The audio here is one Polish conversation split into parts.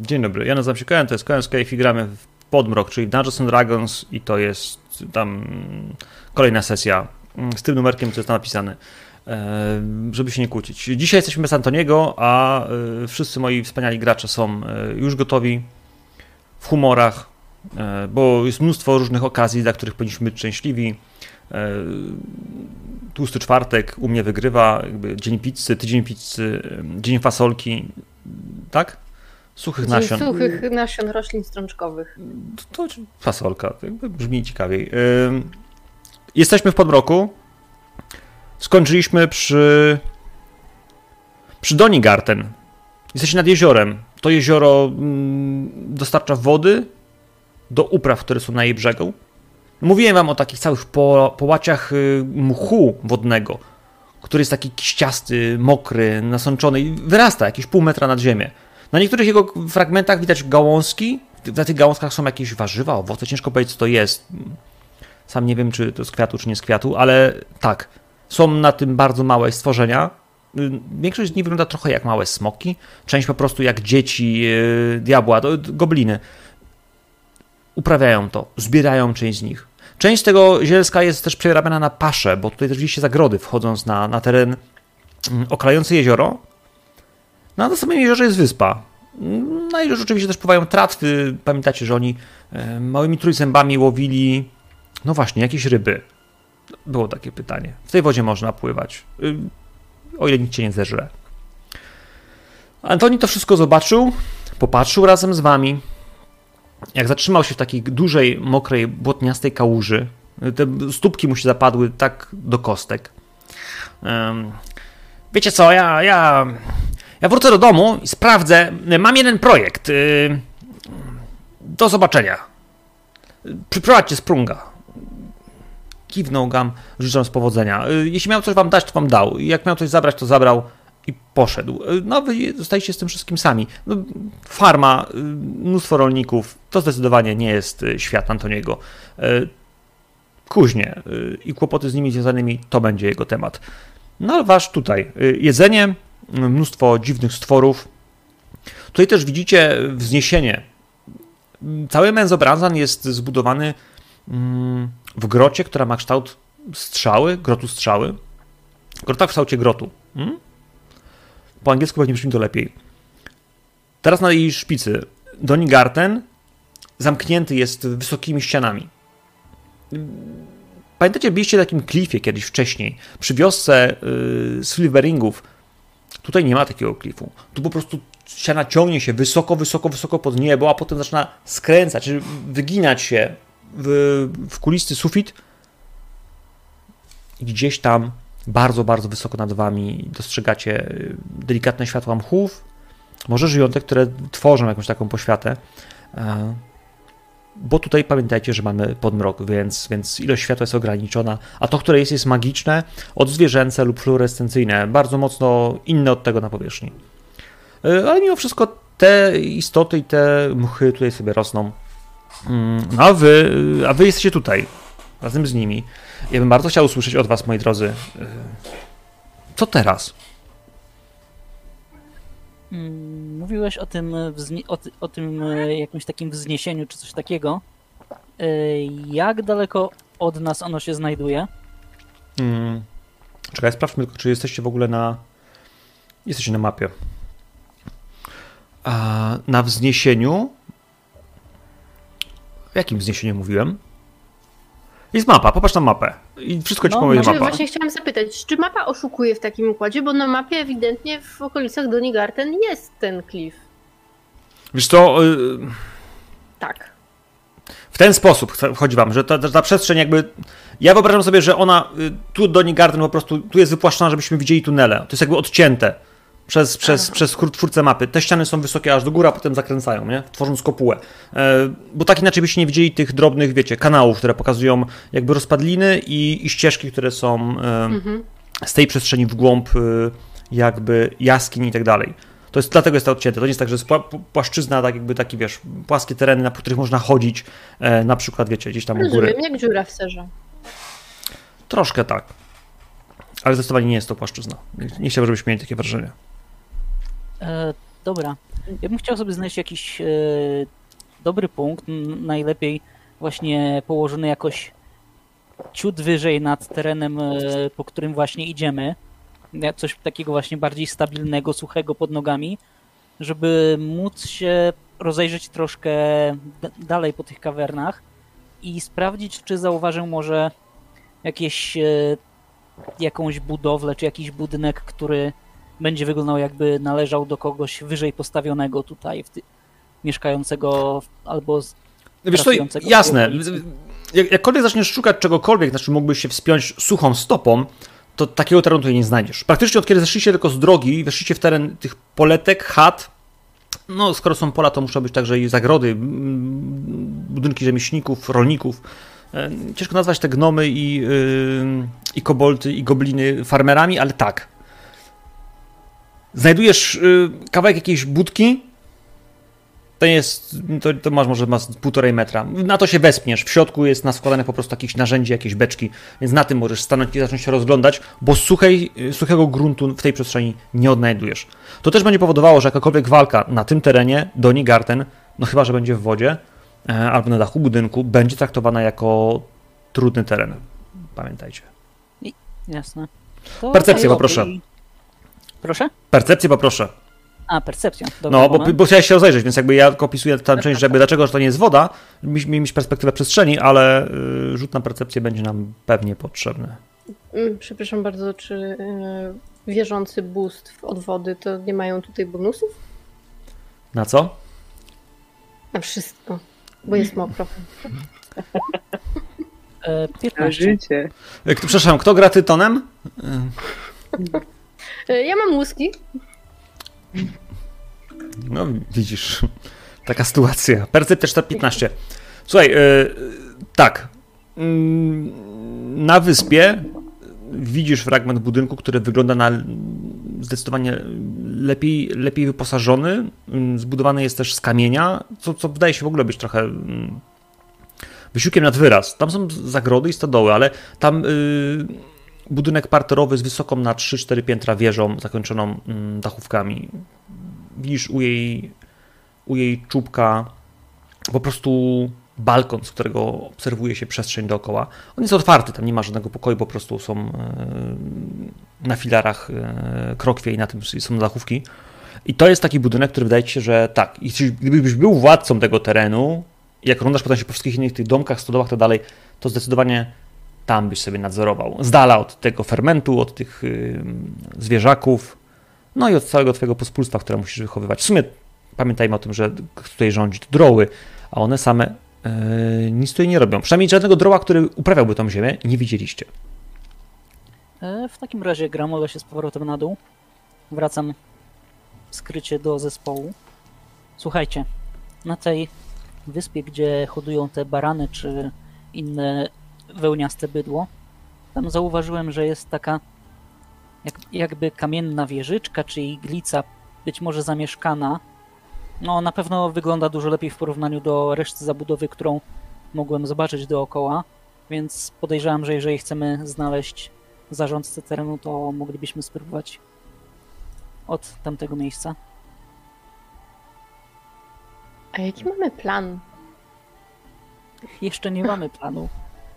Dzień dobry, ja nazywam się Koen, to jest Koen Skype i gramy w Podmrok, czyli Dungeons and Dragons i to jest tam kolejna sesja z tym numerkiem, co jest tam napisane, e, żeby się nie kłócić. Dzisiaj jesteśmy bez Antoniego, a e, wszyscy moi wspaniali gracze są e, już gotowi, w humorach, bo jest mnóstwo różnych okazji, dla których powinniśmy być szczęśliwi. Tłusty czwartek u mnie wygrywa, dzień pizzy, tydzień pizzy, dzień fasolki, tak? Suchych nasion. Suchych nasion roślin strączkowych. To, to fasolka, brzmi ciekawiej. Jesteśmy w Podmroku. Skończyliśmy przy przy Donigarten. Jesteście nad jeziorem. To jezioro mm, dostarcza wody do upraw, które są na jej brzegu. Mówiłem wam o takich całych po, połaciach y, mchu wodnego, który jest taki kiściasty, mokry, nasączony i wyrasta jakieś pół metra nad ziemię. Na niektórych jego fragmentach widać gałązki. Na tych gałązkach są jakieś warzywa, owoce. Ciężko powiedzieć, co to jest. Sam nie wiem, czy to z kwiatu, czy nie z kwiatu, ale tak. Są na tym bardzo małe stworzenia. Y, większość z nich wygląda trochę jak małe smoki. Część po prostu jak dzieci yy, diabła, to, gobliny. Uprawiają to, zbierają część z nich. Część tego zielska jest też przerabiana na paszę, bo tutaj też widzicie zagrody wchodząc na, na teren mm, okrający jezioro. No, na samym jeziorze jest wyspa. Na jeziorze oczywiście też pływają tratwy. Pamiętacie, że oni e, małymi trójzębami łowili, no właśnie, jakieś ryby. Było takie pytanie. W tej wodzie można pływać, y, o ile nikt cię nie zeżre. Antoni to wszystko zobaczył, popatrzył razem z wami. Jak zatrzymał się w takiej dużej, mokrej, błotniastej kałuży, te stópki mu się zapadły tak do kostek. Wiecie co, ja, ja ja wrócę do domu i sprawdzę. Mam jeden projekt. Y, do zobaczenia. Przyprowadźcie Sprunga. Kiwnął Gam, życząc powodzenia. Y, jeśli miał coś wam dać, to wam dał. Jak miał coś zabrać, to zabrał i poszedł. Y, no, wy zostajecie z tym wszystkim sami. No, farma, mnóstwo rolników, to zdecydowanie nie jest świat Antoniego. Kuźnie i kłopoty z nimi związanymi, to będzie jego temat. No ale wasz tutaj, jedzenie, mnóstwo dziwnych stworów. Tutaj też widzicie wzniesienie. Cały menzobrazan jest zbudowany mm, w grocie, która ma kształt strzały, grotu strzały. Grota w kształcie grotu. Hmm? Po angielsku pewnie brzmi to lepiej. Teraz na jej szpicy Donigarten zamknięty jest wysokimi ścianami. Pamiętacie, byliście na takim klifie kiedyś wcześniej, przy wiosce yy, Silveringów, Tutaj nie ma takiego klifu. Tu po prostu ściana ciągnie się wysoko, wysoko, wysoko pod niebo, a potem zaczyna skręcać, czyli wyginać się w, w kulisty sufit. I gdzieś tam bardzo, bardzo wysoko nad wami dostrzegacie y, delikatne światła mchów, może żyjątek, które tworzą jakąś taką poświatę. Bo tutaj pamiętajcie, że mamy podmrok, więc, więc ilość światła jest ograniczona, a to, które jest, jest magiczne, odzwierzęce lub fluorescencyjne, bardzo mocno inne od tego na powierzchni. E, ale mimo wszystko te istoty i te mchy tutaj sobie rosną. Mm, no a wy, a wy jesteście tutaj, razem z nimi. Ja bym bardzo chciał usłyszeć od was, moi drodzy, e, co teraz? Mm, mówiłeś o tym, e, o, o tym e, jakimś takim wzniesieniu czy coś takiego. E, jak daleko od nas ono się znajduje? Hmm. Czekaj, sprawdźmy tylko, czy jesteście w ogóle na. Jesteście na mapie. A na wzniesieniu. W jakim wzniesieniu mówiłem? Jest mapa, popatrz na mapę. I wszystko ci no, powie mapa. Właśnie chciałam zapytać, czy mapa oszukuje w takim układzie, bo na mapie ewidentnie w okolicach Donigarten jest ten klif. Wiesz co... Yy... Tak. W ten sposób chodzi wam, że ta, ta przestrzeń jakby... Ja wyobrażam sobie, że ona... Y, tu Donigarten po prostu... Tu jest wypłaszczona, żebyśmy widzieli tunele. To jest jakby odcięte przez, przez, przez twórcę mapy. Te ściany są wysokie aż do góry, a potem zakręcają, nie? tworząc kopułę. E, bo tak inaczej byście nie widzieli tych drobnych, wiecie, kanałów, które pokazują jakby rozpadliny i, i ścieżki, które są e, mhm. z tej przestrzeni w głąb e, jakby jaskiń i tak dalej. To jest, dlatego jest to odcięte. To nie jest tak, że jest płaszczyzna, tak jakby taki, wiesz, płaskie tereny, na których można chodzić, e, na przykład, wiecie, gdzieś tam Rozumiem, u góry. jak dziura w serze. Troszkę tak. Ale zdecydowanie nie jest to płaszczyzna. Nie chciałbym, żebyśmy mieli takie wrażenie. E, dobra. Ja bym chciał sobie znaleźć jakiś e, dobry punkt, najlepiej właśnie położony jakoś ciut wyżej nad terenem, e, po którym właśnie idziemy. Coś takiego właśnie bardziej stabilnego, suchego pod nogami, żeby móc się rozejrzeć troszkę dalej po tych kawernach i sprawdzić, czy zauważę może jakieś e, jakąś budowlę, czy jakiś budynek, który będzie wyglądał jakby należał do kogoś wyżej postawionego tutaj, w ty- mieszkającego albo z, Wiesz co, jasne. Jak, jakkolwiek zaczniesz szukać czegokolwiek, znaczy mógłbyś się wspiąć suchą stopą, to takiego terenu tutaj nie znajdziesz. Praktycznie od kiedy zeszliście tylko z drogi i weszliście w teren tych poletek, chat, no skoro są pola, to muszą być także i zagrody, budynki rzemieślników, rolników. E, Ciężko nazwać te gnomy i, yy, i kobolty i gobliny farmerami, ale tak. Znajdujesz yy, kawałek jakiejś budki, to jest, to, to masz może masz półtorej metra. Na to się wespniesz. W środku jest naskładane po prostu jakieś narzędzie, jakieś beczki, więc na tym możesz stanąć i zacząć się rozglądać, bo suchej, suchego gruntu w tej przestrzeni nie odnajdujesz. To też będzie powodowało, że jakakolwiek walka na tym terenie, Doni Garten, no chyba, że będzie w wodzie e, albo na dachu budynku, będzie traktowana jako trudny teren. Pamiętajcie. jasne. To Percepcję poproszę. Proszę? Percepcję poproszę. A, percepcja. Dobra, No, bo, moment. bo chciałeś się rozejrzeć, więc jakby ja opisuję tam część, żeby dlaczego że to nie jest woda, mieliśmy mieć perspektywę przestrzeni, ale y, rzut na percepcję będzie nam pewnie potrzebny. Mm, Przepraszam bardzo, czy y, wierzący bóstw od wody to nie mają tutaj bonusów? Na co? Na wszystko, bo jest mokro. E, Na 15. życie. Y, kto- Przepraszam, kto gra Tytonem? Y, Ja mam łuski. No, widzisz, taka sytuacja. Percepcja 415. Słuchaj, y, tak. Mm, Na wyspie widzisz fragment budynku, który wygląda na zdecydowanie lepiej, lepiej wyposażony. Mm, Zbudowany jest też z kamienia, co, co wydaje się w ogóle być trochę mm, wysiłkiem nad wyraz. Tam są zagrody i stodoły, ale tam y, budynek parterowy z wysoką na 3-4 piętra wieżą zakończoną mm, dachówkami widzisz u jej, u jej czubka po prostu balkon, z którego obserwuje się przestrzeń dookoła. On jest otwarty, tam nie ma żadnego pokoju, po prostu są e, na filarach e, krokwie i na tym są dachówki. I to jest taki budynek, który wydaje ci się, że tak, gdybyś był władcą tego terenu, jak oglądasz potem się po wszystkich innych tych domkach, stodołach tak dalej, to zdecydowanie tam byś sobie nadzorował. Z dala od tego fermentu, od tych y, zwierzaków, no i od całego twojego pospólstwa, które musisz wychowywać. W sumie pamiętajmy o tym, że tutaj rządzi, to droły, a one same yy, nic tutaj nie robią. Przynajmniej żadnego droła, który uprawiałby tą ziemię, nie widzieliście. E, w takim razie gramolę się z powrotem na dół. Wracam skrycie do zespołu. Słuchajcie, na tej wyspie, gdzie hodują te barany czy inne wełniaste bydło, tam zauważyłem, że jest taka jak, jakby kamienna wieżyczka czy iglica, być może zamieszkana. No, na pewno wygląda dużo lepiej w porównaniu do reszty zabudowy, którą mogłem zobaczyć dookoła, więc podejrzewam, że jeżeli chcemy znaleźć zarządcę terenu, to moglibyśmy spróbować od tamtego miejsca. A jaki mamy plan? Jeszcze nie mamy planu.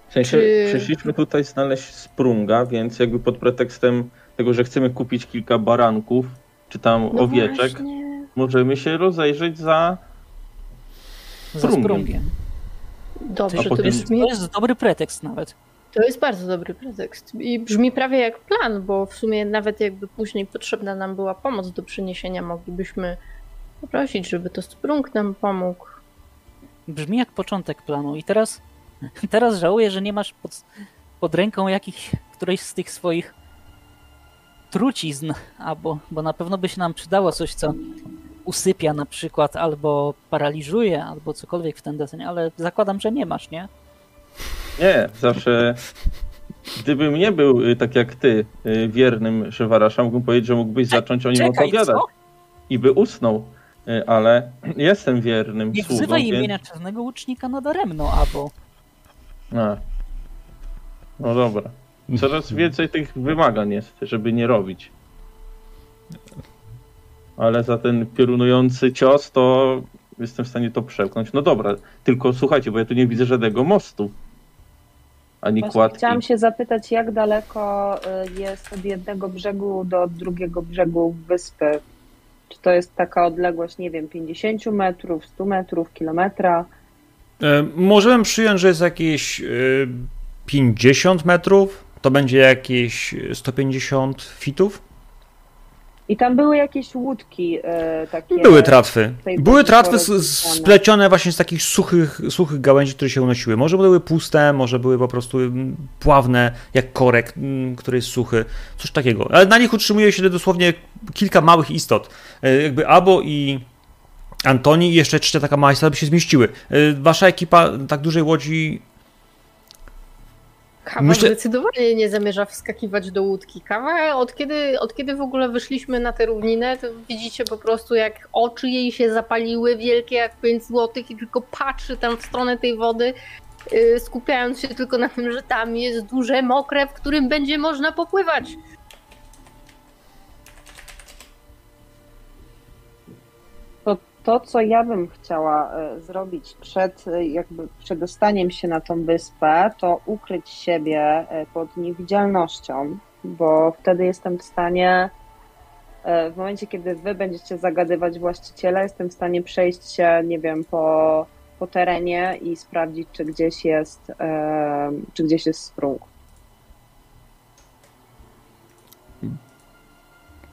W sensie Czy- przyszliśmy tutaj znaleźć sprunga, więc jakby pod pretekstem tego, że chcemy kupić kilka baranków, czy tam No owieczek, właśnie. możemy się rozejrzeć za... Za Sprungiem. sprungiem. Dobrze, A to potem- brzmi, To jest dobry pretekst nawet. to jest bardzo dobry pretekst. I brzmi prawie jak plan, bo w sumie nawet jakby później potrzebna nam była pomoc do przyniesienia, moglibyśmy poprosić, żeby to Sprung nam pomógł. Brzmi jak początek planu. I teraz, teraz żałuję, że nie masz pod, pod ręką jakichś, którejś z tych swoich trucizn, albo, bo na pewno by się nam przydało coś, co usypia na przykład, albo paraliżuje, albo cokolwiek w ten deseń, ale zakładam, że nie masz, nie? Nie, zawsze... Gdybym nie był y, tak jak ty, y, wiernym Szywarasza, mógłbym powiedzieć, że mógłbyś zacząć o nim Czekaj, opowiadać. co? I by usnął. Y, Ale jestem wiernym Nie sługą, wzywaj więc... imienia czarnego łucznika nadaremno, albo A. No dobra. Coraz więcej tych wymagań jest, żeby nie robić. ale za ten piorunujący cios to jestem w stanie to przełknąć. No dobra, tylko słuchajcie, bo ja tu nie widzę żadnego mostu. Ani Właśnie kładki. chciałam się zapytać, jak daleko y, jest od jednego brzegu do drugiego brzegu wyspy? Czy to jest taka odległość, nie wiem, 50 metrów, 100 metrów, kilometra? E, Możemy przyjąć, że jest jakieś e, 50 metrów, to będzie jakieś 150 fitów. I tam były jakieś łódki y, takie. Były tratwy. Były tratwy splecione właśnie z takich suchych, suchych gałęzi, które się unosiły. Może były puste, może były po prostu mm, pławne, jak korek, mm, który jest suchy. Coś takiego. Ale na nich utrzymuje się dosłownie kilka małych istot. E, Jakby Abo i Antoni i jeszcze trzecia taka mała by się zmieściły. E, Wasza ekipa tak dużej łodzi Kawa Myślę- zdecydowanie nie zamierza wskakiwać do łódki. Kawa, od kiedy, od kiedy w ogóle wyszliśmy na tę równinę, to widzicie po prostu jak oczy jej się zapaliły, wielkie jak 5 złotych i tylko patrzy tam w stronę tej wody, yy, skupiając się tylko na tym, że tam jest duże, mokre, w którym będzie można popływać. To, co ja bym chciała e, zrobić przed e, jakby przedostaniem się na tą wyspę, to ukryć siebie e, pod niewidzialnością, bo wtedy jestem w stanie, w momencie, kiedy wy będziecie zagadywać właściciela, jestem w stanie przejść się, nie wiem, po, po terenie i sprawdzić, czy gdzieś jest, czy gdzieś jest sprung.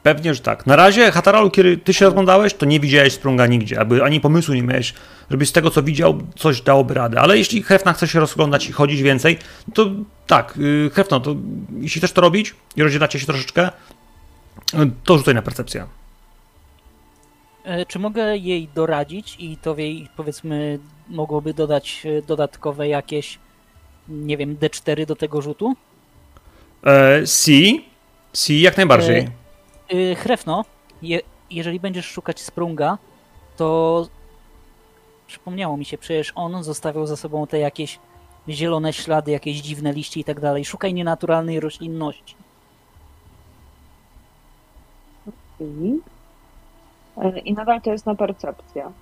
Pewnie, że tak. Na razie, Hataralu, kiedy ty się rozglądałeś, to nie widziałeś sprunga nigdzie, aby ani pomysłu nie miałeś, żeby z tego, co widział, coś dałoby radę. Ale jeśli Hefna chce się rozglądać i chodzić więcej, to tak, yy, Hefno, to jeśli chcesz to robić i rozdzielacie się troszeczkę, yy, to rzucaj na percepcję. E, Czy mogę jej doradzić i to jej, powiedzmy, mogłoby dodać e, dodatkowe jakieś, nie wiem, D4 do tego rzutu? E, C, C jak najbardziej. E, Y, Hrefno, je, jeżeli będziesz szukać Sprunga, to przypomniało mi się, przecież on zostawiał za sobą te jakieś zielone ślady, jakieś dziwne liście i tak dalej. Szukaj nienaturalnej roślinności. I, e, I nadal to jest na percepcję.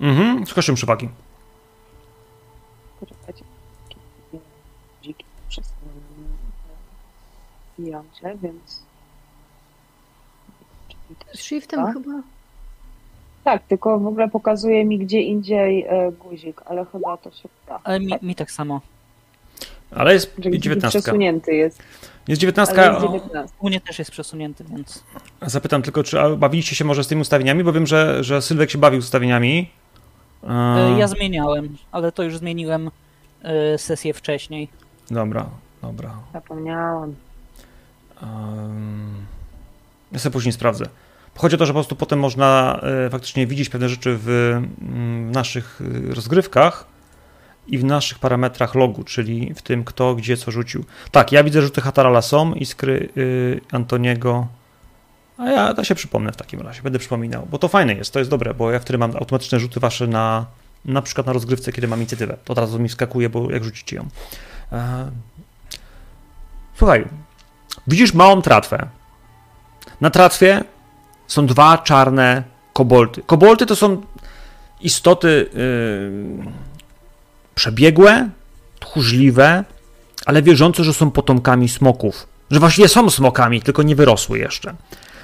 Mhm, z kością. Poczekajcie. Dziki przez jącie, więc. Czyli to Z jest- shiftem Tak? chyba. Tak, tylko w ogóle pokazuje mi gdzie indziej e, guzik, ale chyba to się da. Ale mi, mi tak samo. Ale jest guzik 19. przesunięty jest. Jest Ale 19. jest o- 19. U mnie też jest przesunięty, więc Zapytam tylko, czy bawiliście się może z tymi ustawieniami, bo wiem, że, że Sylwek się bawił ustawieniami. e, E, ja zmieniałem, ale to już zmieniłem sesję wcześniej. Dobra, dobra. Zapomniałam. Um, ja sobie później sprawdzę. Chodzi o to, że po prostu potem można e, faktycznie widzieć pewne rzeczy w, mm, naszych e, rozgrywkach i w naszych parametrach logu, czyli w tym, kto gdzie co rzucił. Tak, ja widzę, rzuty Hatarala są, iskry y, Antoniego. A ja to się przypomnę w takim razie, będę przypominał, bo to fajne jest, to jest dobre, bo ja wtedy mam automatyczne rzuty wasze na na przykład na rozgrywce, kiedy mam inicjatywę. To od razu mi wskakuje, bo jak rzucicie ją. E, Słuchaj, widzisz małą tratwę. Na tratwie są dwa czarne kobolty. Kobolty to są istoty yy, przebiegłe, tchórzliwe, ale wierzące, że są potomkami smoków. Że właściwie są smokami, tylko nie wyrosły jeszcze.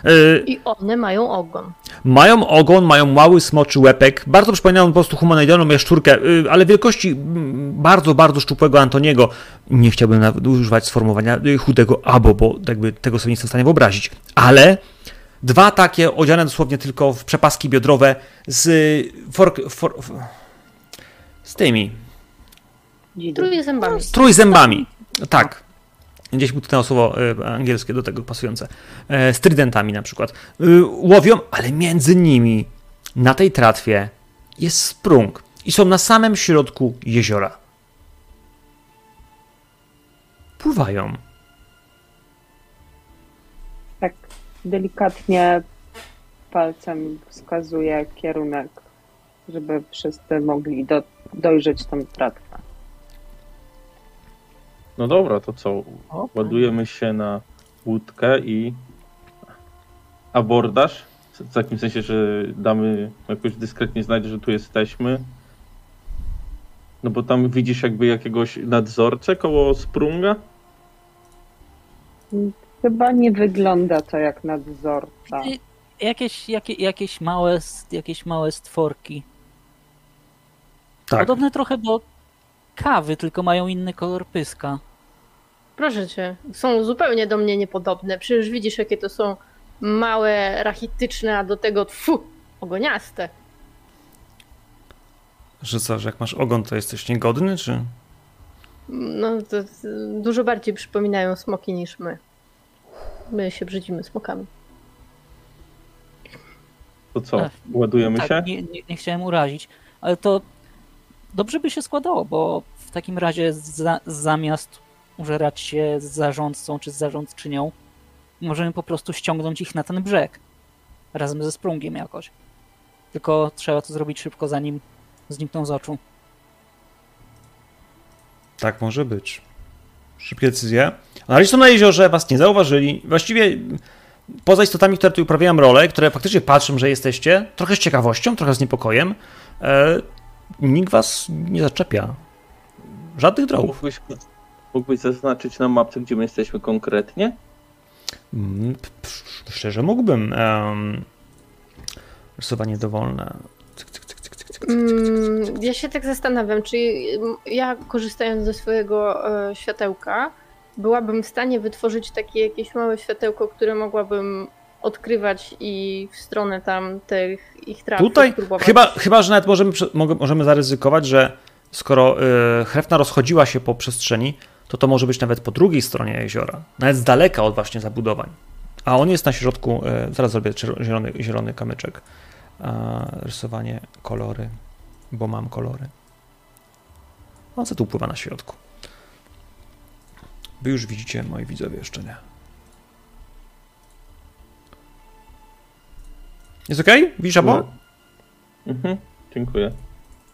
Yy, I one mają ogon. mają ogon, mają mały smoczy łepek. Bardzo przypominają po prostu humanoidalną jaszczurkę, yy, ale wielkości mm, bardzo, bardzo szczupłego Antoniego. Nie chciałbym nawet używać sformułowania yy, chudego abo, bo jakby tego sobie nie jestem w stanie wyobrazić. Ale dwa takie odziane dosłownie tylko w przepaski biodrowe z fork, for, z tymi Dzidy. Truje zębami. z trójzębami. Tak. Gdzieś mi tutaj słowo e, angielskie do tego pasujące. E, z trydentami na przykład. E, łowią, ale między nimi na tej tratwie jest sprung. I są na samym środku jeziora. Pływają. Tak delikatnie palcem wskazuje kierunek, żeby wszyscy mogli do, dojrzeć tą tratwę. No dobra, to co? O, Ładujemy się na łódkę i abordaż. W takim sensie, że damy jakoś dyskretnie znać, że tu jesteśmy. No bo tam widzisz jakby jakiegoś nadzorcę koło Sprunga? Chyba nie wygląda to jak nadzorca. I- Jakieś, jakie, jakieś, małe, jakieś małe stworki. Tak. Podobne trochę do kawy, tylko mają inny kolor pyska. Proszę cię, są zupełnie do mnie niepodobne. Przecież widzisz, jakie to są małe, rachityczne, a do tego tfu, ogoniaste. Że co, że jak masz ogon, to jesteś niegodny, czy? No, to, to dużo bardziej przypominają smoki niż my. My się brzydzimy smokami. To co, ładujemy tak, się? Nie, nie, nie chciałem urazić, ale to dobrze by się składało, bo w takim razie za, zamiast użerać się z zarządcą czy z zarządczynią, możemy po prostu ściągnąć ich na ten brzeg. Razem ze sprungiem jakoś. Tylko trzeba to zrobić szybko, zanim znikną z oczu. Tak może być. Szybkie decyzje. Analiści na jeziorze was nie zauważyli. Właściwie poza istotami, które tu uprawiają rolę, które faktycznie patrzą, że jesteście, trochę z ciekawością, trochę z niepokojem, e, nikt was nie zaczepia. Żadnych drogów. Mógłbyś, mógłbyś zaznaczyć na mapce, gdzie my jesteśmy konkretnie? Szczerze mógłbym. Um, rysowanie dowolne. Cyk, cyk, cyk, ja się tak zastanawiam, czy ja korzystając ze swojego e, światełka, byłabym w stanie wytworzyć takie jakieś małe światełko, które mogłabym odkrywać i w stronę tam tych ich traw Tutaj chyba, chyba, że nawet możemy, możemy zaryzykować, że skoro y, Hrefna rozchodziła się po przestrzeni, to to może być nawet po drugiej stronie jeziora. Nawet z daleka od właśnie zabudowań. A on jest na środku, y, zaraz zrobię zielony, zielony kamyczek. Rysowanie kolory, bo mam kolory. On co tu pływa na środku. Wy już widzicie, moi widzowie, jeszcze nie. Jest ok? Widzisz, Abo? No. Mhm, dziękuję.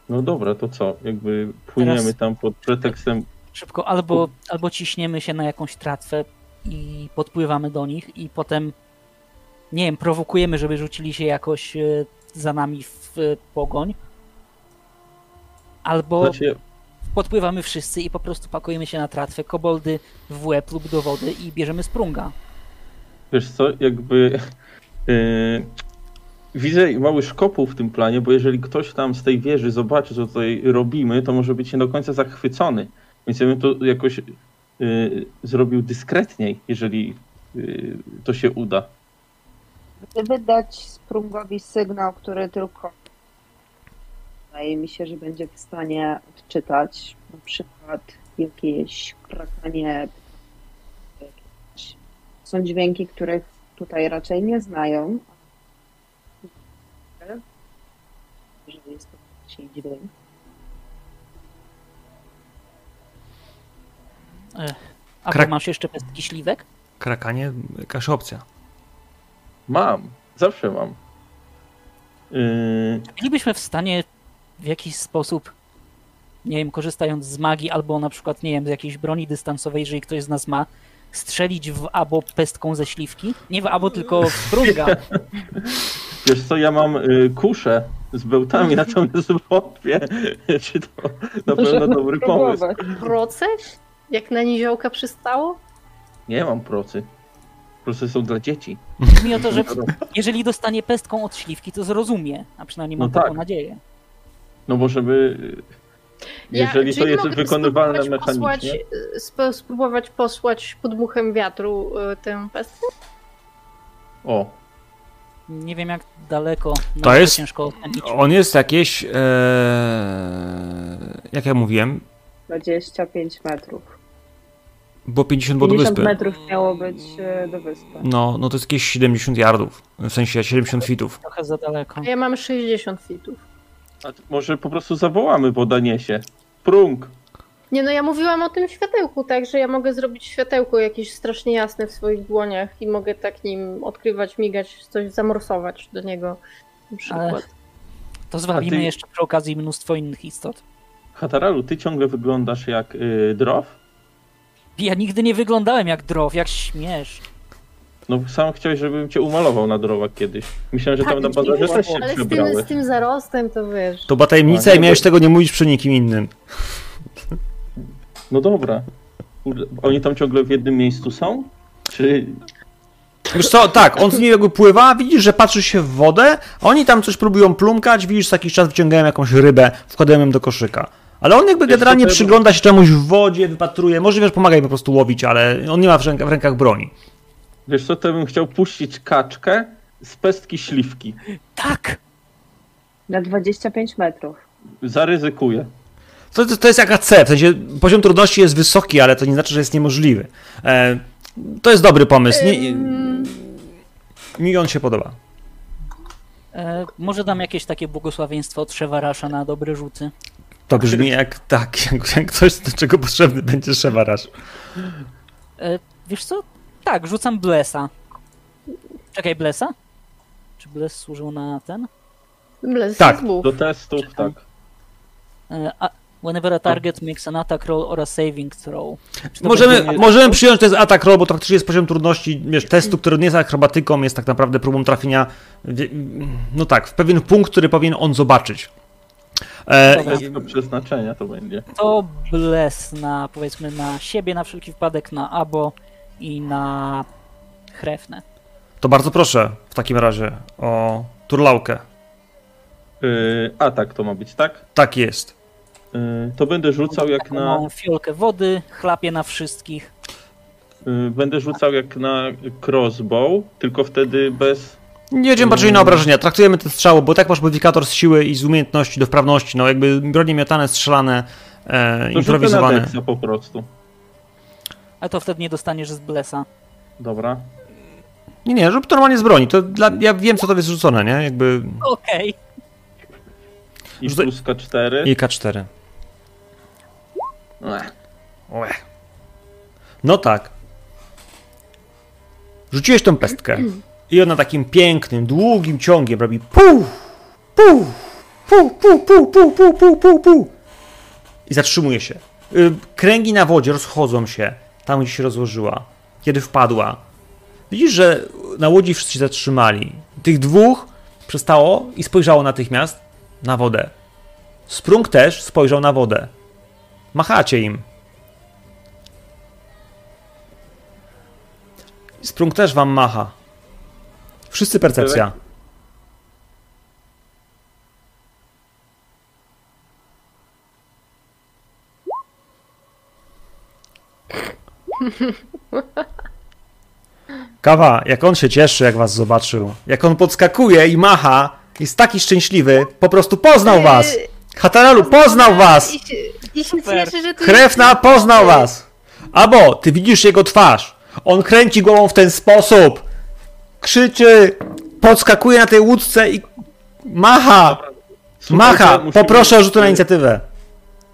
No dobra, to co? Jakby płyniemy Teraz- tam pod pretekstem. Szybko, albo, albo ciśniemy się na jakąś tratwę i podpływamy do nich i potem, nie wiem, prowokujemy, żeby rzucili się jakoś e, za nami w e, pogoń. Albo Znaczy, podpływamy wszyscy i po prostu pakujemy się na tratwę, koboldy w łeb lub do wody i bierzemy sprunga. wiesz co, jakby yy, widzę mały szkopuł w tym planie, bo jeżeli ktoś tam z tej wieży zobaczy, co tutaj robimy, to może być nie do końca zachwycony. Więc ja bym to jakoś yy, zrobił dyskretniej, jeżeli yy, to się uda. Gdyby dać Sprungowi sygnał, który tylko wydaje mi się, że będzie w stanie odczytać, na przykład jakieś krakanie, są dźwięki, których tutaj raczej nie znają. Jest to jakiś dźwięk. A Krak- ty masz jeszcze pestki śliwek? Krakanie, jakaś opcja. Mam, zawsze mam. Yy, Bylibyśmy w stanie w jakiś sposób, nie wiem, korzystając z magii albo na przykład, nie wiem, z jakiejś broni dystansowej, jeżeli ktoś z nas ma, strzelić w abo pestką ze śliwki? Nie w abo, tylko w sprunga. wiesz co, ja mam yy, kuszę z bełtami, natomiast wątpię, czy to na pewno Możemy dobry pomysł. spróbować. Procek? Jak na niziołka przystało? Nie mam procy. Procy są dla dzieci. Mi o to, że jeżeli dostanie pestką od śliwki, to zrozumie. A przynajmniej mam No taką tak. nadzieję. No bo żeby. Ja- Jeżeli to czyli jest wykonywalne posłać, mechanicznie. y, sp- spróbować posłać podmuchem wiatru y, tę pestkę? O, Nie wiem jak daleko. no To jest- Ciężko ocenić. On jest jakieś. E, jak ja mówiłem, 25 metrów. było 50 było do 50 wyspy. metrów miało być e, do wyspy. No, no to jest jakieś 70 yardów. W sensie 70 feetów. Trochę za daleko. A ja mam 60 fitów. a może po prostu zawołamy woda niesie. Prung. Nie no, ja mówiłam o tym światełku, tak, że ja mogę zrobić światełko jakieś strasznie jasne w swoich dłoniach i mogę tak nim odkrywać, migać, coś zamorsować do niego na przykład. To zwabimy ty- jeszcze przy okazji mnóstwo innych istot. Hataralu, ty ciągle wyglądasz jak y, drow? Ja nigdy nie wyglądałem jak drow, jak śmiesz. No sam chciałeś, żebym cię umalował na drowach kiedyś. Myślałem, że tam Tak, na bazarze też się Ale z tym, z tym zarostem to wiesz. To była tajemnica A, i miałeś tego nie mówić przy nikim innym. No dobra. Kurde, Oni tam ciągle w jednym miejscu są? Czy... Wiesz co, tak, on z niej jakby pływa, widzisz, że patrzy się w wodę, oni tam coś próbują plumkać, widzisz, co jakiś czas wyciągają jakąś rybę, wkładają ją do koszyka. Ale on jakby generalnie przygląda się czemuś w wodzie, wypatruje, może wiesz, pomaga im po prostu łowić, ale on nie ma w rękach, w rękach broni. Wiesz co, to bym chciał puścić kaczkę z pestki śliwki. Tak! Na 25 metrów. Zaryzykuję. To, to, to jest jak AC, w sensie poziom trudności jest wysoki, ale to nie znaczy, że jest niemożliwy. E, to jest dobry pomysł, nie, mi on się podoba. E, może dam jakieś takie błogosławieństwo od Szewarasza na dobre rzuty. To brzmi jak tak, jak, jak coś, do czego potrzebny będzie szewarasz. E, wiesz co? Tak, rzucam Blessa. Czekaj, Blessa? Czy Bless służył na ten? Bless Tak. Do testów, tak. A, whenever a target makes an attack roll or a saving throw. To Możemy, będzie- możemy przyjąć, że to jest atak roll, bo to faktycznie jest poziom trudności wiesz, testu, który nie jest akrobatyką, jest tak naprawdę próbą trafienia, no tak, w pewien punkt, który powinien on zobaczyć. E, do przeznaczenia to będzie. To Bless na, powiedzmy, na siebie, na wszelki wypadek, na Abo i na Chrefnę. to bardzo proszę w takim razie o turlaukę. Yy, atak to ma być, tak? Tak jest. Yy, to będę rzucał jak na... małą fiolkę wody, chlapie na wszystkich. Yy, będę rzucał jak na crossbow, tylko wtedy bez... Nie będziemy patrzyli na obrażenia, traktujemy te strzały, bo tak masz modyfikator z siły i z umiejętności do wprawności, no jakby bronie miotane, strzelane, e, To improwizowane. dexa po prostu. Ale to wtedy nie dostaniesz z Blessa. Dobra. Nie, nie, rób to normalnie z broni, to dla, ja wiem co to jest rzucone, nie, jakby Okej. I Rzucaj- plus K4. i K4. No tak. Rzuciłeś tą pestkę i ona takim pięknym, długim ciągiem robi pu, pu, pu, pu, pu, pu, pu, pu, pu, pu. I zatrzymuje się. Y, Kręgi na wodzie rozchodzą się tam, gdzie się rozłożyła. Kiedy wpadła. Widzisz, że na łodzi wszyscy się zatrzymali. Tych dwóch przestało i spojrzało natychmiast na wodę. Sprung też spojrzał na wodę. Machacie im. Sprung też wam macha. Wszyscy percepcja. Kawa, jak on się cieszy, jak was zobaczył. Jak on podskakuje i macha, jest taki szczęśliwy, po prostu poznał was. Hataralu, poznał was! I się, cieszy, że Krewna poznał was! Albo ty widzisz jego twarz. On kręci głową w ten sposób. Krzyczy, podskakuje na tej łódce i macha. Macha. Poproszę o rzut na inicjatywę.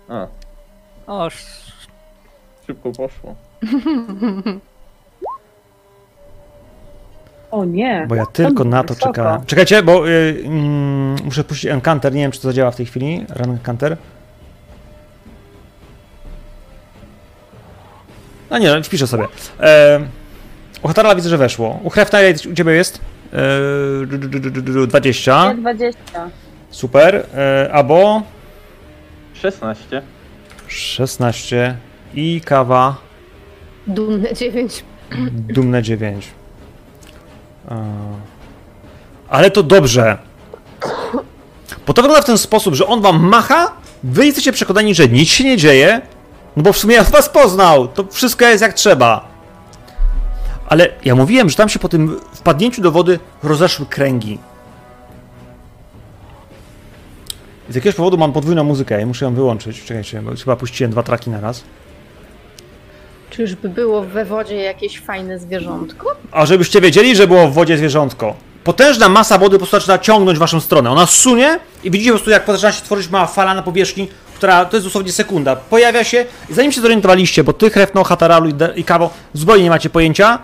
A, O, sz- szybko poszło. O nie. Bo ja tylko na to Wysoko. czekałem. Czekajcie, bo y, mm, muszę puścić Encounter. Nie wiem, czy to zadziała w tej chwili. Run Encounter. No nie, no, wpiszę sobie. E, u Hatarla widzę, że weszło. U Hrefna ile u ciebie jest? E, du- du- du- du- du- du- 20. Nie 20. Super. E, abo 16. 16 i kawa dumne dziewięć. dumne 9. E, ale to dobrze. Bo to wygląda w ten sposób, że on wam macha, wy jesteście przekonani, że nic się nie dzieje, no bo w sumie was poznał, to wszystko jest jak trzeba. Ale ja mówiłem, że tam się po tym wpadnięciu do wody rozeszły kręgi. Z jakiegoś powodu mam podwójną muzykę i muszę ją wyłączyć. Czekajcie, bo chyba puściłem dwa traki na raz. Czyżby było we wodzie jakieś fajne zwierzątko? A żebyście wiedzieli, że było w wodzie zwierzątko. Potężna masa wody po prostu zaczyna ciągnąć w waszą stronę. Ona sunie i widzicie po prostu, jak zaczyna się tworzyć mała fala na powierzchni, która to jest dosłownie sekunda. Pojawia się i zanim się zorientowaliście, bo ty, Hrefno, Hataralu i, i Kawo zupełnie nie macie pojęcia,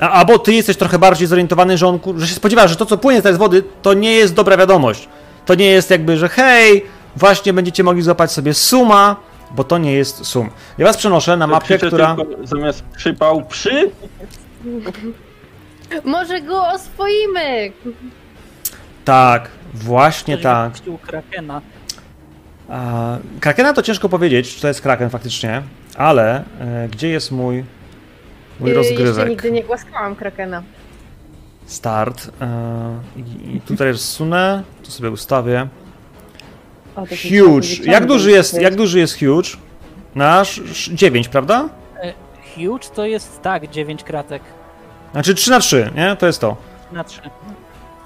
a, albo ty jesteś trochę bardziej zorientowany, że on że się spodziewa, że to, co płynie teraz z wody, to nie jest dobra wiadomość. To nie jest jakby, że hej, właśnie będziecie mogli złapać sobie suma, bo to nie jest sum. Ja was przenoszę na mapkę, Krzyczę która... tylko zamiast przypał przy. Może go oswoimy! Tak, właśnie Ktoś tak. Krakena. Krakena to ciężko powiedzieć, czy to jest Kraken faktycznie, ale e, gdzie jest mój, mój Y, Jeszcze rozgrywek? nigdy nie głaskałam Krakena. Start. E, i, tutaj sunę, tu sobie ustawię. Huge. Jak duży jest, jak duży jest huge? Nasz 9, prawda? Huge to jest tak, 9 kratek Znaczy 3 na 3, nie? To jest to. na 3.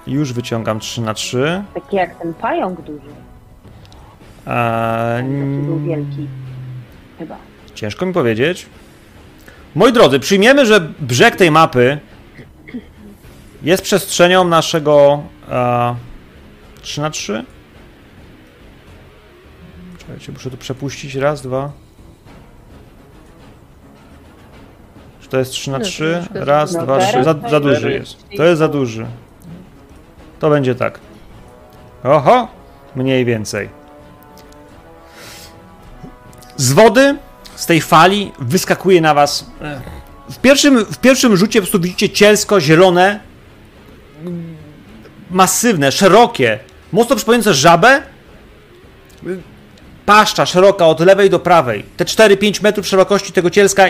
Już wyciągam 3 na 3. Taki jak ten pająk duży. Eee, Taki był wielki. Chyba. Ciężko mi powiedzieć. Moi drodzy, przyjmiemy, że brzeg tej mapy jest przestrzenią naszego e, 3 na 3 Czekajcie, muszę tu przepuścić. Raz, dwa. Czy to jest 3 na No, 3 troszkę Raz, za dwa, trzy. Za, No, za duży jest. To jest za duży. To będzie tak. Oho! Mniej więcej. Z wody, z tej fali wyskakuje na was. W pierwszym, w pierwszym rzucie po prostu widzicie cielsko, zielone, masywne, szerokie, mocno przypominające żabę. Paszcza szeroka od lewej do prawej. Te 4-5 metrów szerokości tego cielska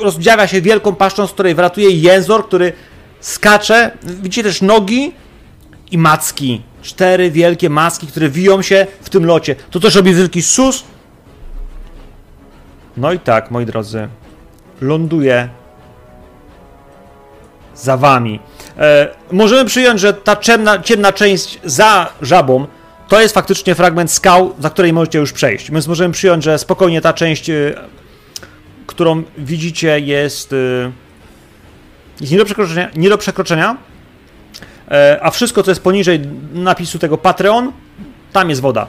rozdziawia się wielką paszczą, z której wylatuje jęzor, który skacze. Widzicie też nogi i macki. Cztery wielkie macki, które wiją się w tym locie. To też robi wielki sus. No i tak, moi drodzy, ląduje za wami. E, możemy przyjąć, że ta ciemna, ciemna część za żabą to jest faktycznie fragment skał, za której możecie już przejść. Więc możemy przyjąć, że spokojnie ta część, e, którą widzicie, jest, e, jest nie do przekroczenia. Nie do przekroczenia e, a wszystko, co jest poniżej napisu tego Patreon, tam jest woda.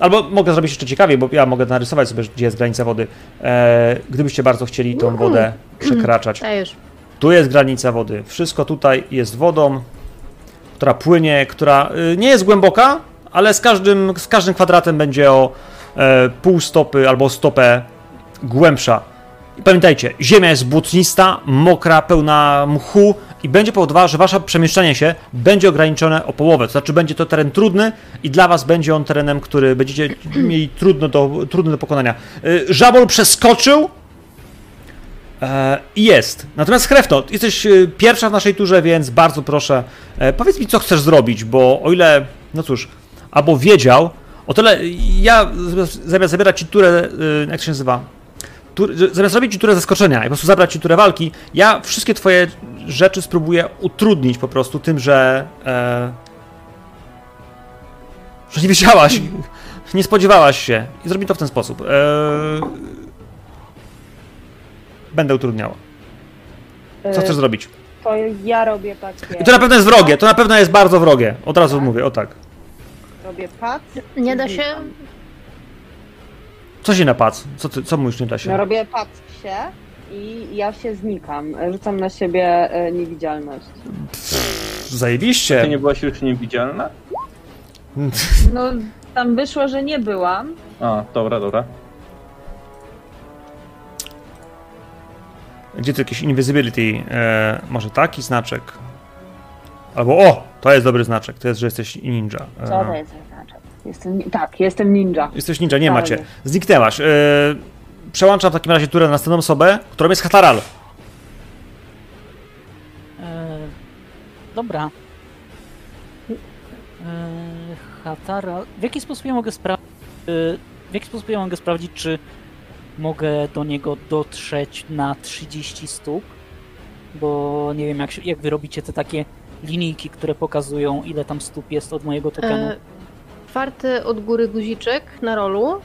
Albo mogę zrobić jeszcze ciekawiej, bo ja mogę narysować sobie, gdzie jest granica wody. E, gdybyście bardzo chcieli tą wodę przekraczać. Dajesz. Tu jest granica wody. Wszystko tutaj jest wodą, która płynie, która y, nie jest głęboka, ale z każdym, z każdym kwadratem będzie o e, pół stopy albo stopę głębsza. Pamiętajcie, ziemia jest błotnista, mokra, pełna mchu i będzie powodowała, że wasze przemieszczanie się będzie ograniczone o połowę. To znaczy będzie to teren trudny i dla was będzie on terenem, który będziecie mieli trudno do, trudny do pokonania. Y, Żabol przeskoczył E, I jest. Natomiast Hrefno, jesteś e, pierwsza w naszej turze, więc bardzo proszę, e, powiedz mi, co chcesz zrobić, bo o ile, no cóż, albo wiedział, o tyle ja zamiast zabierać ci turę, e, jak to się nazywa, tur, zamiast zrobić ci turę zaskoczenia i po prostu zabrać ci turę walki, ja wszystkie twoje rzeczy spróbuję utrudnić po prostu tym, że e, że nie wiedziałaś, nie spodziewałaś się i zrobię to w ten sposób. E, będę utrudniała. Co chcesz E, zrobić? To ja robię takie. I to na pewno jest wrogie, to na pewno jest bardzo wrogie. Od razu mówię, o tak. Robię pad. Nie da się. Co się napac? Co, ty, co mówisz, nie da No się? robię pad się i ja się znikam. Rzucam na siebie e, niewidzialność. Ty Zajebiście. nie byłaś już niewidzialna? No tam wyszło, że nie byłam. A, dobra, dobra. Gdzie to jakieś invisibility? E, może taki znaczek? Albo o! To jest dobry znaczek, to jest, że jesteś ninja. E, Co to jest? Jestem, tak, jestem ninja. Jesteś ninja, nie macie. Zniknęłaś. E, przełączam w takim razie turę na następną osobę, którą jest Hataral. E, dobra. E, Hatara. W jaki sposób ja mogę sprawdzić. W jaki sposób ja mogę sprawdzić, czy mogę do niego dotrzeć na 30 stóp? Bo nie wiem, jak, się- jak wy robicie te takie linijki, które pokazują, ile tam stóp jest od mojego tokenu. Czwarty od góry guziczek na rolu.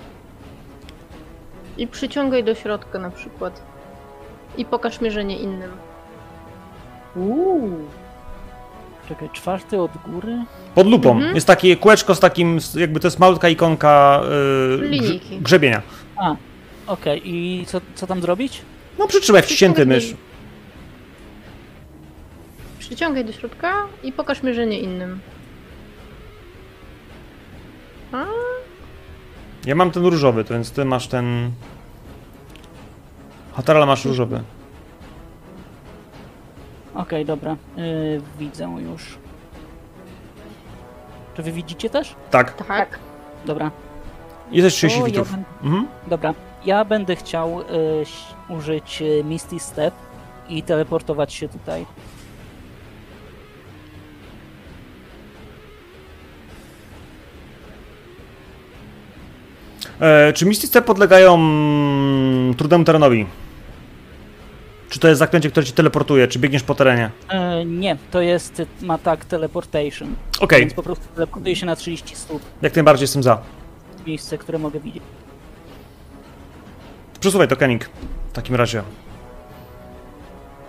I przyciągaj do środka na przykład. I pokaż mierzenie innym. Uuu. Czekaj, czwarty od góry? Pod lupą. Mhm. Jest takie kółeczko z takim, jakby to jest malutka ikonka grze- grzebienia. A, okej. I co, co tam zrobić? No przytrzymaj wciśnięty mysz. Przyciągaj do środka i pokaż mierzenie innym. A, Ja mam ten różowy, to więc ty masz ten... Hataral masz różowy. Okej, dobra. Yy, widzę już. Czy wy widzicie też? Tak. Tak. Dobra. Jesteś 30 To ja witrów. bym- Mhm. Dobra. Ja będę chciał y, użyć y, Misty Step i teleportować się tutaj. E, czy Misty podlegają mm, trudnemu terenowi? Czy to jest zaklęcie, które ci teleportuje, czy biegniesz po terenie? E, nie, to jest, y, ma tak teleportation. Okej, Więc po prostu teleportuje się na 30 stóp. jak najbardziej jestem za. Miejsce, które mogę widzieć. Przesuwaj to, Kening. W takim razie.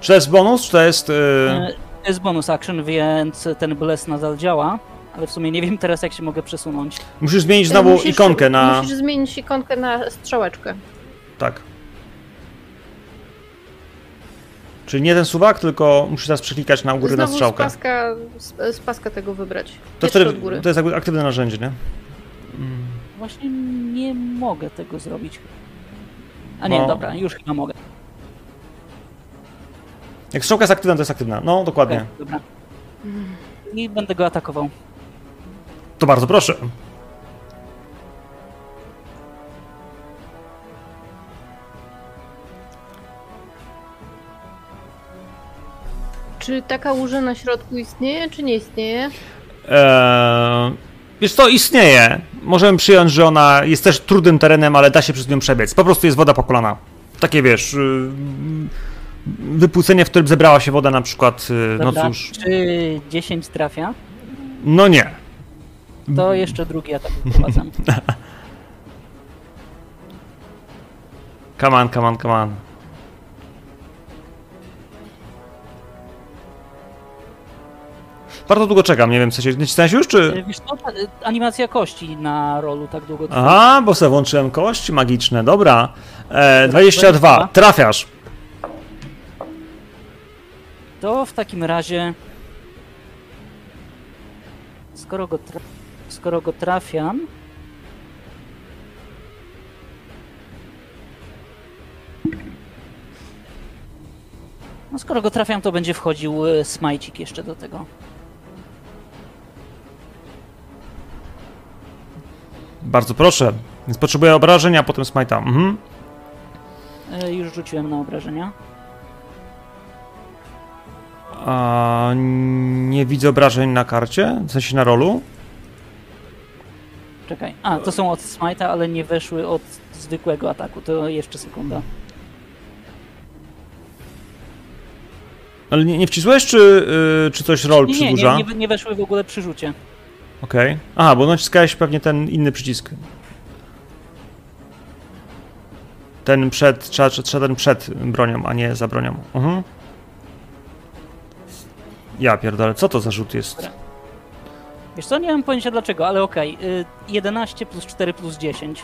Czy to jest bonus, czy to jest... Yy... E, to jest bonus action, więc ten bless nadal działa. Ale w sumie nie wiem teraz jak się mogę przesunąć. Musisz zmienić znowu Musisz- ikonkę na... Musisz zmienić ikonkę na strzałeczkę. Tak. Czyli nie ten suwak, tylko musisz teraz przeklikać na u góry na Znowu z strzałkę. paska, z, z paska tego wybrać. To, wtedy, od góry. to jest jakby aktywne narzędzie, nie? Właśnie nie mogę tego zrobić. A nie, No. dobra, już chyba mogę. Jak strzałka jest aktywna, to jest aktywna. No, dokładnie. Okej, dobra. I będę go atakował. To bardzo proszę. Czy taka łuża na środku istnieje, czy nie istnieje? Eee, wiesz co, istnieje. Możemy przyjąć, że ona jest też trudnym terenem, ale da się przez nią przebiec. Po prostu jest woda po kolana. Takie wiesz... Yy, wypłucenie, w którym zebrała się woda na przykład, yy, no Dobra, cóż... czy 10 trafia, No nie. To jeszcze drugi atak wprowadzam. Come on, come on, come on. Bardzo długo czekam, nie wiem, co się... Nacisnąłeś już, czy... E, Wiesz co, animacja kości na rolu tak długo trwa. Aha, bo sobie włączyłem kości magiczne, dobra. E, 22, trafiasz. To w takim razie... Skoro go, tra... skoro go trafiam... No skoro go trafiam, to będzie wchodził e, smajcik jeszcze do tego. Bardzo proszę. Więc potrzebuję obrażenia, a potem smajta. Mhm. E, Już rzuciłem na obrażenia. A, nie widzę obrażeń na karcie, w sensie na rolu. Czekaj. A, to są od smite'a, ale nie weszły od zwykłego ataku. To jeszcze sekunda. Ale nie, nie wcisłeś, czy, yy, czy coś rol Nie, nie, przedłuża? nie, nie, nie weszły w ogóle przy rzucie. Okej. Aha, bo naciskałeś pewnie ten inny przycisk. Ten przed, trzeba, trzeba ten przed bronią, a nie za bronią. Mhm. Ja pierdolę, co to za rzut jest? Wiesz co, nie mam pojęcia dlaczego, ale okej. y, 11 plus 4 plus 10.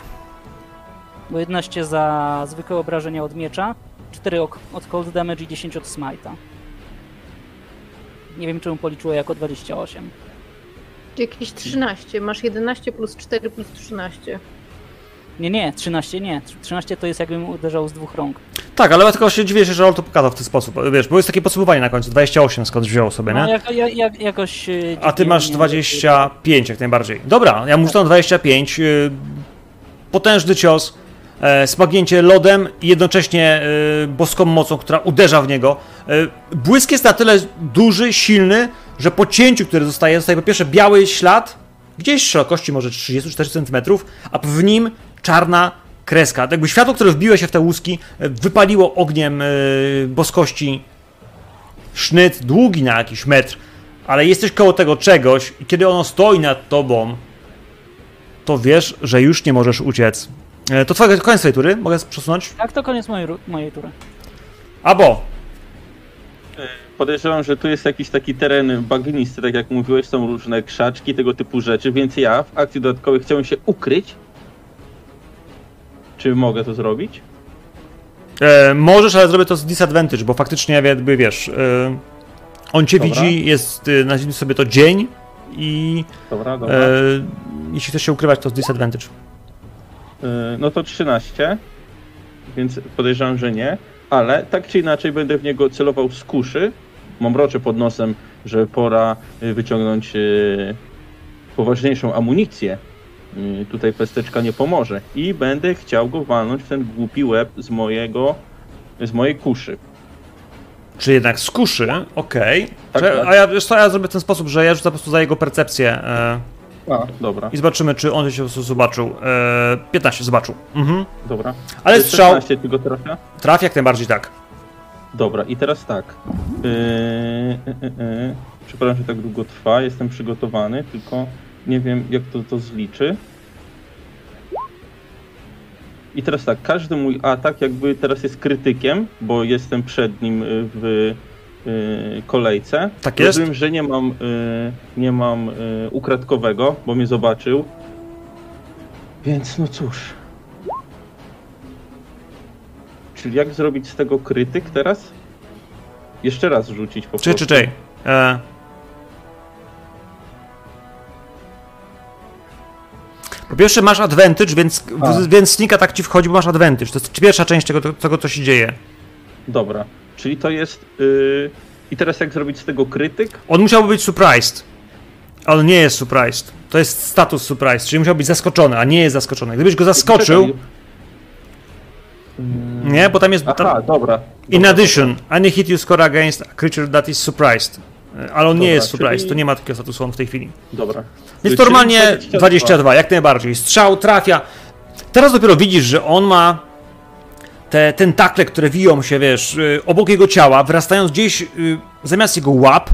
Bo 11 za zwykłe obrażenia od miecza, 4 ok- od cold damage i 10 od smite'a. Nie wiem czemu policzyło jako 28. Jakieś 13. Masz 11 plus 4 plus 13. Nie, nie, 13 nie. 13 to jest jakbym uderzał z dwóch rąk. Tak, ale ja tylko się dziwię, że rol to pokazał w ten sposób. Wiesz, bo jest takie podsumowanie na końcu, 28 skąd wziął sobie, No, nie? jak, jak, jak, jakoś... y, A ty masz mnie- 25 jak najbardziej. Dobra, ja muszę tam 25. y, Potężny cios, e, smagnięcie lodem i jednocześnie e, boską mocą, która uderza w niego. E, Błysk jest na tyle duży, silny, że po cięciu, które zostaje, zostaje po pierwsze biały ślad, gdzieś szerokości może 30-40 cm, a w nim czarna kreska. Tak jakby światło, które wbiło się w te łuski, e, wypaliło ogniem e, boskości sznyt długi na jakiś metr, ale jesteś koło tego czegoś i kiedy ono stoi nad tobą, to wiesz, że już nie możesz uciec. E, To twoje koniec swojej tury, mogę przesunąć? Tak, to koniec mojej, mojej tury. Abo, Podejrzewam, że tu jest jakiś taki teren bagnisty, tak jak mówiłeś, są różne krzaczki, tego typu rzeczy, więc ja w akcji dodatkowej chciałem się ukryć. Czy mogę to zrobić? e, możesz, ale zrobię to z disadvantage, bo faktycznie jakby wiesz, e, on cię Dobra. widzi, jest, e, nazwijmy sobie to dzień i Dobra, dobra. e, jeśli chcesz się ukrywać, to z disadvantage. Yy, No to 13, więc podejrzewam, że nie, ale tak czy inaczej będę w niego celował z kuszy, mamroczę pod nosem, że pora wyciągnąć poważniejszą amunicję. Y, Tutaj pesteczka nie pomoże. I będę chciał go walnąć w ten głupi łeb z mojego, z mojej kuszy. Czy jednak z kuszy, okej. Tak, Że- tak. A ja, wiesz co, ja zrobię w ten sposób, że ja rzucę po prostu za jego percepcję e, A, dobra, i zobaczymy, czy on się po prostu zobaczył. E, 15 zobaczył. Mhm. dobra. Ale strzał 16 tylko trafia? trafi jak najbardziej tak. Dobra, i teraz tak. Yy, yy, yy, yy. Przepraszam, że tak długo trwa, jestem przygotowany, tylko nie wiem jak to, to zliczy. I teraz tak, każdy mój atak jakby teraz jest krytykiem, bo jestem przed nim y, w y, kolejce. Tak jest. Rozumiem, że nie mam, y, nie mam y, ukradkowego, bo mnie zobaczył. Więc no cóż. Czyli jak zrobić z tego krytyk teraz? Jeszcze raz rzucić po Czy, prostu. czy, czy. E... Po pierwsze masz advantage, więc, A. więc sneaka tak ci wchodzi, bo masz advantage. To jest pierwsza część tego, tego co się dzieje. Dobra, czyli to jest... y, I teraz jak zrobić z tego krytyk? On musiałby być surprised. Ale on nie jest surprised. To jest status surprised, czyli musiał być zaskoczony, a nie jest zaskoczony. Gdybyś go zaskoczył, nie, bo tam jest... Aha, Tam, dobra. in dobra, addition, any hit you score against a creature that is surprised. E, Ale on nie Dobra, jest surprised, czyli- to nie ma takiego statusu on w tej chwili. Dobra. Czyli normalnie 22. 22, jak najbardziej. Strzał trafia. Teraz dopiero widzisz, że on ma te tentakle, które wiją się, wiesz, y, obok jego ciała, wyrastając gdzieś y, zamiast jego łap.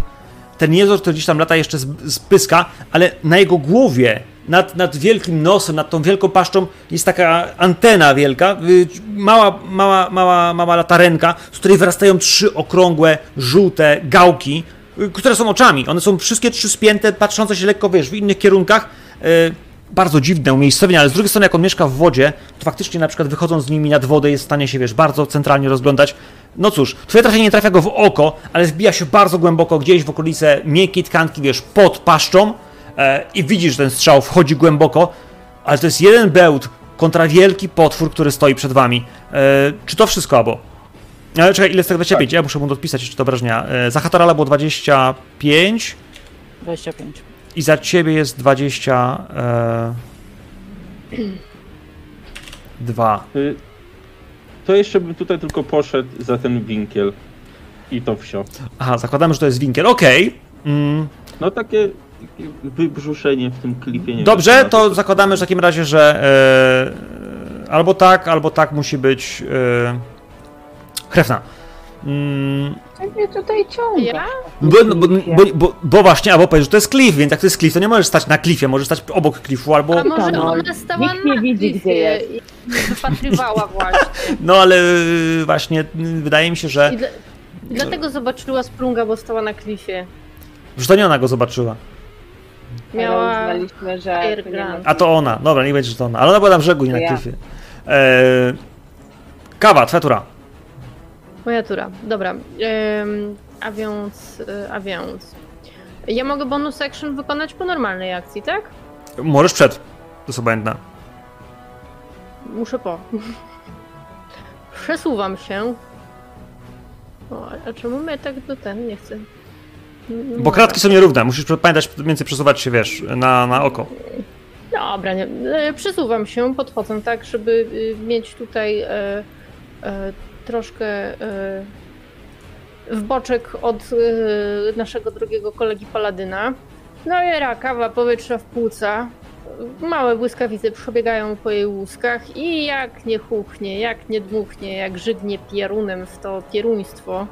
Ten jezor, który gdzieś tam lata jeszcze z, pyska, ale na jego głowie, nad, nad wielkim nosem, nad tą wielką paszczą jest taka antena wielka, y, mała, mała, mała, mała latarenka, z której wyrastają trzy okrągłe, żółte gałki, które są oczami. One są wszystkie trzy spięte, patrzące się lekko, wiesz, w innych kierunkach. Y, bardzo dziwne umiejscowienie, ale z drugiej strony, jak on mieszka w wodzie, to faktycznie na przykład wychodząc z nimi nad wodę jest w stanie się, wiesz, bardzo centralnie rozglądać. No cóż, twoje trafienie nie trafia go w oko, ale wbija się bardzo głęboko gdzieś w okolice miękkiej tkanki, wiesz, pod paszczą e, i widzisz, że ten strzał wchodzi głęboko, ale to jest jeden bełt kontra wielki potwór, który stoi przed wami. E, czy to wszystko, albo? Ale czekaj, ile z tego 25? Ja muszę mu dopisać jeszcze te obrażenia. E, za Hatarala było 25 25. i za ciebie jest 20... E, dwa. Y, To jeszcze bym tutaj tylko poszedł za ten winkiel. I to wsio. Aha, zakładamy, że to jest winkiel. Okej. Mm, No takie wybrzuszenie w tym klipie. Nie dobrze, wiem, to zakładamy w takim razie, że e, albo tak, albo tak musi być e, Hrefna. Mm, Co mnie tutaj ciąga? Ja? bo, no, bo, bo, bo, bo właśnie, albo powiesz, że to jest klif, więc jak to jest klif, to nie możesz stać na klifie, możesz stać obok klifu, albo... A może no, ona stała nikt nie na widzi, klifie gdzie jest. i wypatrywała właśnie. No ale y, właśnie y, wydaje mi się, że, dla, dlatego zobaczyła Sprunga, bo stała na klifie. że to nie ona go zobaczyła. Miała... Uznaliśmy, że A to ona, dobra, nie będzie, że to ona, ale ona była na brzegu, nie na Ja. klifie. E, kawa, twoja tura. Moja tura. Dobra. Ym, a więc... y, A więc... Ja mogę bonus action wykonać po normalnej akcji, tak? Możesz przed, to jest obojętne. Muszę po. Przesuwam się. O, a czemu mnie tak do ten nie chcę? Nie Bo kratki są nierówne, musisz pamiętać więcej przesuwać się, wiesz, na, na oko. Dobra, nie, e, przesuwam się, podchodzę tak, żeby y, mieć tutaj e, e, troszkę e, w boczek od e, naszego drugiego kolegi Paladyna. No i rakawa powietrza w płuca. Małe błyskawice przebiegają po jej łuskach i jak nie chuchnie, jak nie dmuchnie, jak żygnie pierunem w to pieruństwo.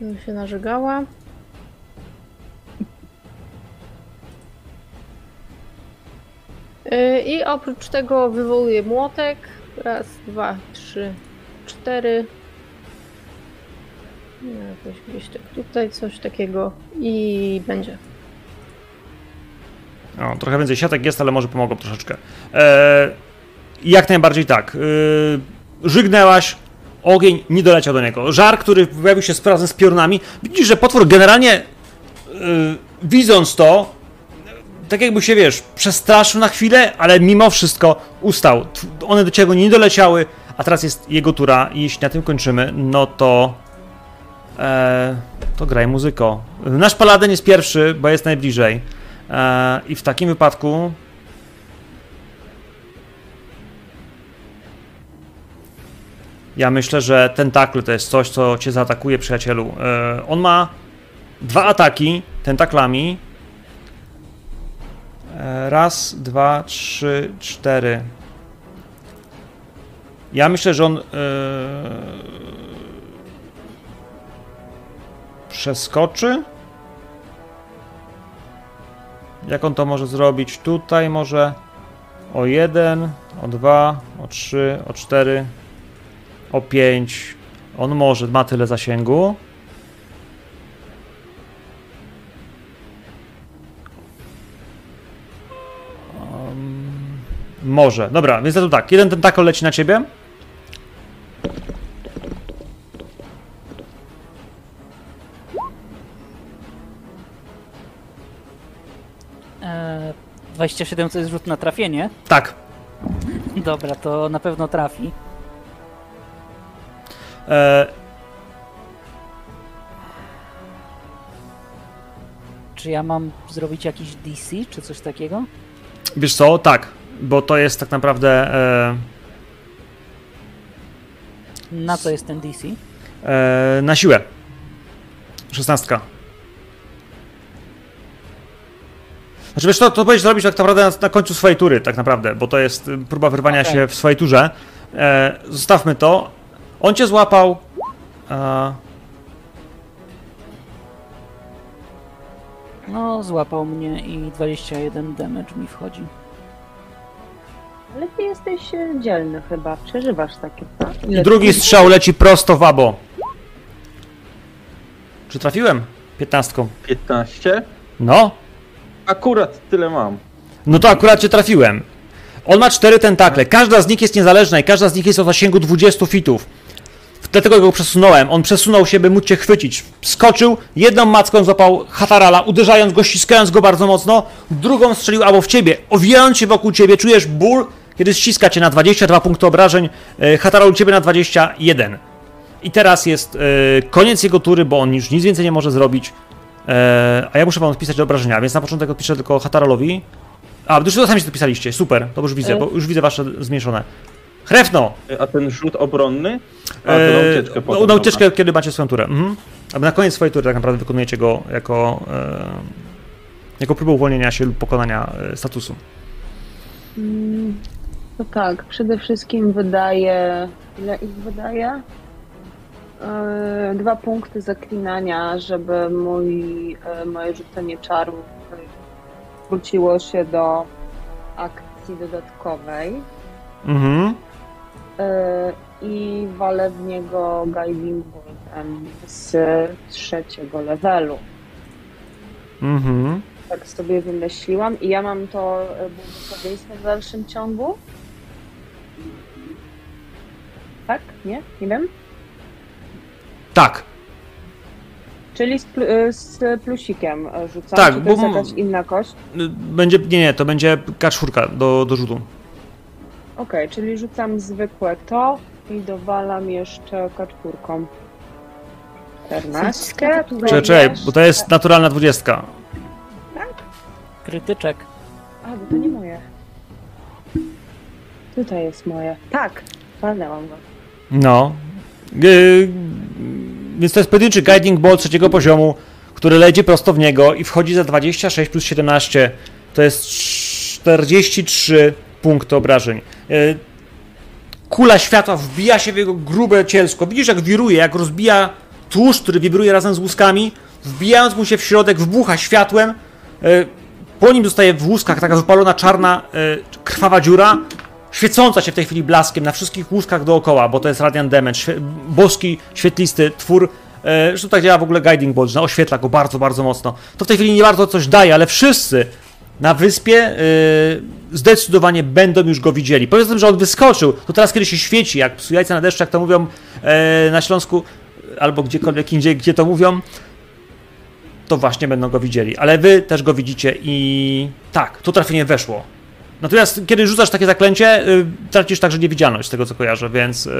Bym się narzegała. I oprócz tego wywołuję młotek. Raz, dwa, trzy, cztery. Jakoś gdzieś tak tutaj coś takiego i będzie. Trochę więcej siatek jest, ale może pomogą troszeczkę. E, jak najbardziej tak. E, żygnęłaś, ogień nie doleciał do niego. Żar, który pojawił się z- razem z piorunami. Widzisz, że potwór generalnie, e, widząc to, tak jakby się, wiesz, przestraszył na chwilę, ale mimo wszystko ustał. One do ciebie nie doleciały, a teraz jest jego tura i jeśli na tym kończymy, no to... E, to graj muzyko. Nasz paladyn jest pierwszy, bo jest najbliżej. E, I w takim wypadku... Ja myślę, że tentakl to jest coś, co cię zaatakuje, przyjacielu. E, on ma dwa ataki tentaklami. E, raz, dwa, trzy, cztery. Ja myślę, że on e, przeskoczy. Jak on to może zrobić? Tutaj może o jeden, o dwa, o trzy, o cztery, o pięć. On może, ma tyle zasięgu. Może. Dobra, więc to tak. Jeden tentakol leci na ciebie. E, 27 to jest rzut na trafienie. Tak. Dobra, to na pewno trafi. E, Czy ja mam zrobić jakiś DC, czy coś takiego? wiesz co? Tak. Bo to jest tak naprawdę. E, Na co jest ten DC? e, na siłę. Szesnastka. Znaczy wiesz, to, to powinieneś zrobić tak naprawdę na, na końcu swojej tury, tak naprawdę, bo to jest y, próba wyrwania Okej. się w swojej turze. E, zostawmy to. On cię złapał. E, No, złapał mnie i 21 damage mi wchodzi. Ale ty jesteś e, dzielny chyba, przeżywasz takie. tak? I drugi strzał leci prosto w abo. Czy trafiłem? Piętnastką. 15? No. Akurat tyle mam. No to akurat cię trafiłem. On ma cztery tentakle. Każda z nich jest niezależna i każda z nich jest o zasięgu 20 fitów. Dlatego go przesunąłem. On przesunął się, by móc cię chwycić. Skoczył, jedną macką złapał Hatarala, uderzając go, ściskając go bardzo mocno, drugą strzelił albo w ciebie, owijając się wokół ciebie, czujesz ból, kiedy ściska cię na 22 punkty obrażeń, e, Hataral u ciebie na 21. I teraz jest e, koniec jego tury, bo on już nic więcej nie może zrobić. E, a ja muszę wam wpisać obrażenia, więc na początek odpiszę tylko Hataralowi. A, już to sami się dopisaliście, super, to już widzę, bo już widzę wasze zmniejszone. Hrefno! A ten rzut obronny? A, to na ucieczkę no, potem. na ucieczkę, kiedy macie swoją turę. Mhm. A na koniec swojej tury tak naprawdę wykonujecie go jako, e, jako próbę uwolnienia się lub pokonania statusu. No tak, przede wszystkim wydaje. Ile ich wydaje? Yy, Dwa punkty zaklinania, żeby mój, e, moje rzucenie czarów wróciło się do akcji dodatkowej. Mhm. E, I walę w niego Guiding Boltem z trzeciego levelu. Mhm. Tak sobie wymyśliłam i ja mam to błogosławieństwo w dalszym ciągu. Tak? Nie? Nie wiem. Tak, Czyli z, pl- e, z plusikiem e, rzucam. Tak, Czy to bo jest inna kość? y, będzie, nie, nie, to będzie K4 do, do rzutu. Okej, czyli rzucam zwykłe to i dowalam jeszcze kaczpurką. 14. Czekaj, czekaj, bo to jest naturalna 20. Krytyczek. A, bo to nie moje. Tutaj jest moje. Tak, walnęłam go. No. Więc to jest pojedynczy guiding ball trzeciego poziomu, który leci prosto w niego i wchodzi za 26 plus 17. To jest 43 punkty obrażeń. Y, Kula światła wbija się w jego grube cielsko. Widzisz, jak wiruje, jak rozbija tłuszcz, który wibruje razem z łuskami. Wbijając mu się w środek, wybucha światłem. Y, Po nim zostaje w łuskach taka wypalona czarna, y, krwawa dziura, świecąca się w tej chwili blaskiem na wszystkich łuskach dookoła, bo to jest Radiant Damage, świe- boski, świetlisty twór. E, Zresztą tak działa w ogóle Guiding Bolt, że oświetla go bardzo, bardzo mocno. To w tej chwili nie bardzo coś daje, ale wszyscy na wyspie e, zdecydowanie będą już go widzieli. Powiedz tym, że on wyskoczył, to teraz kiedy się świeci, jak jajca na deszczu, jak to mówią e, na Śląsku, albo gdziekolwiek indziej, gdzie to mówią, to właśnie będą go widzieli. Ale wy też go widzicie i tak, to trafienie weszło. Natomiast kiedy rzucasz takie zaklęcie, y, tracisz także niewidzialność, z tego co kojarzę, więc. Y,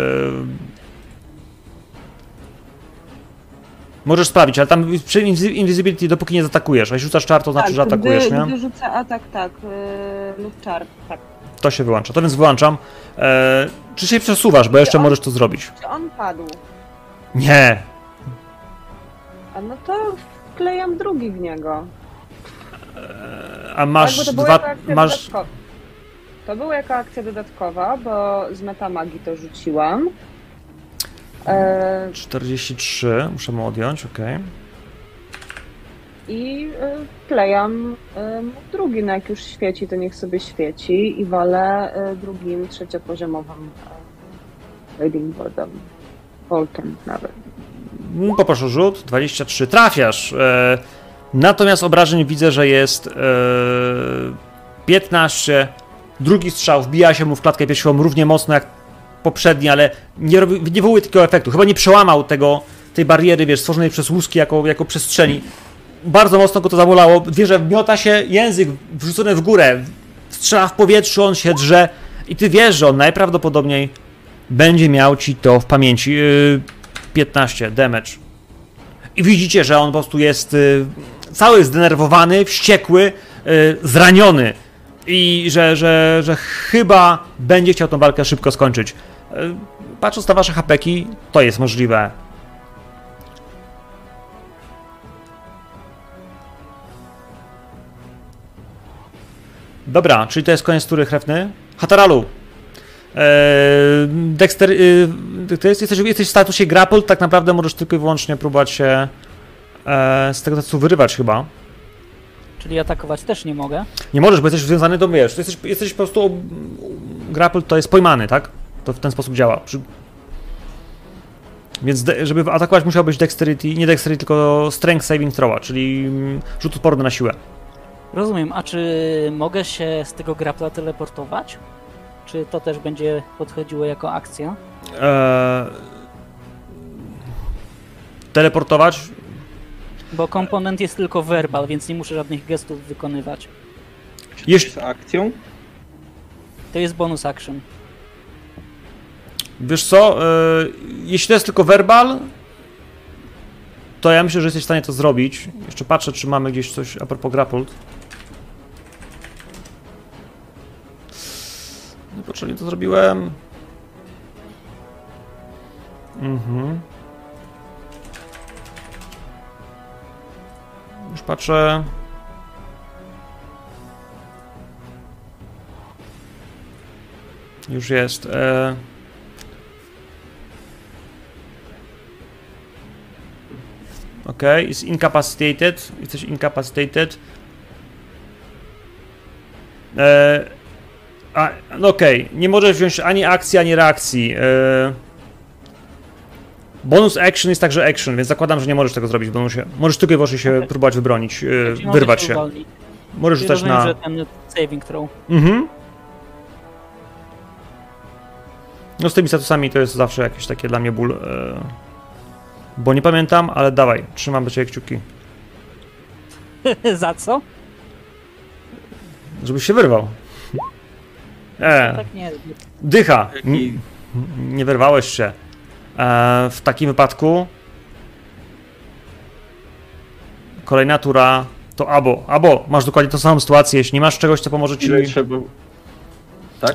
możesz sprawić, ale tam przy invis- Invisibility, dopóki nie zaatakujesz, a jeśli rzucasz czar, to znaczy, że atakujesz, gdy, nie? gdy rzucę atak, tak, yy, lub czar, tak. To się wyłącza. To więc wyłączam. E, czy się przesuwasz, bo jeszcze on- możesz to zrobić? Czy on padł? Nie. A no to wklejam drugi w niego. A masz tak, dwa. Masz. To było jako akcja dodatkowa, bo z metamagii to rzuciłam. E, 43, muszę mu odjąć, okej. I e, wklejam e, drugi, no jak już świeci, to niech sobie świeci i walę e, drugim trzeciopoziomowym Riding Boardem. Boltem nawet. Mm, Poproszę rzut. 23. Trafiasz. Natomiast obrażeń widzę, że jest e, 15. Drugi strzał wbija się mu w klatkę piersiową równie mocno jak poprzedni, ale nie, robi, nie wywołuje takiego efektu. Chyba nie przełamał tego, tej bariery, wiesz, stworzonej przez łuski jako, jako przestrzeni. Bardzo mocno go to zabolało. Wie, że miota się język wrzucony w górę. Strzela w powietrzu, on się drze. I ty wiesz, że on najprawdopodobniej będzie miał ci to w pamięci. Yy, 15 damage. I widzicie, że on po prostu jest y, cały zdenerwowany, wściekły, y, zraniony. I że, że, że chyba będzie chciał tą walkę szybko skończyć. Y, patrząc na wasze hapeki, to jest możliwe. Dobra, czyli to jest koniec tury chrewny. Hataralu. Eee, Dexter, to jest, jesteś, jesteś w statusie grapple, tak naprawdę możesz tylko i wyłącznie próbować się e, z tego statusu wyrywać chyba. Czyli atakować też nie mogę. Nie możesz, bo jesteś związany do wiesz, jesteś, jesteś po prostu grapple to jest pojmany, tak? To w ten sposób działa. Przy... Więc de, żeby atakować musiałbyś dexterity, nie dexterity, tylko strength saving throwa, czyli mm, rzut odporny na siłę. Rozumiem, a czy mogę się z tego grapla teleportować? Czy to też będzie podchodziło jako akcja? Eee, teleportować? Bo komponent jest tylko verbal, więc nie muszę żadnych gestów wykonywać. Czy to jest akcją? To jest bonus action. Wiesz co, e, jeśli to jest tylko verbal, to ja myślę, że jesteś w stanie to zrobić. Jeszcze patrzę, czy mamy gdzieś coś a propos grappled. Niepotrzebnie to zrobiłem. Mhm. Już patrzę. Już jest. E... Ok, jest incapacitated. Jesteś incapacitated. E, a, no okej, nie możesz wziąć ani akcji, ani reakcji. E, bonus action jest także action, więc zakładam, że nie możesz tego zrobić w bonusie. Możesz tylko i wyłącznie się Okej. próbować wybronić, mogę wyrwać się. uwolnić. Możesz Czyli rzucać na. że ten saving throw. Mhm. No z tymi statusami to jest zawsze jakieś takie dla mnie ból. E, bo nie pamiętam, ale dawaj, trzymam do ciebie kciuki. Za co? Żebyś się wyrwał. E, Tak nie. dycha. N- nie wyrwałeś się. E, w takim wypadku kolejna tura to abo. Abo, masz dokładnie tą samą sytuację. Jeśli nie masz czegoś, co pomoże ci. Ile trzeba... Tak?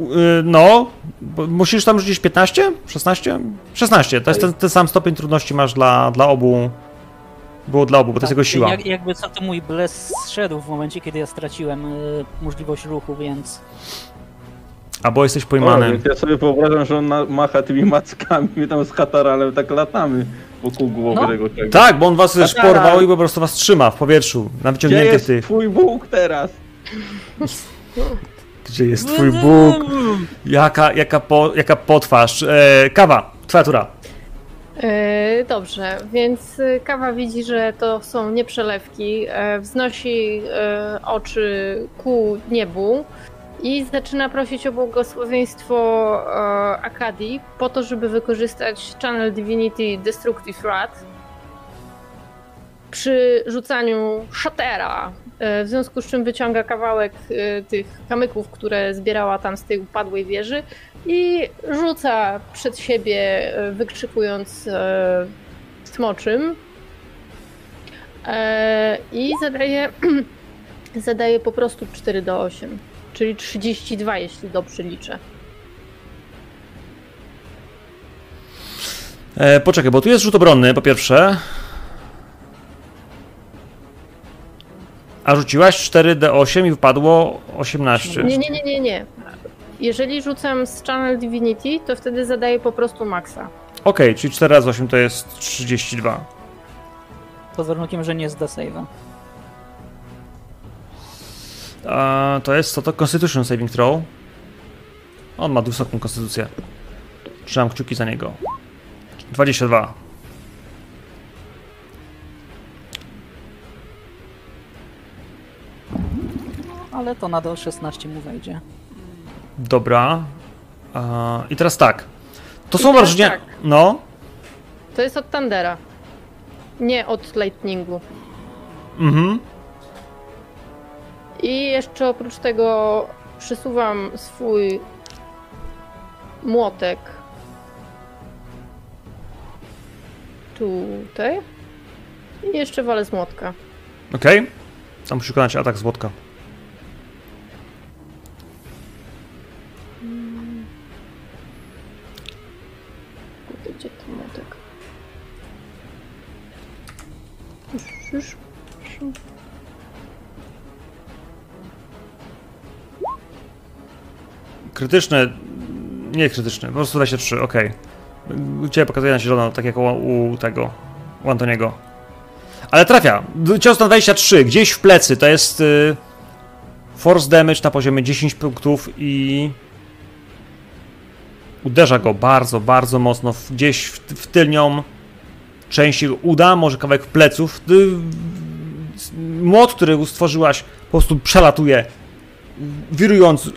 Y, No, bo musisz tam rzucić 15? 16? 16. To jest ten, ten sam stopień trudności masz dla, dla obu. Było dla obu, bo to jest jego siła. Tak, Jak, jakby co to mój bles zszedł w momencie, kiedy ja straciłem y, możliwość ruchu, więc Albo jesteś O, pojmany. więc ja sobie wyobrażam, że on macha tymi mackami, my tam z Hataralem tak latamy wokół głowy No. tego czegoś. Tak, bo on was też porwał i po prostu was trzyma w powietrzu. Na Gdzie jest tych. twój Bóg teraz? Gdzie jest twój Bóg? Jaka, jaka, po, jaka potwarz. E, kawa, twoja tura. E, Dobrze, więc e, kawa widzi, że to są nieprzelewki, e, wznosi e, oczy ku niebu i zaczyna prosić o błogosławieństwo e, Akadii po to, żeby wykorzystać Channel Divinity Destructive Wrath. przy rzucaniu szatera, e, w związku z czym wyciąga kawałek e, tych kamyków, które zbierała tam z tej upadłej wieży i rzuca przed siebie, e, wykrzykując e, smoczym. E, I zadaje, zadaje po prostu 4 do 8, czyli 32, jeśli dobrze liczę. E, poczekaj, bo tu jest rzut obronny, po pierwsze. A rzuciłaś 4D8 i wypadło 18. Nie, nie, nie, nie, nie. Jeżeli rzucam z Channel Divinity, to wtedy zadaję po prostu maksa. Okej, czyli 4 razy 8 to jest 32. Pod warunkiem, że nie zda save'a. A, to jest co to? Constitution Saving Throw. On ma wysoką konstytucję. Trzymam kciuki za niego. 22. Ale to nadal 16 mu wejdzie. Dobra. A, I teraz tak. To I są wrażenia. tak. No. To jest od Tandera. Nie od Lightningu. Mhm. I jeszcze oprócz tego przesuwam swój młotek tutaj. I jeszcze walę z młotka. Okej. Tam musi wykonać atak z łotka. Kurde, Gdzie ten młotek? Już, już. Krytyczne. Nie krytyczne, po prostu 23, okej. U Ciebie pokazuje na zielono, tak jak u, u tego, u Antoniego. Ale trafia. Cios na 23, gdzieś w plecy, to jest y, force damage na poziomie 10 punktów i uderza go bardzo, bardzo mocno, w- gdzieś w, w tylnią część uda, może kawałek pleców. Młot, który stworzyłaś, po prostu przelatuje, wirując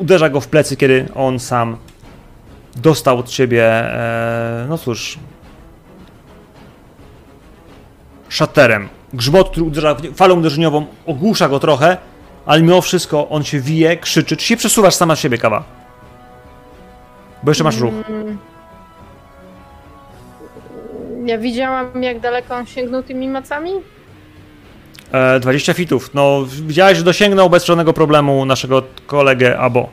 uderza go w plecy, kiedy on sam dostał od ciebie, e, no cóż, szaterem. Grzmot, który uderza falą uderzeniową, ogłusza go trochę, ale mimo wszystko on się wije, krzyczy. Czy się przesuwasz sama siebie, kawa? Bo jeszcze masz ruch. Mm. Ja widziałam, jak daleko on sięgnął tymi macami? E, 20 fitów. No, widziałeś, że dosięgnął bez żadnego problemu naszego kolegę Abo.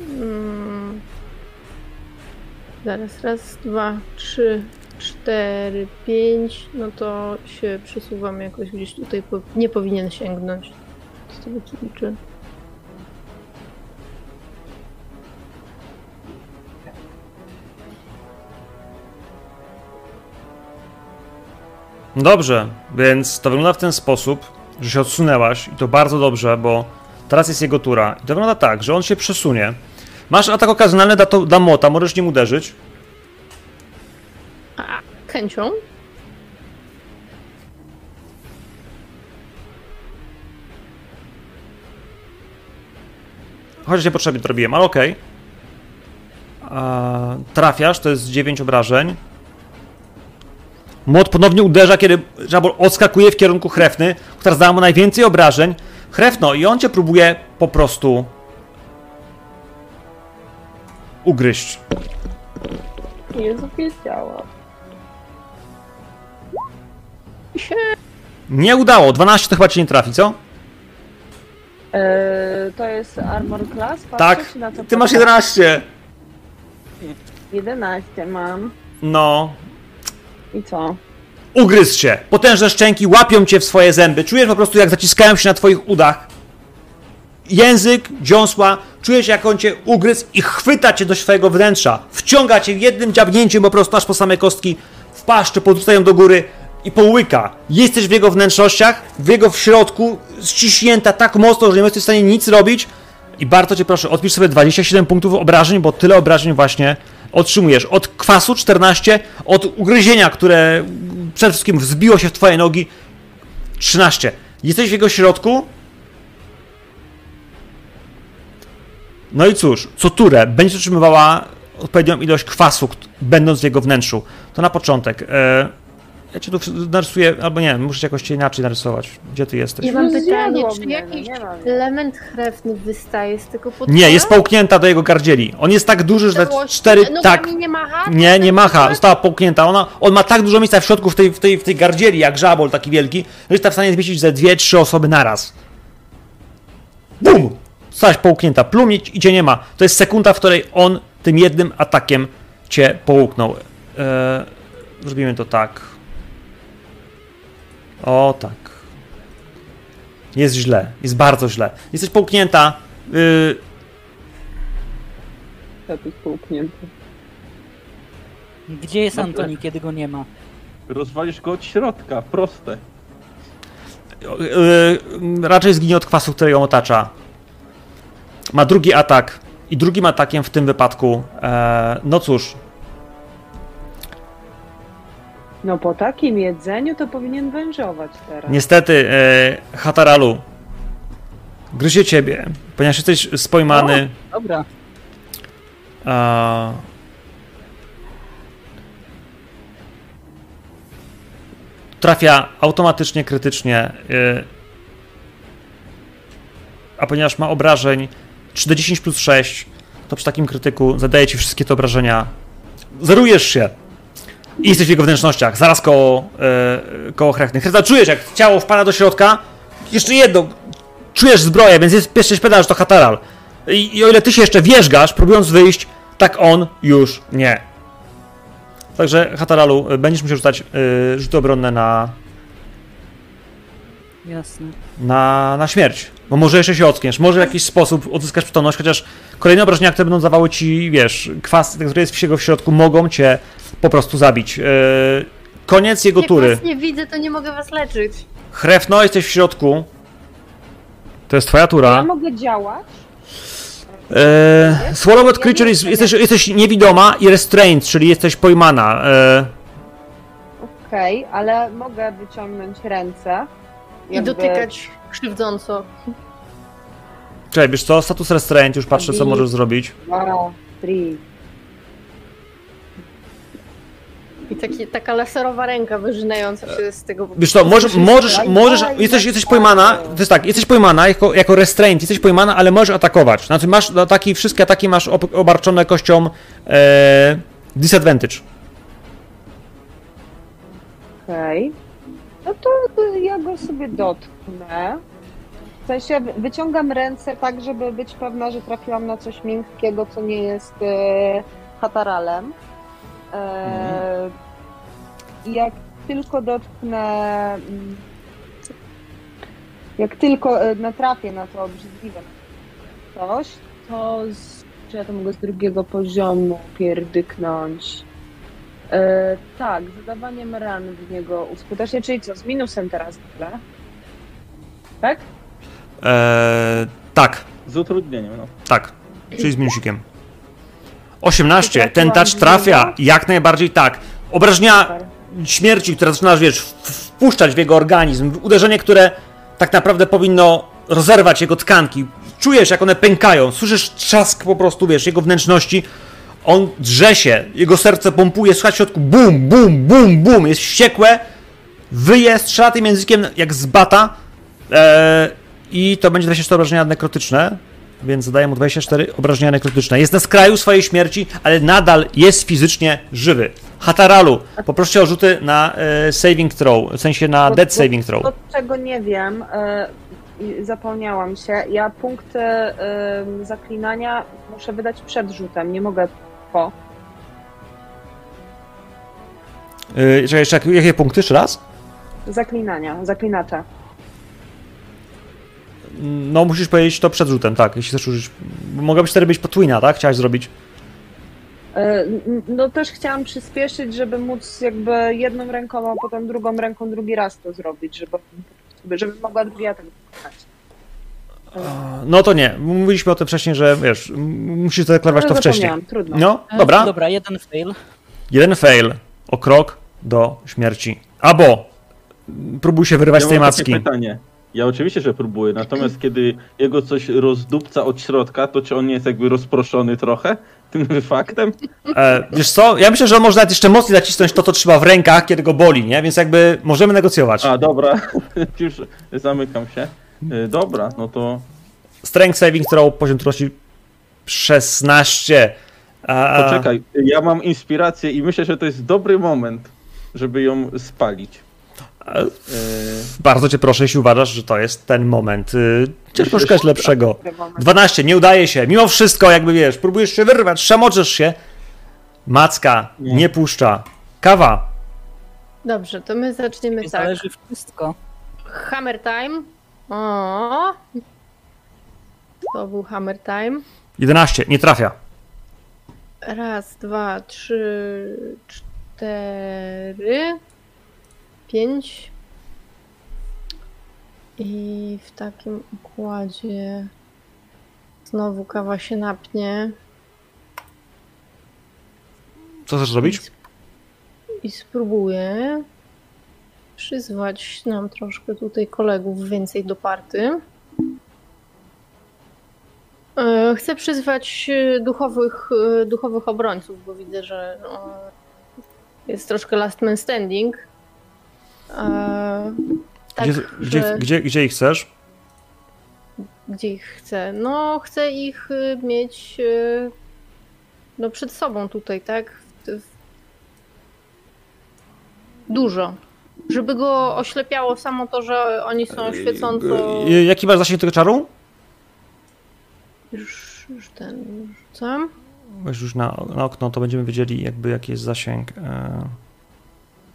Mm. Zaraz, raz, dwa, trzy, cztery, pięć. No to się przesuwam jakoś gdzieś tutaj. Po... Nie powinien sięgnąć. Z tego co Dobrze, więc to wygląda w ten sposób, że się odsunęłaś i to bardzo dobrze, bo teraz jest jego tura. I to wygląda tak, że on się przesunie. Masz atak okazjonalny da, to, da mota, możesz nim uderzyć. Chęcią. Chociaż niepotrzebnie to robiłem, ale okej. A, Trafiasz, to jest 9 obrażeń. Młot ponownie uderza, kiedy żabol odskakuje w kierunku Hrefny, która zdała mu najwięcej obrażeń. Hrefno, i on cię próbuje po prostu ugryźć. Jezu, wiedziała. się Nie udało, 12 to chyba cię nie trafi, co? Eee, to jest Armor Class? Patrzę, Tak, ty masz podam? 11. 11 mam. No, I co? ugryzł cię. Potężne szczęki łapią cię w swoje zęby. Czujesz po prostu, jak zaciskają się na twoich udach. Język, dziąsła, czujesz, jak on cię ugryzł i chwyta cię do swojego wnętrza. Wciąga cię jednym dziabnięciem po prostu aż po same kostki w paszczę, podrzuca ją do góry i połyka. Jesteś w jego wnętrznościach, w jego w środku, ściśnięta tak mocno, że nie jesteś w stanie nic robić. I bardzo cię proszę, odpisz sobie 27 punktów obrażeń, bo tyle obrażeń właśnie otrzymujesz. Od kwasu 14, od ugryzienia, które przede wszystkim wzbiło się w twoje nogi 13. Jesteś w jego środku. No i cóż, co turę będziesz otrzymywała odpowiednią ilość kwasu, będąc w jego wnętrzu. To na początek. E, Ja cię tu narysuję, albo nie, muszę cię jakoś cię inaczej narysować. Gdzie ty jesteś? Ja mam No pytanie, czy no jakiś element chrewny wystaje z tego potwora? Nie, jest połknięta do jego gardzieli. On jest tak duży, że cztery. Nogami Tak. nie macha? Nie, nie macha, została połknięta. Ona, on ma tak dużo miejsca w środku w tej, w tej, w tej gardzieli, jak żabol taki wielki, że jest w stanie zmieścić ze dwie, trzy osoby naraz. Bum! Zostałaś połknięta. Plum i i cię nie ma. To jest sekunda, w której on tym jednym atakiem cię połknął. Eee, zrobimy to tak. O tak. Jest źle. Jest bardzo źle. Jesteś połknięta. Yy, To jest połknięty. Gdzie jest. Antoni, kiedy go nie ma? Rozwalisz go od środka, proste. Yy, raczej zginie od kwasu, który ją otacza. Ma drugi atak. I drugim atakiem w tym wypadku. E, no cóż, No po takim jedzeniu to powinien wężować teraz. niestety, e, Hataralu. Gryzie ciebie, ponieważ jesteś spojmany. Dobra, E, trafia automatycznie, krytycznie. e, a ponieważ ma obrażeń 3d10 plus 6, to przy takim krytyku zadaje ci wszystkie te obrażenia. Zerujesz się i jesteś w jego wnętrznościach, zaraz koło, e, koło chrechnych. Czujesz, jak ciało wpada do środka. Jeszcze jedno, czujesz zbroję, więc jest pierwszy szpedal, że to Hataral. I, I o ile ty się jeszcze wierzgasz, próbując wyjść, tak on już nie. Także Hataralu, y, będziesz musiał rzucać y, rzuty obronne na, jasne. na, na śmierć. Bo może jeszcze się ockniesz, może w jakiś sposób odzyskasz przytomność, chociaż kolejne obrażenia, które będą dawały ci, wiesz, kwas, który jest w środku, mogą cię po prostu zabić. Y, koniec jego Jak tury. was nie widzę, to nie mogę was leczyć. Chrefno, jesteś w środku. To jest twoja Ja tura. mogę działać? E, Swallowed creature jest, jesteś, jesteś niewidoma i restrained, czyli jesteś pojmana. E, Okej, ale mogę wyciągnąć ręce. I jakby- dotykać krzywdząco. Czekaj, wiesz co, status restraint, już patrzę co możesz zrobić. Dwa, three. I taki, taka laserowa ręka wyrzynająca się z tego. Wiesz co, możesz, możesz, możesz, jesteś, jesteś pojmana, to jest tak, jesteś pojmana jako, jako restraint, jesteś pojmana, ale możesz atakować. Znaczy masz ataki, wszystkie ataki masz ob- obarczone kością e, disadvantage. Okej. No to ja go sobie dotknę. W sensie wy- wyciągam ręce tak, żeby być pewna, że trafiłam na coś miękkiego, co nie jest e, hataralem. E, I jak tylko dotknę. mm, Jak tylko e, natrafię na to obrzydliwe coś, to z, czy ja to mogę z drugiego poziomu pierdyknąć? E, tak, zadawaniem ran w niego uskutecznia, czyli co, z minusem teraz ogóle? Tak? E, tak, Z utrudnieniem, no. tak, czyli z minusikiem. 18, ten touch trafia, jak najbardziej tak. Obrażenia Super. śmierci, które zaczynasz, wiesz, wpuszczać w jego organizm, uderzenie, które tak naprawdę powinno rozerwać jego tkanki. Czujesz, jak one pękają, słyszysz trzask po prostu, wiesz, jego wnętrzności. On drze się, jego serce pompuje, słychać w środku bum, bum, bum, bum, jest wściekłe, wyje, strzela tym językiem jak z bata eee, i to będzie 24 obrażenia nekrotyczne, więc zadaję mu 24 obrażenia nekrotyczne. Jest na skraju swojej śmierci, ale nadal jest fizycznie żywy. Hataralu, poproszę o rzuty na e, saving throw, w sensie na dead saving throw. To, czego nie wiem, e, zapomniałam się, ja punkty zaklinania muszę wydać przed rzutem, nie mogę po. Yy, czekaj, jeszcze jak- jakie punkty? Jeszcze raz? Zaklinania, zaklinacza. No, musisz powiedzieć to przed rzutem, tak, jeśli chcesz użyć. Mogłabyś wtedy być potwina, tak? Chciałaś zrobić. N- No też chciałam przyspieszyć, żeby móc jakby jedną ręką, a potem drugą ręką drugi raz to zrobić, żeby, żeby mogła drugi atak wykonać. No to nie. Mówiliśmy o tym wcześniej, że wiesz, musisz zadeklarować Ale to wcześniej. Trudno. No, E, dobra. Dobra, jeden fail. Jeden fail o krok do śmierci. Albo próbuj się wyrwać Ja z tej macki. pytanie. Ja oczywiście, że próbuję, natomiast kiedy jego coś rozdupca od środka, to czy on nie jest jakby rozproszony trochę tym faktem? E, wiesz co, ja myślę, że on może nawet jeszcze mocniej nacisnąć to, co trzyma w rękach, kiedy go boli, nie? Więc jakby możemy negocjować. A, dobra, już zamykam się. E, Dobra, no to Strength saving throw, poziom trudności 16. A, poczekaj, ja mam inspirację i myślę, że to jest dobry moment, żeby ją spalić. a, E, Bardzo cię proszę, jeśli uważasz, że to jest ten moment. Y, Ciężko szukać lepszego. Dobry moment. 12, nie udaje się. Mimo wszystko, jakby wiesz, próbujesz się wyrwać, szamoczesz się. Macka nie, Nie. puszcza. Kawa. Dobrze, to my zaczniemy Nie tak. zależy wszystko. Hammer time. O. To był hammer time. 11, nie trafia. Raz, dwa, trzy, cztery, pięć. I w takim układzie znowu kawa się napnie. Co chcesz zrobić? I spróbuję przyzwać nam troszkę tutaj kolegów więcej do party. E, Chcę przyzwać e, duchowych, e, duchowych obrońców, bo widzę, że e, jest troszkę last man standing. Tak, Gdzie, gdzie, że- gdzie, gdzie ich chcesz? gdzie ich chcę? No, chcę ich mieć no, przed sobą tutaj, tak? Dużo. Żeby go oślepiało samo to, że oni są świecąco. Y, Jaki masz zasięg tego czaru? Już, już ten rzucam. Weź już na, na okno, to będziemy wiedzieli jakby jaki jest zasięg. E,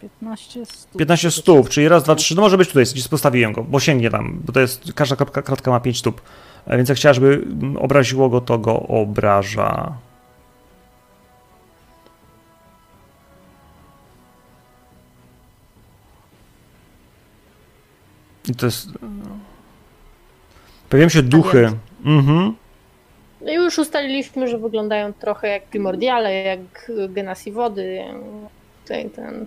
15 stóp. 15 stóp, czyli raz, dwa, trzy, no może być tutaj, gdzie postawiłem go, bo sięgnie tam, bo to jest, każda kratka, kratka ma 5 stóp. E, Więc jak chciała, żeby obraziło go, to go obraża. I to jest... Pojawiają się duchy. Mhm. No i już ustaliliśmy, że wyglądają trochę jak primordiale, jak genasi wody. Tutaj ten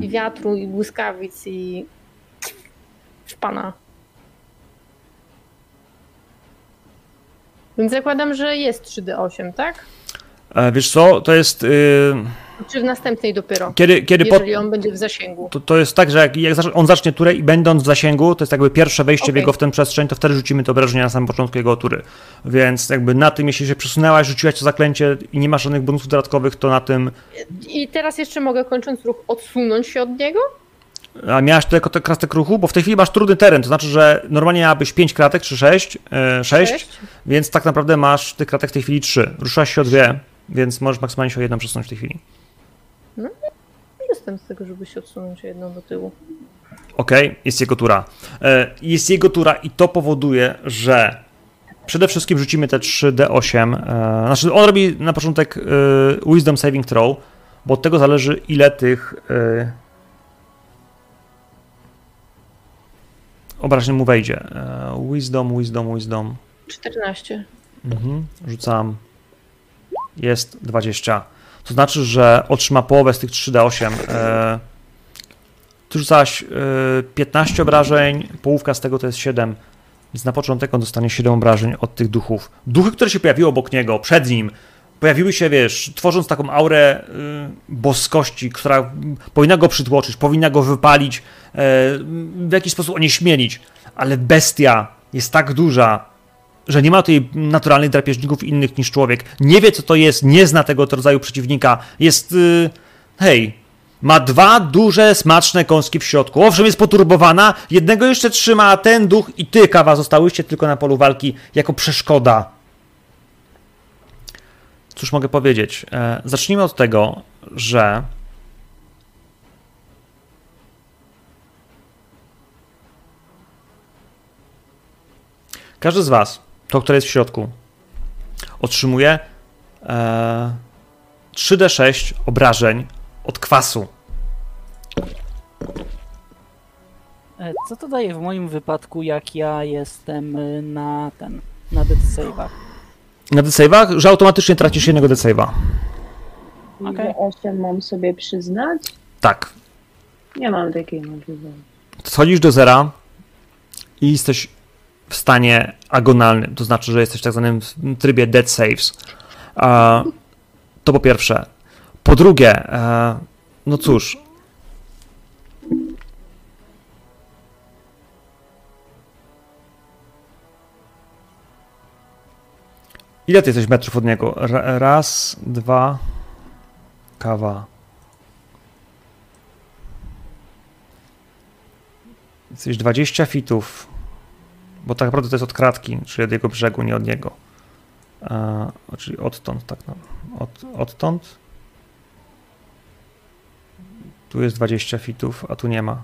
i wiatru, i błyskawic, i szpana. Więc zakładam, że jest 3D8, tak? E, Wiesz co, to jest... y, Czy w następnej dopiero? Kiedy, kiedy po, Jeżeli on będzie w zasięgu. to, to jest tak, że jak, jak on zacznie turę i będąc w zasięgu, to jest jakby pierwsze wejście w Okej. jego w tę przestrzeń, to wtedy rzucimy to obrażenia na samym początku jego tury. Więc jakby na tym, jeśli się przesunęłaś, rzuciłaś to zaklęcie i nie masz żadnych bonusów dodatkowych, to na tym... I teraz jeszcze mogę, kończąc ruch, odsunąć się od niego? A miałaś tylko te kratek ruchu? Bo w tej chwili masz trudny teren, to znaczy, że normalnie miałabyś 5 kratek czy 6, e, 6, Sześć? więc tak naprawdę masz tych kratek w tej chwili 3. Ruszałaś się o dwie, więc możesz maksymalnie się o jedną przesunąć w tej chwili. Jestem z tego, żeby się odsunąć jedną do tyłu. Okej, jest jego tura. E, Jest jego tura i to powoduje, że przede wszystkim rzucimy te 3D8. e, Znaczy, on robi na początek e, Wisdom Saving Throw, bo od tego zależy, ile tych e, obrażeń mu wejdzie. Wisdom, Wisdom, Wisdom. 14. Mhm, rzucam. Jest 20. To znaczy, że otrzyma połowę z tych 3D8. E, ty rzucałaś e, 15 obrażeń, połówka z tego to jest 7. Więc na początek on dostanie 7 obrażeń od tych duchów. Duchy, które się pojawiły obok niego, przed nim, pojawiły się, wiesz, tworząc taką aurę y, boskości, która powinna go przytłoczyć, powinna go wypalić, e, w jakiś sposób onieśmielić. Ale bestia jest tak duża, że nie ma tutaj naturalnych drapieżników innych niż człowiek. Nie wie, co to jest, nie zna tego rodzaju przeciwnika. Jest. y, hej. Ma dwa duże, smaczne kąski w środku. Owszem, jest poturbowana, jednego jeszcze trzyma, a ten duch i ty, kawa, zostałyście tylko na polu walki jako przeszkoda. Cóż mogę powiedzieć? E, zacznijmy od tego, że. Każdy z Was, to, które jest w środku, otrzymuje e, 3d6 obrażeń od kwasu. E, Co to daje w moim wypadku, jak ja jestem y, na ten, na death? Na desave'ach, że automatycznie tracisz jednego desave'a. Okej. Że 8 mam sobie przyznać? Tak. Nie mam takiej możliwości. Schodzisz do zera i jesteś w stanie agonalnym, to znaczy, że jesteś w tak zwanym trybie dead saves. To po pierwsze. Po drugie, e, no cóż. Ile ty jesteś metrów od niego? Ra- Raz, dwa, kawa. Jesteś 20 fitów. Bo tak naprawdę to jest od kratki, czyli od jego brzegu, nie od niego. E, czyli odtąd, tak. No. Od, odtąd. Tu jest 20 fitów, a tu nie ma.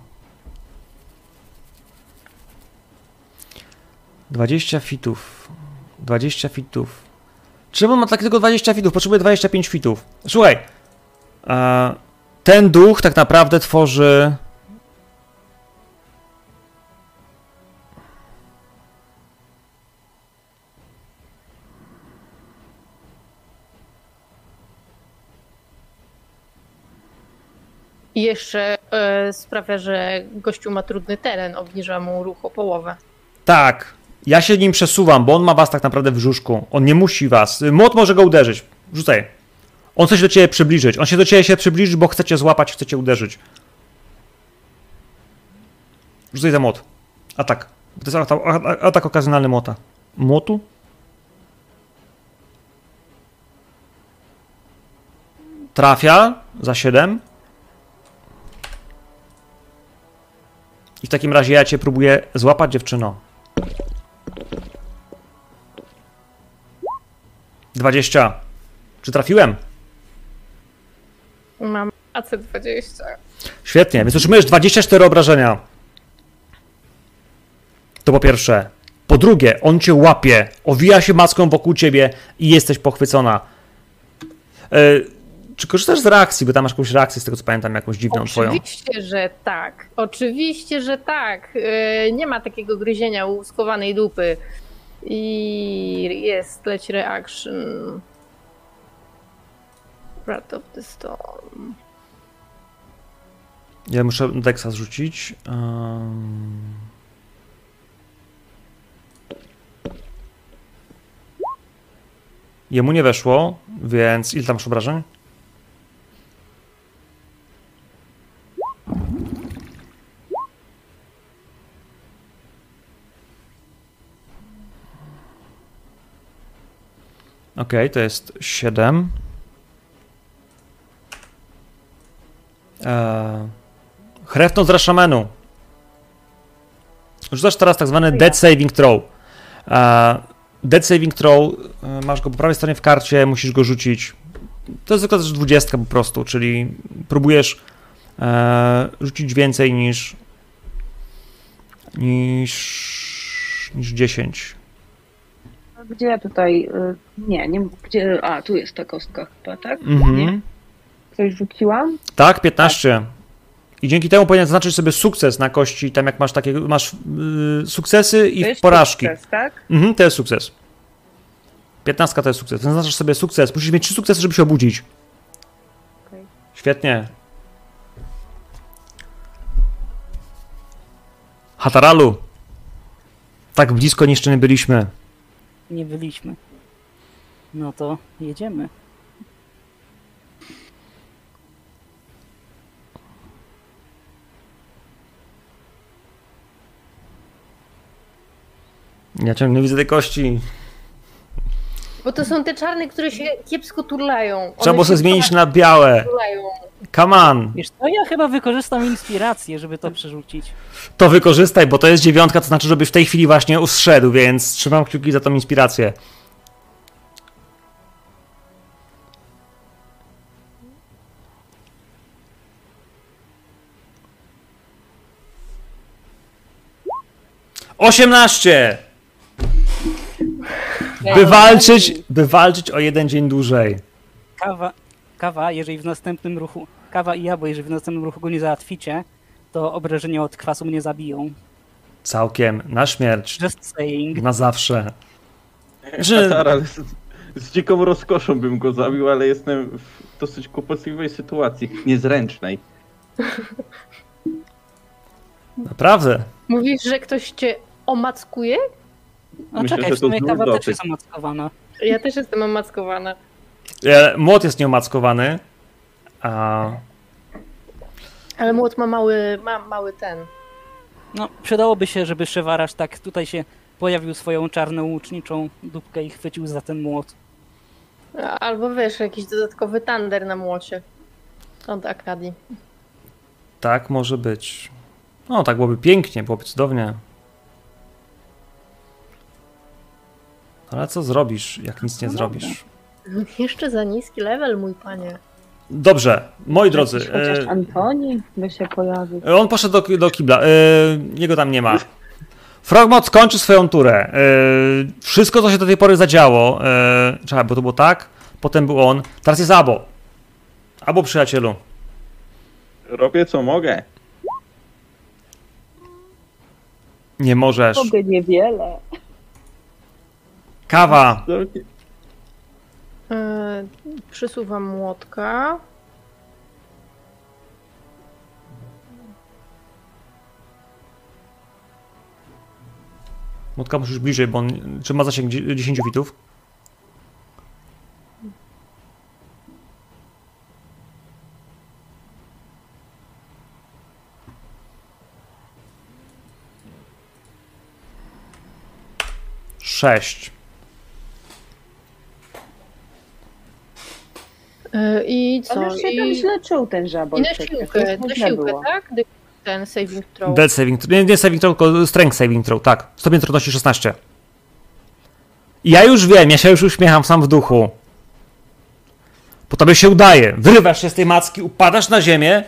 20 fitów. 20 fitów. Czemu ma tak tylko 20 fitów? Potrzebuję 25 fitów. Słuchaj. Ten duch tak naprawdę tworzy. I jeszcze e, sprawia, że gościu ma trudny teren, obniża mu ruch o połowę. Tak. Ja się nim przesuwam, bo on ma was tak naprawdę w brzuszku. On nie musi was. Młot może go uderzyć. Rzucaj. On chce się do ciebie przybliżyć. On się do ciebie się przybliżyć, bo chcecie złapać, chcecie uderzyć. Rzucaj za młot. Atak. To jest atak, atak okazjonalny młota. Młotu? Trafia za 7. w takim razie ja cię próbuję złapać, dziewczyno. 20. Czy trafiłem? Mam AC20. Świetnie, więc otrzymujesz 24 obrażenia. To po pierwsze. Po drugie, on cię łapie, owija się maską wokół ciebie i jesteś pochwycona. E, czy korzystasz z reakcji, bo tam masz jakąś reakcję, z tego co pamiętam, jakąś dziwną twoją. Oczywiście, że tak. Oczywiście, że tak. E, Nie ma takiego gryzienia u schowanej dupy. I jest leć reaction. Wrath of the Storm. Ja muszę Dexa zrzucić. Um... Jemu nie weszło, więc ile tam masz obrażeń? Okej, to jest 7. Eee, z Rashamenu. Rzucasz teraz tak zwany Dead Saving Throw. Eee, dead Saving Throw, e, masz go po prawej stronie w karcie, musisz go rzucić. To jest tylko też 20 po prostu, czyli próbujesz e, rzucić więcej niż niż niż 10. Gdzie tutaj. y, Nie, nie. Gdzie. A, tu jest ta kostka chyba, tak? Mhm. Nie? Coś rzuciłam? Tak, 15. I dzięki temu powinien zaznaczyć sobie sukces na kości, tam jak masz takie, masz yy, sukcesy i porażki. Sukces, tak? Mhm, to jest sukces. 15 to jest sukces. Zaznaczasz sobie sukces. Musisz mieć trzy sukcesy, żeby się obudzić. Okej. Świetnie. Hataralu. Tak blisko jeszcze nie byliśmy. Nie byliśmy. No to jedziemy. Ja ciągle widzę te kości. Bo to są te czarne, które się kiepsko turlają. One Trzeba było się sobie zmienić na białe. turlają. Come on. Wiesz co, ja chyba wykorzystam inspirację, żeby to przerzucić. To wykorzystaj, bo to jest dziewiątka, to znaczy, żebyś w tej chwili właśnie ustrzedł, więc trzymam kciuki za tą inspirację. Osiemnaście! By walczyć, by walczyć o jeden dzień dłużej. Kawa, kawa, jeżeli w następnym ruchu, kawa i ja, bo jeżeli w następnym ruchu go nie załatwicie, to obrażenia od kwasu mnie zabiją. Całkiem, na śmierć, Just saying. na zawsze. Że- z, z dziką rozkoszą bym go zabił, ale jestem w dosyć kłopotliwej sytuacji, niezręcznej. Naprawdę. Mówisz, że ktoś cię omackuję? No Myślę, czekaj, że w to sumie kawa też jest zamackowana. Ja też jestem omackowana. E, Młot jest nieomackowany. A Ale młot ma mały, ma mały ten. No, przydałoby się, żeby Szewarasz tak tutaj się pojawił swoją czarną łuczniczą dupkę i chwycił za ten młot. Albo wiesz, jakiś dodatkowy tander na młocie. Od Akadii. tak może być. No, tak byłoby pięknie, byłoby cudownie. Ale co zrobisz, jak nic nie No zrobisz? Jeszcze za niski level, mój panie. Dobrze, moi drodzy. Chociaż e, Antoni by się pojawił. On poszedł do, do kibla. E, jego tam nie ma. Frogmot skończy swoją turę. E, wszystko, co się do tej pory zadziało. E, czekaj, bo to było tak. Potem był on. Teraz jest Abo. Abo, przyjacielu. Robię co mogę. Nie możesz. Mogę niewiele. Kawa. E, przysuwam młotka. Motka musisz bliżej, bo on. Czy ma zasięg dzie- 10 fitów? Sześć. I co? On już się tam I, źle czuł ten i żabol. na przecież. siłkę, To na siłkę, tak? Ten saving throw. Dead saving throw. Nie, nie saving throw, tylko strength saving throw, tak. Stopień trudności 16. I Ja już wiem, ja się już uśmiecham sam w duchu. Bo tobie się udaje. Wyrywasz się z tej macki, upadasz na ziemię.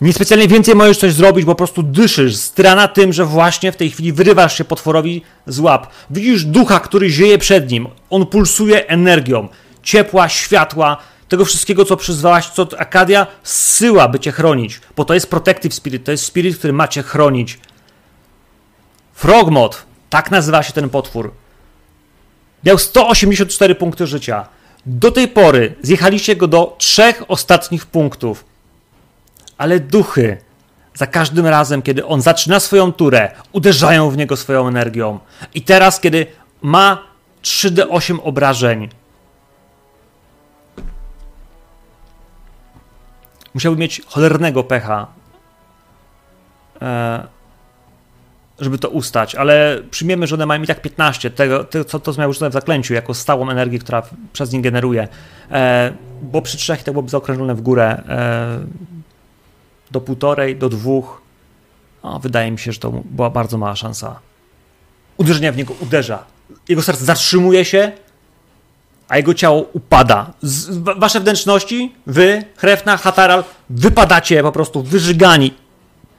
Niespecjalnie więcej możesz coś zrobić, bo po prostu dyszysz. Strana tym, że właśnie w tej chwili wyrywasz się potworowi z łap. Widzisz ducha, który zieje przed nim. On pulsuje energią. Ciepła, światła, tego wszystkiego, co przyzwałaś, co Akadia zsyła, by cię chronić. Bo to jest protective spirit, to jest spirit, który ma cię chronić. Frogmot, tak nazywa się ten potwór. Miał 184 punkty życia. Do tej pory zjechaliście go do trzech ostatnich punktów. Ale duchy, za każdym razem, kiedy on zaczyna swoją turę, uderzają w niego swoją energią. I teraz, kiedy ma 3d8 obrażeń, musiałby mieć cholernego pecha, e, żeby to ustać, ale przyjmiemy, że one mają i tak 15, tego, tego co to miał rzucone w zaklęciu, jako stałą energię, która przez nie generuje, e, bo przy trzech to byłoby zaokrążone w górę e, do półtorej, do dwóch. O, wydaje mi się, że to była bardzo mała szansa. Uderzenia w niego uderza. Jego serce zatrzymuje się, a jego ciało upada. Z, wa- wasze wnętrzności, wy, Hrefna, Hataral, wypadacie po prostu wyżygani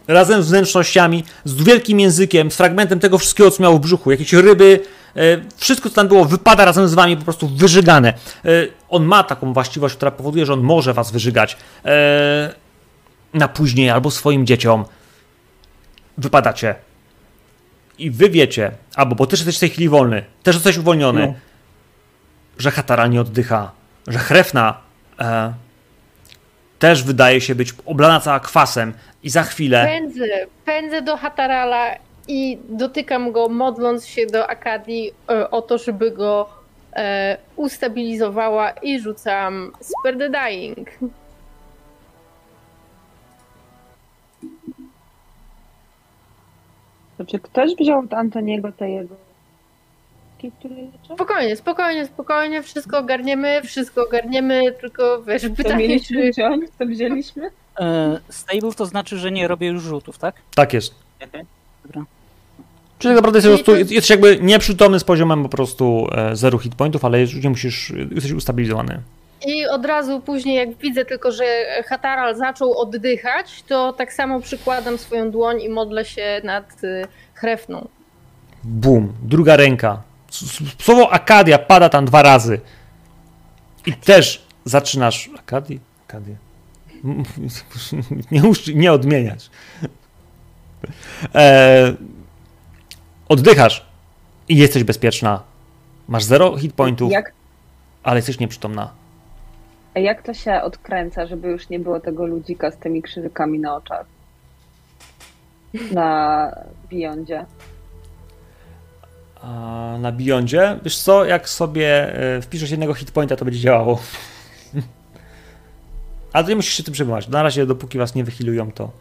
razem z wnętrznościami, z wielkim językiem, z fragmentem tego wszystkiego, co miało w brzuchu, jakieś ryby, e, wszystko, co tam było, wypada razem z wami po prostu wyżygane. E, on ma taką właściwość, która powoduje, że on może was wyżygać e, na później albo swoim dzieciom. Wypadacie. I wy wiecie, albo bo też jesteś w tej chwili wolny, też jesteś uwolniony, No. Że Hatara nie oddycha, że Hrefna e, też wydaje się być oblana cała kwasem i za chwilę Pędzę, pędzę do Hatarala i dotykam go, modląc się do Akadii e, o to, żeby go e, ustabilizowała i rzucam Spare the Dying. To czy ktoś wziął od Antoniego te jego... który leczy? Spokojnie, spokojnie, spokojnie, wszystko ogarniemy, wszystko ogarniemy, tylko wiesz, To pytanie, mieliśmy czy... wziąć? To wzięliśmy? E, stable to znaczy, że nie robię już rzutów, tak? Tak jest. Mhm. Dobra. Czyli tak naprawdę jesteś, prostu, to- jesteś jakby nieprzytomny z poziomem po prostu e, zero hit pointów, ale już nie musisz, jesteś ustabilizowany. I od razu później, jak widzę tylko, że Hataral zaczął oddychać, to tak samo przykładam swoją dłoń i modlę się nad y, Hrefną. Bum, druga ręka. Słowo Akadia pada tam dwa razy. I też zaczynasz. Akadii? Akadia. Nie, nie odmieniać. E, oddychasz i jesteś bezpieczna. Masz zero hit pointów, Jak, ale jesteś nieprzytomna. a jak to się odkręca, żeby już nie było tego ludzika z tymi krzyżykami na oczach? Na Beyondzie. Na Beyondzie, wiesz co, jak sobie e, wpiszesz jednego hitpointa, to będzie działało. Ale to nie musisz się tym przejmować. Na razie, dopóki was nie wychilują, to,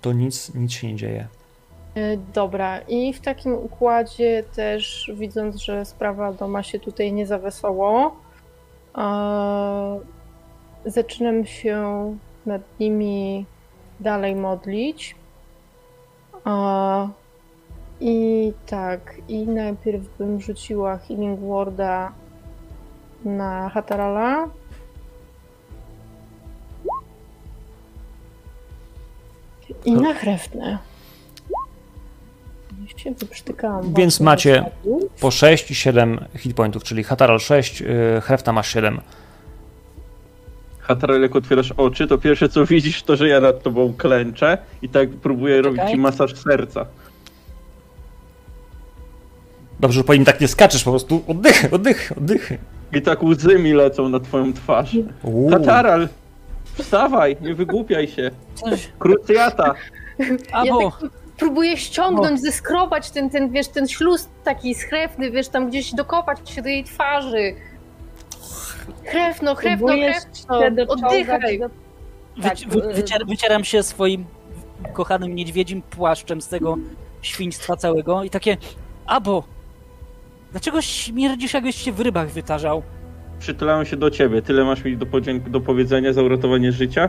to nic, nic się nie dzieje. E, Dobra, i w takim układzie też widząc, że sprawa doma się tutaj nie za wesoło, e, zaczynam się nad nimi dalej modlić. I tak, i najpierw bym rzuciła Healing Worda na Hatarala. I na Chreftne. Się wyprztykałam Więc macie-. Po 6 i 7 hitpointów, czyli Hataral 6, yy, Hrefta masz 7. Hatarel, jak otwierasz oczy, to pierwsze co widzisz, to że ja nad tobą klęczę i tak próbuję robić ci masaż serca. Dobrze, że po nim tak nie skaczesz, po prostu oddychy, oddychy, oddychy. I tak łzy mi lecą na twoją twarz. Uuu. Hataral, wstawaj, nie wygłupiaj się. Krucjata. Albo. Ja tak próbuję ściągnąć, zeskrobać ten, ten, wiesz, ten śluz taki schrewny, wiesz, tam gdzieś dokopać się do jej twarzy. Chrewno, chrewno, chrewno, oddychaj. do... Tak, wy, y- wycier, wycieram się swoim kochanym niedźwiedzim płaszczem z tego świństwa całego i takie. Abo! Dlaczego śmierdzisz, jakbyś się w rybach wytarzał? Przytulałem się do ciebie. Tyle masz mi do, podzięk- do powiedzenia za uratowanie życia.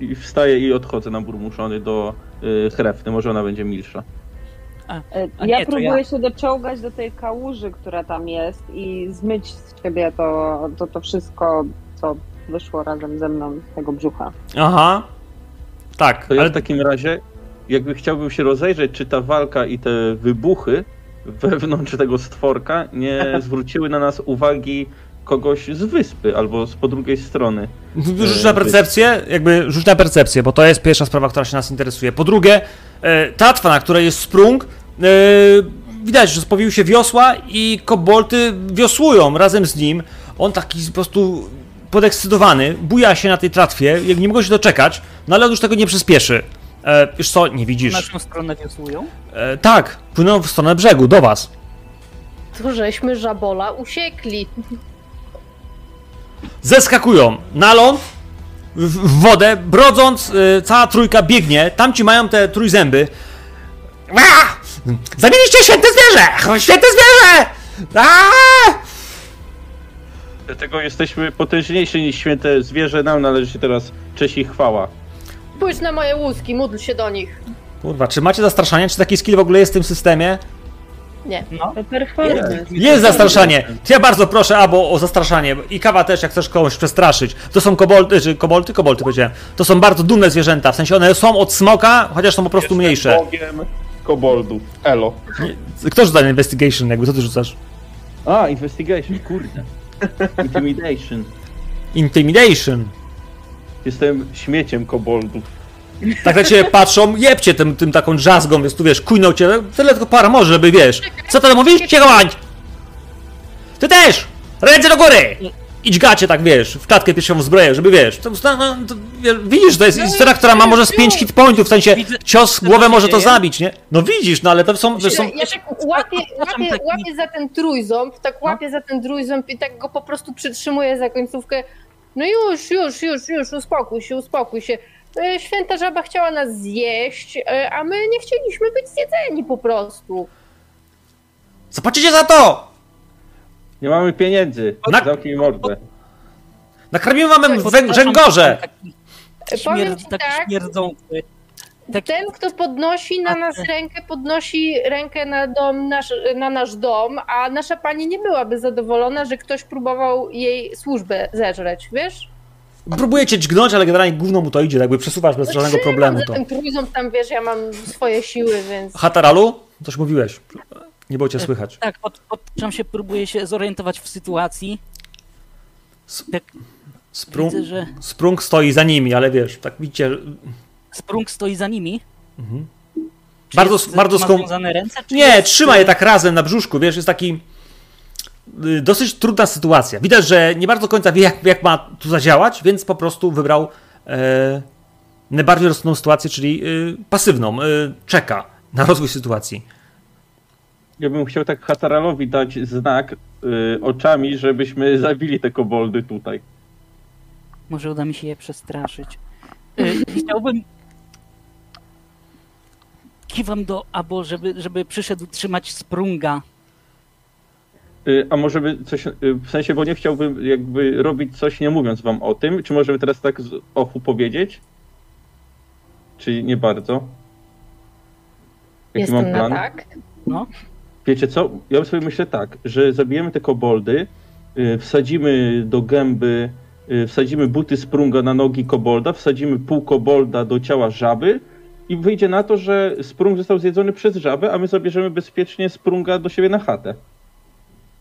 I wstaję i odchodzę na burmuszony do y, Hrefny. Może ona będzie milsza. E, A Ja nie, próbuję ja. się doczołgać do tej kałuży, która tam jest i zmyć z siebie to, to, to wszystko, co wyszło razem ze mną z tego brzucha. Aha. Tak, To ja ale w takim razie, jakby chciałbym się rozejrzeć, czy ta walka i te wybuchy wewnątrz tego stworka nie zwróciły na nas uwagi kogoś z wyspy albo z po drugiej strony. rzuć na percepcję, jakby rzuć na percepcję, bo to jest pierwsza sprawa, która się nas interesuje. Po drugie, e, tatwa, na której jest sprung, e, widać, że spowiły się wiosła i kobolty wiosłują razem z nim. On taki po prostu podekscytowany, buja się na tej tratwie, jak nie mogą się doczekać, no ale on już tego nie przyspieszy. E, wiesz co, nie widzisz. naszą stronę wiosłują? E, tak, płyną w stronę brzegu, do was. To żeśmy żabola usiekli. zeskakują na ląd, w, w wodę, brodząc, y, cała trójka biegnie, tamci mają te trójzęby. A! Zabiliście święte zwierzę! Święte zwierzę! A! Dlatego jesteśmy potężniejsi niż święte zwierzę. Nam należy się teraz cześć i chwała. Spójrz na moje łuski, módl się do nich. Kurwa, czy macie zastraszanie? Czy taki skill w ogóle jest w tym systemie? Nie. To performance. Jest zastraszanie! To ja bardzo proszę, Abo, o zastraszanie. I kawa też, jak chcesz kogoś przestraszyć. To są kobolty, czy kobolty? Kobolty powiedziałem. To są bardzo dumne zwierzęta, w sensie one są od smoka, chociaż są po prostu mniejsze. Bogiem koboldów. Elo. Kto rzuca na investigation, jakby, co ty rzucasz? A, investigation, kurde. Intimidation. Intimidation. Jestem śmieciem koboldów. Tak na ciebie patrzą, jebcie tym, tym taką drzazgą, więc tu wiesz, kujną cię, tyle tylko para może, żeby wiesz. Co to mówisz? Bądź! Ty też! Ręce do góry! Idź gacie tak, wiesz, w klatkę piersiową zbroję, żeby wiesz. To, no, no, to, wiesz, widzisz, to jest historia, która ma może z 5 hit pointów, w sensie Widzę, cios głowę może to zabić, nie? No widzisz, no ale to są, to są Ja tak łapię, łapię, taki- łapię za ten trójząb, tak łapię za ten trójząb i tak go po prostu przytrzymuję za końcówkę. No już, już, już, już, uspokój się, uspokój się. E, Święta żaba chciała nas zjeść, e, a my nie chcieliśmy być zjedzeni po prostu. Zapłacicie za to! Nie mamy pieniędzy. Na- Zamknij mordę. Nakarmimy wam wę- Podpraszam, węgorze! Taki, E, Powiem śmierd, ci taki tak, śmierdzący. Taki, ten kto podnosi na nas rękę, podnosi rękę na, dom, nasz, na nasz dom, a nasza pani nie byłaby zadowolona, że ktoś próbował jej służbę zeżreć, wiesz? Próbujecie dźgnąć, ale generalnie gówno mu to idzie, jakby przesuwasz bez żadnego Trzymam problemu za to. ten trójząb tam, wiesz, ja mam swoje siły, więc... Hataralu? Coś mówiłeś. Nie było cię słychać. tak, pod, podczam się, próbuję się zorientować w sytuacji. Tak, Sprung, widzę, że Sprung stoi za nimi, ale wiesz, tak widzicie, że- Sprung stoi za nimi. Mhm. Czy Bardzo- jest, bardzo skom- ręce? Czy Nie, jest, trzyma je tak razem na brzuszku, wiesz, jest taki y, dosyć trudna sytuacja. Widać, że nie bardzo do końca wie, jak, jak ma tu zadziałać, więc po prostu wybrał e, najbardziej rozsądną sytuację, czyli y, pasywną. Y, czeka na rozwój sytuacji. Ja bym chciał tak Hataralowi dać znak oczami, żebyśmy zabili te koboldy tutaj. Może uda mi się je przestraszyć. Chciałbym. Kiwam do Abo, żeby, żeby przyszedł trzymać sprunga. Y, a może by coś, y, w sensie, bo nie chciałbym jakby robić coś nie mówiąc wam o tym, czy możemy teraz tak z ofu powiedzieć? Czy nie bardzo? Jaki Jestem mam na plan? tak. No, Wiecie co? Ja sobie myślę tak, że zabijemy te koboldy, y, wsadzimy do gęby, wsadzimy buty sprunga na nogi kobolda, wsadzimy pół kobolda do ciała żaby i wyjdzie na to, że sprung został zjedzony przez żabę, a my zabierzemy bezpiecznie sprunga do siebie na chatę.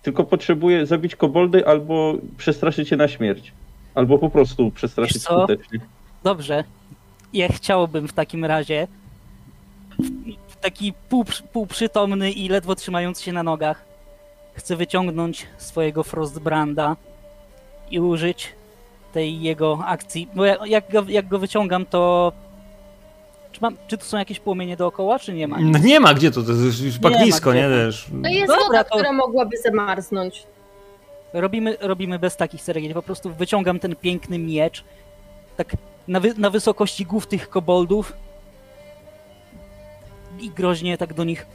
Tylko potrzebuję zabić koboldy albo przestraszyć je na śmierć. Albo po prostu przestraszyć skutecznie. dobrze. Ja chciałbym w takim razie. w- Taki pół, półprzytomny i ledwo trzymający się na nogach. Chcę wyciągnąć swojego Frostbranda i użyć tej jego akcji. Bo ja, jak, go, jak go wyciągam, to. Czy, mam, czy tu są jakieś płomienie dookoła, czy nie ma? No nie ma gdzie to, to jest już Nie bagnisko, gdzie nie? to. Wiesz. To jest Dobra, woda, to- która mogłaby zamarznąć. Robimy, robimy bez takich ceregieli. Po prostu wyciągam ten piękny miecz. Tak na, wy, na wysokości głów tych koboldów. I groźnie tak do nich.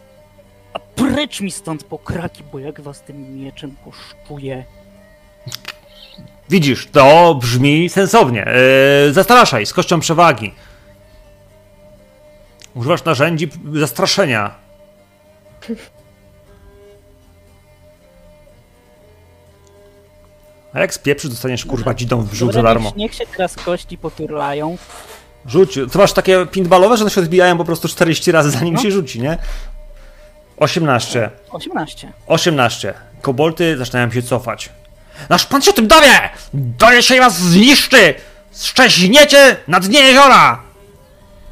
A precz mi stąd pokraki, bo jak was tym mieczem poszczuję. Widzisz, to brzmi sensownie. Yy, zastraszaj z kością przewagi. Używasz narzędzi zastraszenia. A jak spieprzysz, dostaniesz kurwa dzidą w brzuch za darmo. Niech, się teraz kości poturlają. Rzuć. To masz takie pinballowe, że one się odbijają po prostu 40 razy zanim No. się rzuci, nie? 18. 18. 18. Kobolty zaczynają się cofać. Nasz pan się tym dowie! Dowie się i was zniszczy! Szczeźniecie na dnie jeziora!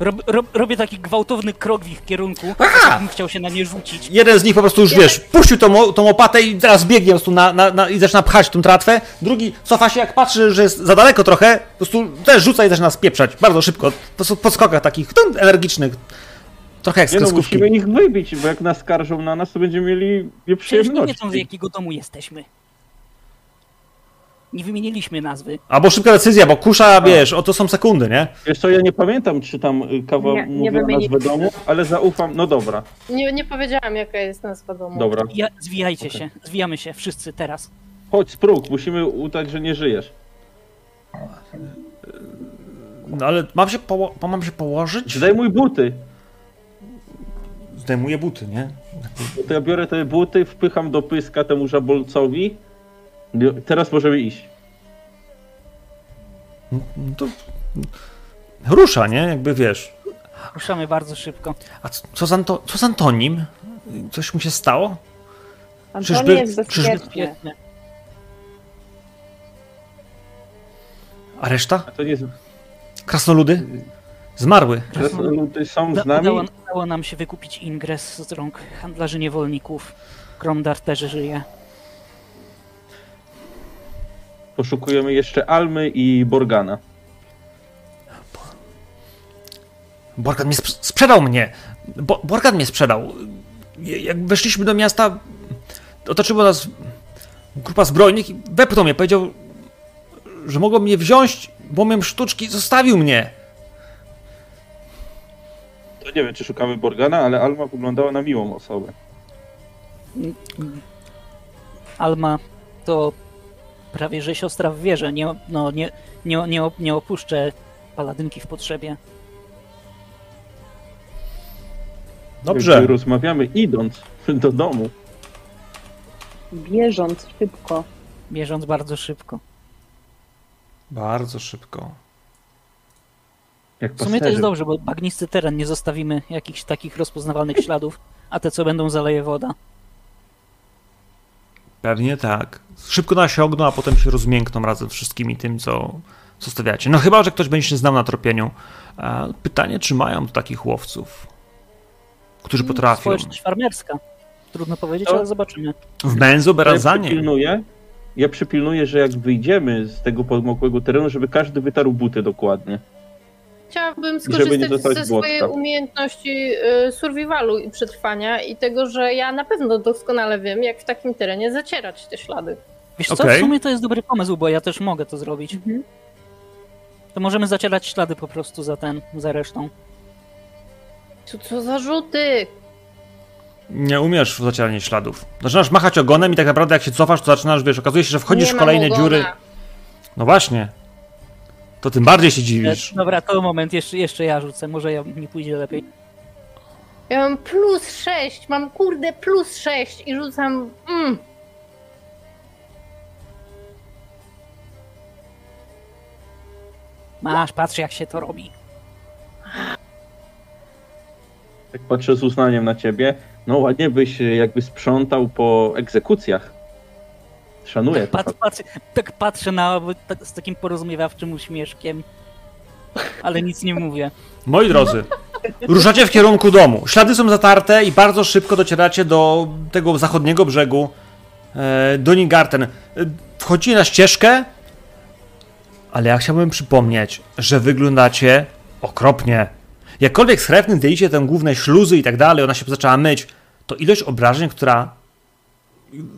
Rob, rob, robię taki gwałtowny krok w ich kierunku. Aha! Jakbym chciał się na nie rzucić. Jeden z nich po prostu już, wiesz, puścił tą, tą opatę i teraz biegnie po prostu na, na, na, i zaczyna pchać tą tratwę. Drugi cofa się, jak patrzy, że jest za daleko trochę, po prostu też rzuca i zaczyna spieprzać. Bardzo szybko, po prostu po skokach takich tum, energicznych. Trochę jak Nie no, musimy ich wybić, bo jak naskarżą na nas, to będziemy mieli Przecież nie nieprzyjemności. wiedzą z jakiego domu jesteśmy. Nie wymieniliśmy nazwy. Albo szybka decyzja, bo kusza, wiesz, o to są sekundy, nie? Wiesz co, ja nie pamiętam, czy tam y, kawa Nie, nie mówiła nazwę domu, ale zaufam, no dobra, Nie, nie powiedziałam, jaka jest nazwa domu. dobra. Ja, zwijajcie Okej. się, zwijamy się, wszyscy teraz. Chodź, sprób, musimy udać, że nie żyjesz. No ale mam się, poło- mam się położyć? Zdejmuj buty. Zdejmuję buty, nie? To ja biorę te buty, wpycham do pyska temu żabolcowi. Teraz możemy iść. No to... Rusza, nie? Jakby wiesz. Ruszamy bardzo szybko. A co, z, Anto- co z Antonim? Coś mu się stało? Antoni Czyżby- jest czyżby- bezpieczny. Świetnie. A reszta? A to nie jest... Krasnoludy? Zmarły. Ludy są z nami. Udało, udało nam się wykupić ingres z rąk handlarzy niewolników. Kromdar też żyje. Poszukujemy jeszcze Almy i Borgana. Borgan mnie sprz- sprzedał mnie. Bo- Borgan mnie sprzedał. Jak weszliśmy do miasta, otoczyła nas grupa zbrojnych i wepchnął mnie. Powiedział, że mogą mnie wziąć, bo miałem sztuczki. Zostawił mnie. To nie wiem, czy szukamy Borgana, ale Alma wyglądała na miłą osobę. Alma to prawie że siostra w wierze. Nie, no, nie, nie, nie, nie opuszczę paladynki w potrzebie. Dobrze. Jakby Rozmawiamy idąc do domu. Bieżąc szybko. Bieżąc bardzo szybko. Bardzo szybko. Jak W sumie to jest dobrze, bo bagnisty teren nie zostawimy jakichś takich rozpoznawalnych śladów, a te co będą zaleje woda. Pewnie tak. Szybko nasiągną, a potem się rozmiękną razem z wszystkimi tym, co zostawiacie. No chyba, że ktoś będzie się znał na tropieniu. Pytanie, czy mają takich łowców, którzy potrafią. Społeczność farmerska. Trudno powiedzieć, To- ale zobaczymy. W Menzo Ja Berazanie. przypilnuję, ja przypilnuję, że jak wyjdziemy z tego podmokłego terenu, żeby każdy wytarł buty dokładnie. Chciałabym skorzystać ze swojej umiejętności y, survivalu i przetrwania i tego, że ja na pewno doskonale wiem, jak w takim terenie zacierać te ślady. Wiesz co, Okej. w sumie to jest dobry pomysł, bo ja też mogę to zrobić. Mhm. To możemy zacierać ślady po prostu za ten, za resztą. Co, co za rzuty? Nie umiesz w zacieranie śladów. Zaczynasz machać ogonem i tak naprawdę jak się cofasz, to zaczynasz, wiesz, okazuje się, że wchodzisz Nie w kolejne ogona. dziury. No właśnie. To tym bardziej się dziwisz. E, Dobra, to moment, jeszcze, jeszcze ja rzucę, może ja mi pójdzie lepiej. Ja mam plus 6, mam kurde plus 6 i rzucam. Mm. Masz, patrz jak się to robi. Tak patrzę z uznaniem na ciebie. No ładnie byś e, jakby sprzątał po egzekucjach. Szanuję to. Pat, tak patrzę na tak, z takim porozumiewawczym uśmieszkiem. Ale nic nie mówię. Moi drodzy, ruszacie w kierunku domu. Ślady są zatarte i bardzo szybko docieracie do tego zachodniego brzegu e, Donigarten. E, Wchodzicie na ścieżkę, ale ja chciałbym przypomnieć, że wyglądacie okropnie. Jakkolwiek z Hrefnym zdjęliście tę główne śluzy i tak dalej, ona się zaczęła myć, to ilość obrażeń, która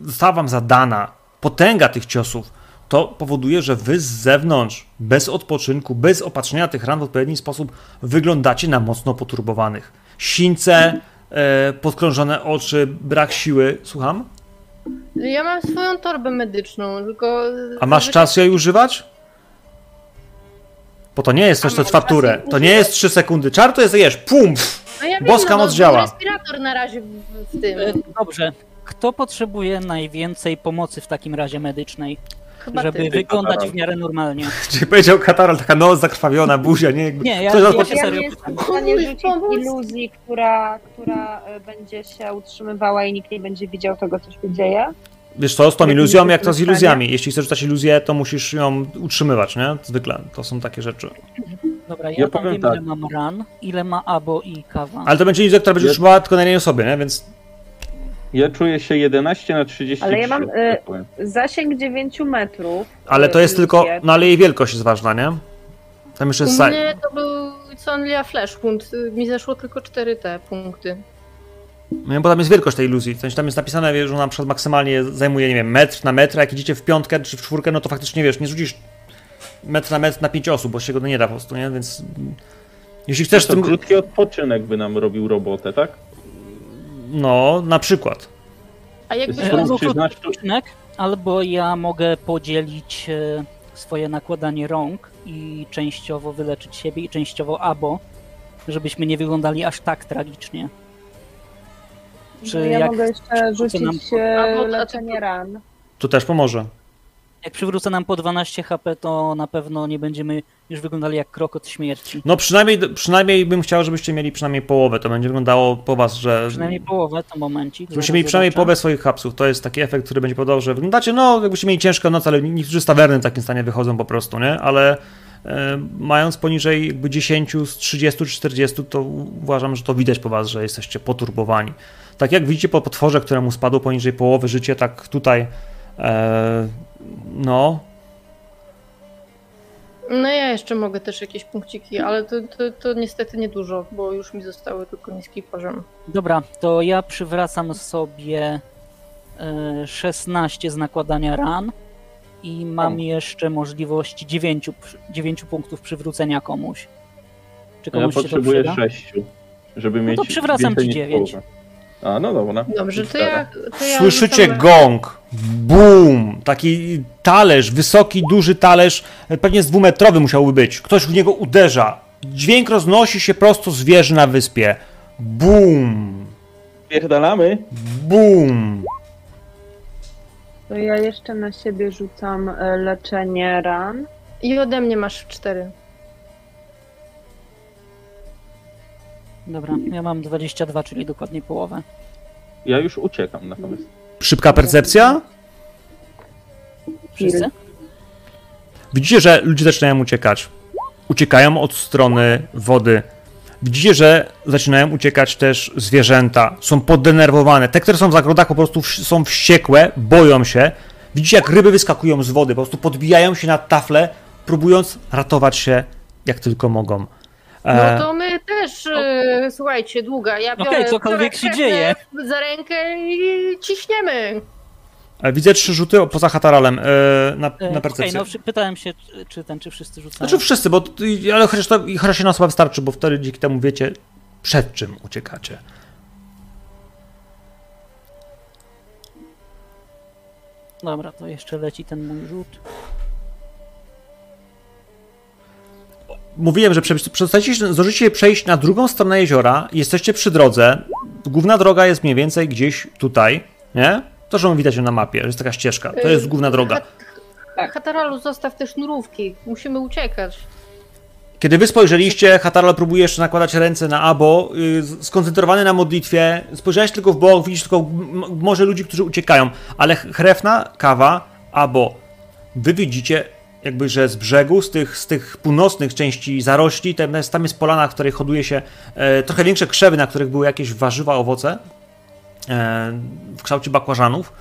została wam zadana, potęga tych ciosów, to powoduje, że wy z zewnątrz, bez odpoczynku, bez opatrzenia tych ran w odpowiedni sposób, wyglądacie na mocno poturbowanych. Sińce, e, podkrążone oczy, brak siły. Słucham? Ja mam swoją torbę medyczną, tylko. A masz czas jej używać? Bo to nie jest coś, co trwa turę. To nie jest 3 sekundy. Czar to jest, wiesz, pum! No ja wiem, boska no, moc bo działa. respirator na razie w, w tym. Dobrze. Kto potrzebuje najwięcej pomocy w takim razie medycznej, Chyba żeby ty. wyglądać Kataral. w miarę normalnie? Czyli powiedział Kataral, taka nos zakrwawiona, buzia, nie? Jakby Nie, ja- ktoś ja odpoczy- się Ja serio nie jestem w stanie rzucić iluzji, która, która e, będzie się utrzymywała i nikt nie będzie widział tego, co się dzieje. Wiesz co, z tą iluzją, jak to z iluzjami. Jeśli chcesz rzucać iluzję, to musisz ją utrzymywać, nie? Zwykle. To są takie rzeczy. Dobra, ja, Ja powiem wiem tak. ile mam ran, ile ma abo i kawa. Ale to będzie iluzja, która będzie Ja- utrzymała tylko na jednej osobie, nie? Więc Ja czuję się 11 na 33. Ale ja mam, tak e, powiem. Zasięg 9 metrów. Ale to jest tylko. iluzję. No ale jej wielkość jest ważna, nie? Tam jeszcze U jest. sa- mnie to był Sonlia Flashpoint. Mi zeszło tylko 4 te punkty. Nie, bo tam jest wielkość tej iluzji. W sensie tam jest napisane, że ona na przykład maksymalnie zajmuje, nie wiem, metr na metr, a jak idziecie w piątkę czy w czwórkę, no to faktycznie wiesz, nie rzucisz metr na metr na pięć osób, bo się go nie da po prostu, nie? Więc. mm, Jeśli chcesz To tym. krótki odpoczynek by nam robił robotę, tak? No, na przykład. A jakby Sprób przyznać, odcinek, albo ja mogę podzielić e, swoje nakładanie rąk i częściowo wyleczyć siebie i częściowo abo, żebyśmy nie wyglądali aż tak tragicznie. Czy ja jak, mogę jeszcze rzucić nam- e, leczenie ran. To też pomoże. Jak przywrócę nam po 12 HP, to na pewno nie będziemy już wyglądali jak krokot śmierci. No przynajmniej, przynajmniej bym chciał, żebyście mieli przynajmniej połowę. To będzie wyglądało po was, że. Przynajmniej połowę, to momencik. Żebyście mieli przynajmniej połowę swoich hapsów. To jest taki efekt, który będzie podawał, że wyglądacie, no, jakbyście mieli ciężką noc, ale niektórzy z tawerny w takim stanie wychodzą po prostu, nie? Ale e, mając poniżej jakby 10 z 30 czy 40, to uważam, że to widać po was, że jesteście poturbowani. Tak jak widzicie po potworze, któremu spadło poniżej połowy życie, tak tutaj e, no, No ja jeszcze mogę też jakieś punkciki, ale to, to, to niestety niedużo, bo już mi zostały tylko niski poziom. Dobra, to ja przywracam sobie e, 16 z nakładania ran i mam jeszcze możliwość 9, 9 punktów przywrócenia komuś. Czy Ja komuś się to potrzebuję przyda? 6, żeby mieć to przywracam więcej ci niż dziewięć. połowę. A, no dobra. Dobrze, to ja. To ja Słyszycie gong, boom, taki talerz, wysoki, duży talerz, pewnie z dwumetrowy musiałby być. Ktoś w niego uderza. Dźwięk roznosi się prosto z wieży na wyspie. Boom, Pierdalamy. boom. To ja jeszcze na siebie rzucam e, leczenie ran. I ode mnie masz cztery. Dobra, ja mam 22, czyli dokładnie połowę. Ja już uciekam natomiast. Szybka percepcja? Wszyscy? Widzicie, że ludzie zaczynają uciekać. Uciekają od strony wody. Widzicie, że zaczynają uciekać też zwierzęta. Są poddenerwowane. Te, które są w zagrodach, po prostu są wściekłe, boją się. Widzicie, jak ryby wyskakują z wody, po prostu podbijają się na tafle, próbując ratować się jak tylko mogą. E, No to my też, e, słuchajcie, długa, ja biorę Okej, cokolwiek się dzieje. za rękę i ciśniemy. e, widzę trzy rzuty poza Hataralem e, na, E, na Okej, percepcję. no przy- pytałem się, czy, czy ten, czy wszyscy rzucają. Znaczy wszyscy, bo ale chociaż, to, chociaż jedna osoba wystarczy, bo wtedy dzięki temu wiecie, przed czym uciekacie. Dobra, to jeszcze leci ten mój rzut. Mówiłem, że zdążycie przejść na drugą stronę jeziora, jesteście przy drodze. Główna droga jest mniej więcej gdzieś tutaj, nie? To, że widać ją na mapie, że jest taka ścieżka. To jest główna droga. Tak. Hataralu, zostaw te sznurówki. Musimy uciekać. Kiedy wy spojrzeliście, Hataral próbuje jeszcze nakładać ręce na Abo, z- skoncentrowany na modlitwie, spojrzałeś tylko w bok, widzisz tylko może ludzi, którzy uciekają, ale Ch- Chrefna, Kawa, Abo, wy widzicie jakby, że z brzegu, z tych, z tych północnych części zarośli, tam jest, tam jest polana, w której hoduje się e, trochę większe krzewy, na których były jakieś warzywa, owoce e, w kształcie bakłażanów.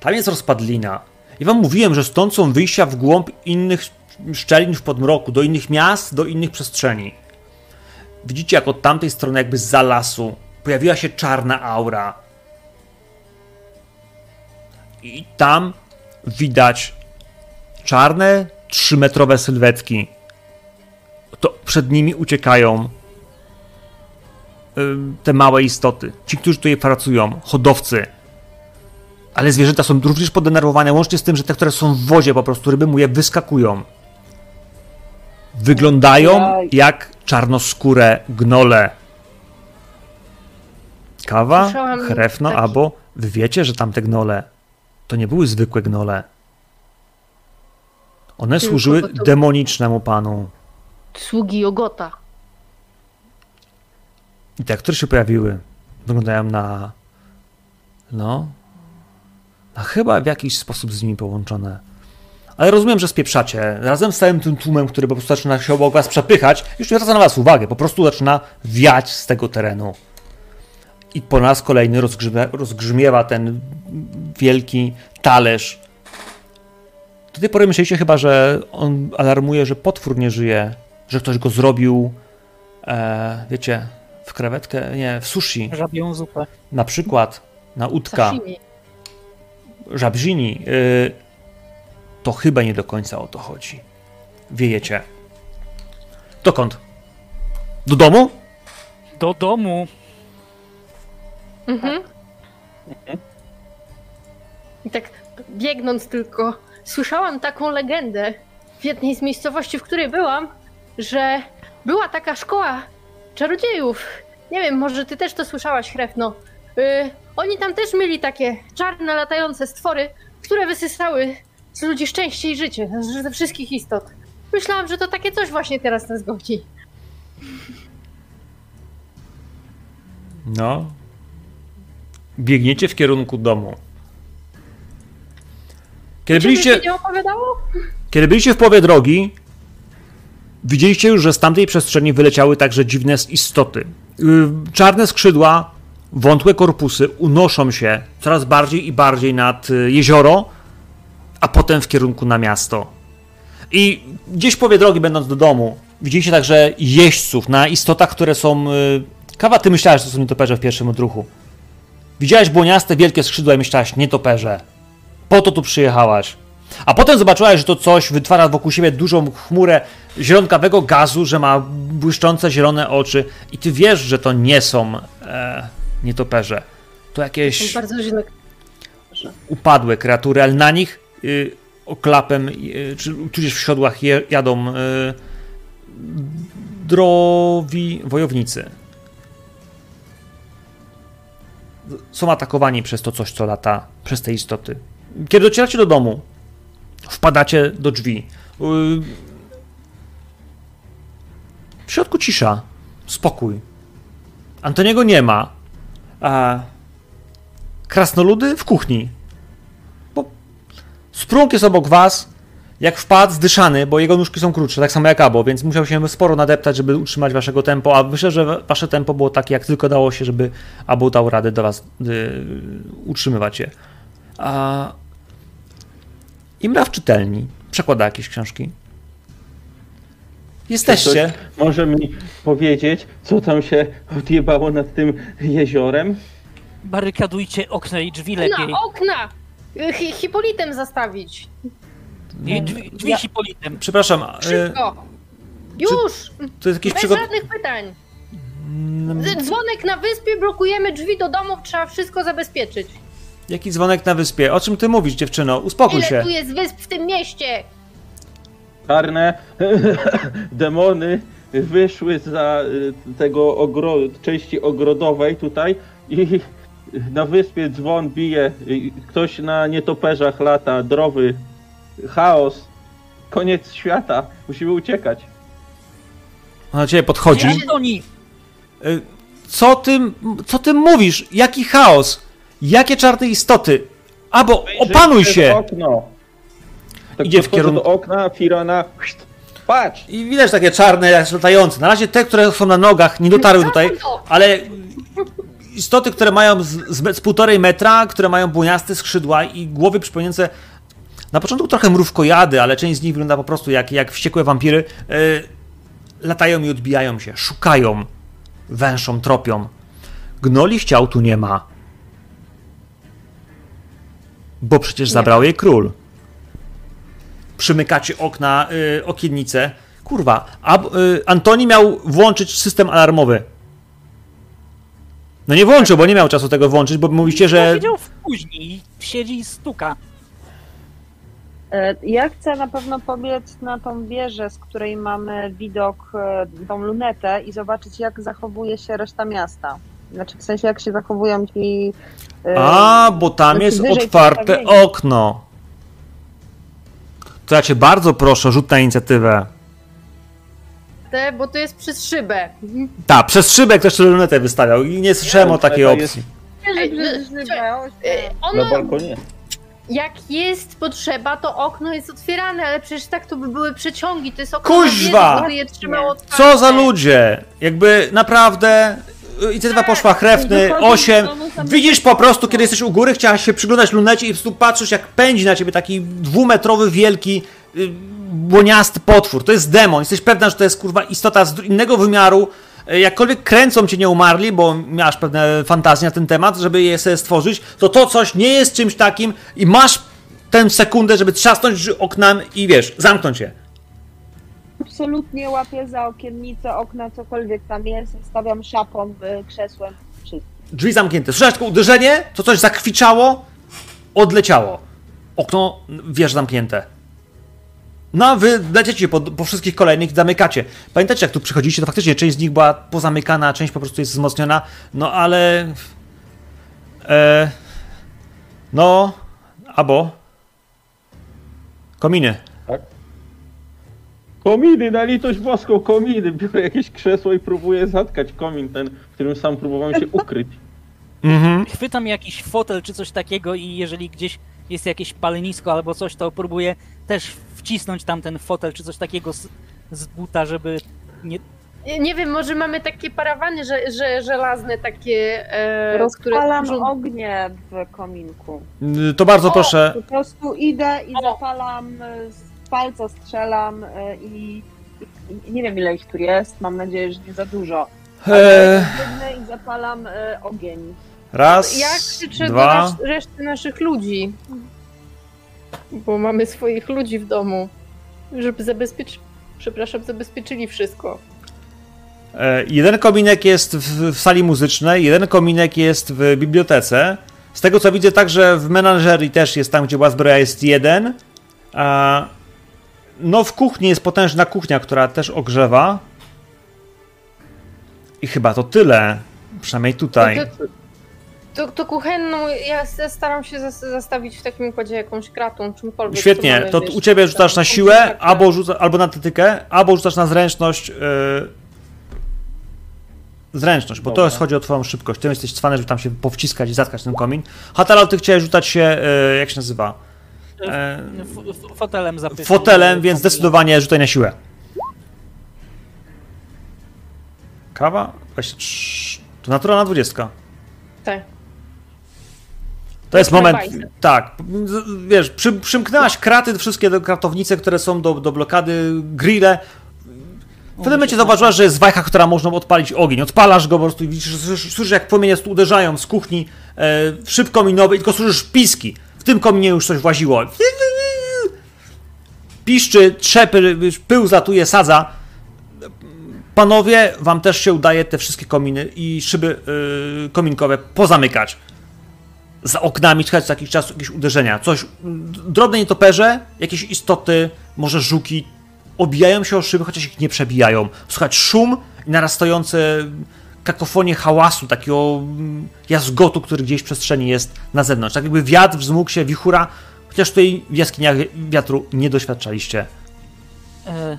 Tam jest rozpadlina. I wam mówiłem, że stąd są wyjścia w głąb innych szczelin w podmroku, do innych miast, do innych przestrzeni. Widzicie, jak od tamtej strony, jakby z lasu, pojawiła się czarna aura. I tam widać czarne, trzymetrowe sylwetki. To przed nimi uciekają te małe istoty. Ci, którzy tutaj pracują, hodowcy. Ale zwierzęta są również podenerwowane, łącznie z tym, że te, które są w wozie, po prostu ryby mu je wyskakują. Wyglądają jak czarnoskóre gnole. Kawa, chrefno, taki- albo wy wiecie, że tamte gnole to nie były zwykłe gnole. One Tylko służyły to- demonicznemu panu. Sługi Ogota. I te, które się pojawiły, wyglądają na. No. Na chyba w jakiś sposób z nimi połączone. Ale rozumiem, że spieprzacie. Razem z całym tym tłumem, który po prostu zaczyna się obok was przepychać, już nie zwraca na was uwagę. Po prostu zaczyna wiać z tego terenu. I po raz kolejny rozgrzmie, rozgrzmiewa ten wielki talerz. Do tej pory myśleliście chyba, że on alarmuje, że potwór nie żyje, że ktoś go zrobił, e, wiecie, w krewetkę, nie, w sushi, Żabią zupę. na przykład, na udka, Sashimi. żabrzini. Y, to chyba nie do końca o to chodzi. Wiejecie. Dokąd? Do domu? Do domu! Mhm. I tak biegnąc tylko, słyszałam taką legendę w jednej z miejscowości, w której byłam, że była taka szkoła czarodziejów. Nie wiem, może ty też to słyszałaś, Hrefno. Y, oni tam też mieli takie czarne, latające stwory, które wysysały z ludzi szczęście i życie, ze wszystkich istot. Myślałam, że to takie coś właśnie teraz nas godzi. No. Biegniecie w kierunku domu. Kiedy byliście, nie opowiadało? kiedy byliście w połowie drogi, widzieliście już, że z tamtej przestrzeni wyleciały także dziwne istoty. Yy, Czarne skrzydła, wątłe korpusy unoszą się coraz bardziej i bardziej nad y, jezioro, a potem w kierunku na miasto. I gdzieś w połowie drogi, będąc do domu, widzieliście także jeźdźców na istotach, które są. y, Kawa, ty myślałeś, że to są nietoperze w pierwszym odruchu. Widziałeś błoniaste, wielkie skrzydła i myślałaś, nietoperze. Po to tu przyjechałaś. A potem zobaczyłaś, że to coś wytwarza wokół siebie dużą chmurę zielonkawego gazu, że ma błyszczące zielone oczy i ty wiesz, że to nie są e, nietoperze. To jakieś Bardzo źle. upadłe kreatury, ale na nich y, oklapem, y, czy tudzież w siodłach je, jadą y, drowi wojownicy. Są atakowani przez to coś, co lata, przez te istoty. Kiedy docieracie do domu, wpadacie do drzwi. W środku cisza, spokój. Antoniego nie ma. A krasnoludy w kuchni. Bo sprunk jest obok was, jak wpadł zdyszany, bo jego nóżki są krótsze, tak samo jak Abo, więc musiał się sporo nadeptać, żeby utrzymać waszego tempo, a myślę, że wasze tempo było takie, jak tylko dało się, żeby Abo dał radę do was y, utrzymywać je. A Imra w czytelni przekłada jakieś książki. Jesteście. Może mi powiedzieć, co tam się odjebało nad tym jeziorem? Barykadujcie okna i drzwi lepiej. Na okna! Hi- Hipolitem zastawić. I drzwi, drzwi Ja- hipolitem. Przepraszam, e, Szybko! Już! to jest jakieś Bez przygod... żadnych pytań. Mm, Dzwonek na wyspie, blokujemy drzwi do domów, trzeba wszystko zabezpieczyć. Jaki dzwonek na wyspie? O czym ty mówisz, dziewczyno? Uspokój Ile się. tu jest wysp w tym mieście? Czarne demony wyszły za y, tego ogro... części ogrodowej tutaj i na wyspie dzwon bije, ktoś na nietoperzach lata, drowy, chaos, koniec świata, musimy uciekać. On na ciebie podchodzi. Antoni! Y, Co ty, co ty mówisz? Jaki chaos? Jakie czarne istoty? Abo, opanuj się! Okno. Tak Idzie w kierunku- do okna, Firana, patrz! I widać takie czarne, latające. Na razie te, które są na nogach, nie dotarły tutaj, ale istoty, które mają z, z, z półtorej metra, które mają błoniaste skrzydła i głowy przypominające na początku trochę mrówkojady, ale część z nich wygląda po prostu jak, jak wściekłe wampiry, y, latają i odbijają się, szukają, węszą, tropią. Gnoli chciał tu nie ma. Bo przecież zabrał jej król. Przymykacie okna, y, okiennice. Kurwa, a, y, Antoni miał włączyć system alarmowy. No nie włączył, bo nie miał czasu tego włączyć, bo mówicie, że... Siedział w i siedzi i stuka. E, Ja chcę na pewno pobiec na tą wieżę, z której mamy widok, e, tą lunetę i zobaczyć, jak zachowuje się reszta miasta. Znaczy, w sensie, jak się zachowują ci... e, A, bo tam no jest otwarte okno. To ja cię bardzo proszę, rzut na inicjatywę. Te, bo to jest przez szybę. Tak, przez szybę ktoś tę lunetę wystawiał i nie słyszałem o takiej opcji. Ej, że- E, Na Ono, balkonie. jak jest potrzeba, to okno jest otwierane, ale przecież tak to by były przeciągi, to jest okno Kuźwa! na. Co za ludzie! Jakby naprawdę inicjatywa poszła chrefny, Wychodzi 8. Widzisz po prostu, kiedy jesteś u góry, chciałaś się przyglądać lunecie i po prostu patrzysz, jak pędzi na ciebie taki dwumetrowy, wielki, y, błoniasty potwór. To jest demon. Jesteś pewna, że to jest kurwa istota z innego wymiaru. Y, Jakkolwiek kręcą cię nie umarli, bo miałaś pewne fantazje na ten temat, żeby je sobie stworzyć, to to coś nie jest czymś takim i masz tę sekundę, żeby trzasnąć oknem i wiesz, zamknąć je. Absolutnie łapię za okiennicę, okna, cokolwiek tam jest, stawiam szapą, y, krzesłem, wszystko. Drzwi zamknięte. Słyszałeś tylko uderzenie, to coś zakwiczało, odleciało. Okno, wież zamknięte. No, wy lecicie po, po wszystkich kolejnych i zamykacie. Pamiętacie, jak tu przychodzicie, to faktycznie część z nich była pozamykana, część po prostu jest wzmocniona. No, ale... E, no, albo... Kominy. Kominy, na litość boską, kominy. Biorę jakieś krzesło i próbuję zatkać komin ten, w którym sam próbowałem się ukryć. Mhm. Chwytam jakiś fotel czy coś takiego i jeżeli gdzieś jest jakieś palenisko albo coś, to próbuję też wcisnąć tam ten fotel czy coś takiego z, z buta, żeby nie... Nie- wiem, może mamy takie parawany że, że, żelazne, takie, e, Rozpalam które... ognie w kominku. Y, To bardzo proszę. Po prostu idę i O. zapalam, y, z palca strzelam i, i nie wiem ile ich tu jest, mam nadzieję, że nie za dużo. E, Ale biegnę i zapalam y, ogień. raz, Ja krzyczę dwa... do nas, reszty naszych ludzi. Bo mamy swoich ludzi w domu. Żeby zabezpieczyć... Przepraszam, zabezpieczyli wszystko. E, Jeden kominek jest w, w sali muzycznej, jeden kominek jest w bibliotece. Z tego co widzę, także w menażerii też jest tam, gdzie była zbroja, jest jeden. A, no, w kuchni jest potężna kuchnia, która też ogrzewa. I chyba to tyle. Przynajmniej tutaj. To, to, to kuchenną ja staram się zas- zastawić w takim układzie jakąś kratą, czymkolwiek. Świetnie, mamy, to wiesz, u ciebie rzucasz na siłę, albo, rzuca, albo na atletykę, albo rzucasz na zręczność. Yy, zręczność, bo to Dobra. jest, chodzi o twoją szybkość. Ty jesteś cwany, żeby tam się powciskać i zatkać ten komin. Hatalal, ty chciałeś rzucać się, yy, jak się nazywa? Fotelem zapytać. fotelem, więc zdecydowanie rzucaj na siłę. Kawa? 23. To naturalna 20. Tak. To jest moment. Tak, wiesz, przy, przymknęłaś kraty, wszystkie kratownice, które są do, do blokady, grille. W pewnym momencie zauważyłaś, że jest wajcha, która można odpalić ogień. Odpalasz go po prostu i widzisz, słyszysz, jak płomienie tu uderzają z kuchni e, w szyb kominowy i tylko słyszysz piski. Tym kominie już coś właziło. Piszczy, trzepy, pył zatuje, sadza. Panowie, wam też się udaje te wszystkie kominy i szyby y, kominkowe pozamykać. Za oknami słychać co jakiś czas jakieś uderzenia. Coś, drobne nietoperze, jakieś istoty, może żuki, obijają się o szyby, chociaż ich nie przebijają. Słychać szum i narastające kakofonię hałasu, takiego mm, jazgotu, który gdzieś w przestrzeni jest na zewnątrz. Tak jakby wiatr wzmógł się, wichura, chociaż tutaj w jaskiniach wiatru nie doświadczaliście. E,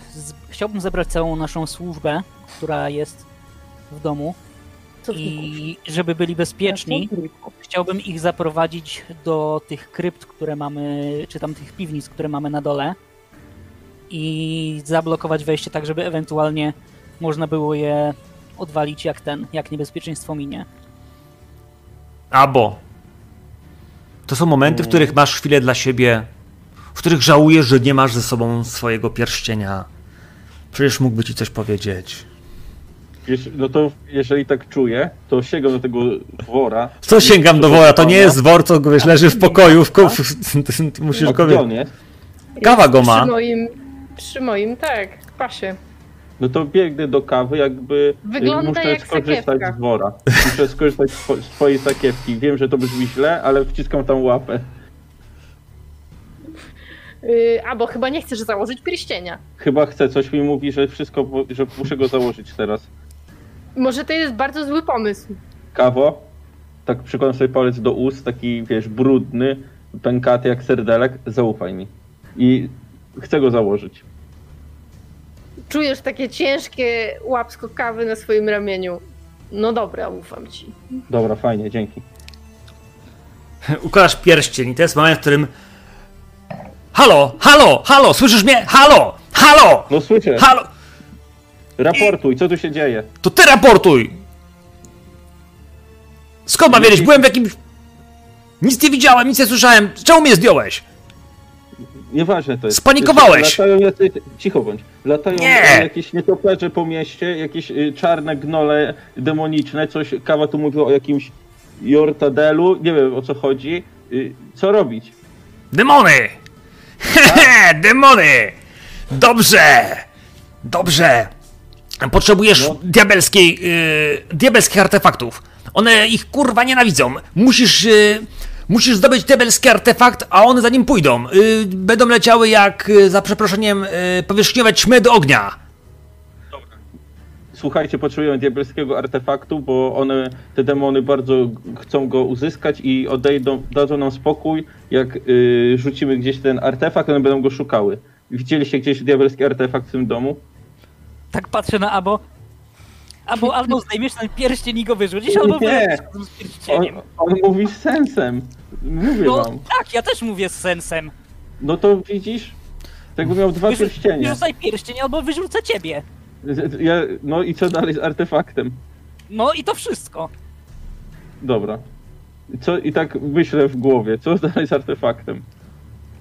chciałbym zebrać całą naszą służbę, która jest w domu i żeby byli bezpieczni, chciałbym ich zaprowadzić do tych krypt, które mamy, czy tam tych piwnic, które mamy na dole i zablokować wejście tak, żeby ewentualnie można było je odwalić jak ten, jak niebezpieczeństwo minie. Abo. To są momenty, w których masz chwilę dla siebie, w których żałujesz, że nie masz ze sobą swojego pierścienia. Przecież mógłby ci coś powiedzieć. No to jeżeli tak czuję, to sięgam do tego wora. Co sięgam do wora? To nie jest wor, co wiesz, leży w pokoju, w ko- musisz A go? Kawa go ma. Przy moim, przy moim, tak, pasie. No to biegnę do kawy, jakby Wygląda muszę jak skorzystać sakiewka. z wora. Muszę skorzystać z two- z twojej sakiewki. Wiem, że to brzmi źle, ale wciskam tam łapę. Yy, albo chyba nie chcesz założyć pierścienia. Chyba chcę, coś mi mówi, że wszystko, że muszę go założyć teraz. Może to jest bardzo zły pomysł. Kawo, tak przykładam sobie palec do ust, taki wiesz, brudny, pękaty jak serdelek, zaufaj mi. I chcę go założyć. Czujesz takie ciężkie łapsko kawy na swoim ramieniu. No dobra, ufam ci. Dobra, fajnie, dzięki. Układasz pierścień i to jest moment, w którym Halo, halo, halo, słyszysz mnie? Halo, halo, No słyszę, halo, raportuj, co tu się dzieje? to ty raportuj! Skąd ma wiedzieć? Byłem w jakimś... Nic nie widziałem, nic nie słyszałem. Czemu mnie zdjąłeś? Nieważne to jest. Spanikowałeś. Latają jacy... Cicho bądź. Latają Nie. jakieś nietoperze po mieście, jakieś y, czarne gnole demoniczne, coś, kawa tu mówiła o jakimś Jortadelu, nie wiem o co chodzi. Y, Co robić? Demony! Hehe, demony! Dobrze! Dobrze! Potrzebujesz No. diabelskiej, yy, diabelskich artefaktów. One ich kurwa nienawidzą. Musisz, yy, musisz zdobyć diabelski artefakt, a one za nim pójdą. Yy, będą leciały jak, yy, za przeproszeniem, yy, powierzchniowe ćmy do ognia. Słuchajcie, potrzebujemy diabelskiego artefaktu, bo one, te demony bardzo chcą go uzyskać i odejdą, dadzą nam spokój, jak y, rzucimy gdzieś ten artefakt, one będą go szukały. Widzieliście gdzieś diabelski artefakt w tym domu? Tak patrzę na Abo. Abo albo zdejmiesz ten pierścień i go wyrzucisz, albo Nie. z On, pierścieniem. on mówi z sensem. Mówię No wam. tak, ja też mówię z sensem. No to widzisz? Tak by miał dwa Wyrzu- pierścienie. Wyrzucaj pierścień albo wyrzucę ciebie. Ja, no i co dalej z artefaktem? No i to wszystko. Dobra. Co, I tak myślę w głowie, co dalej z artefaktem?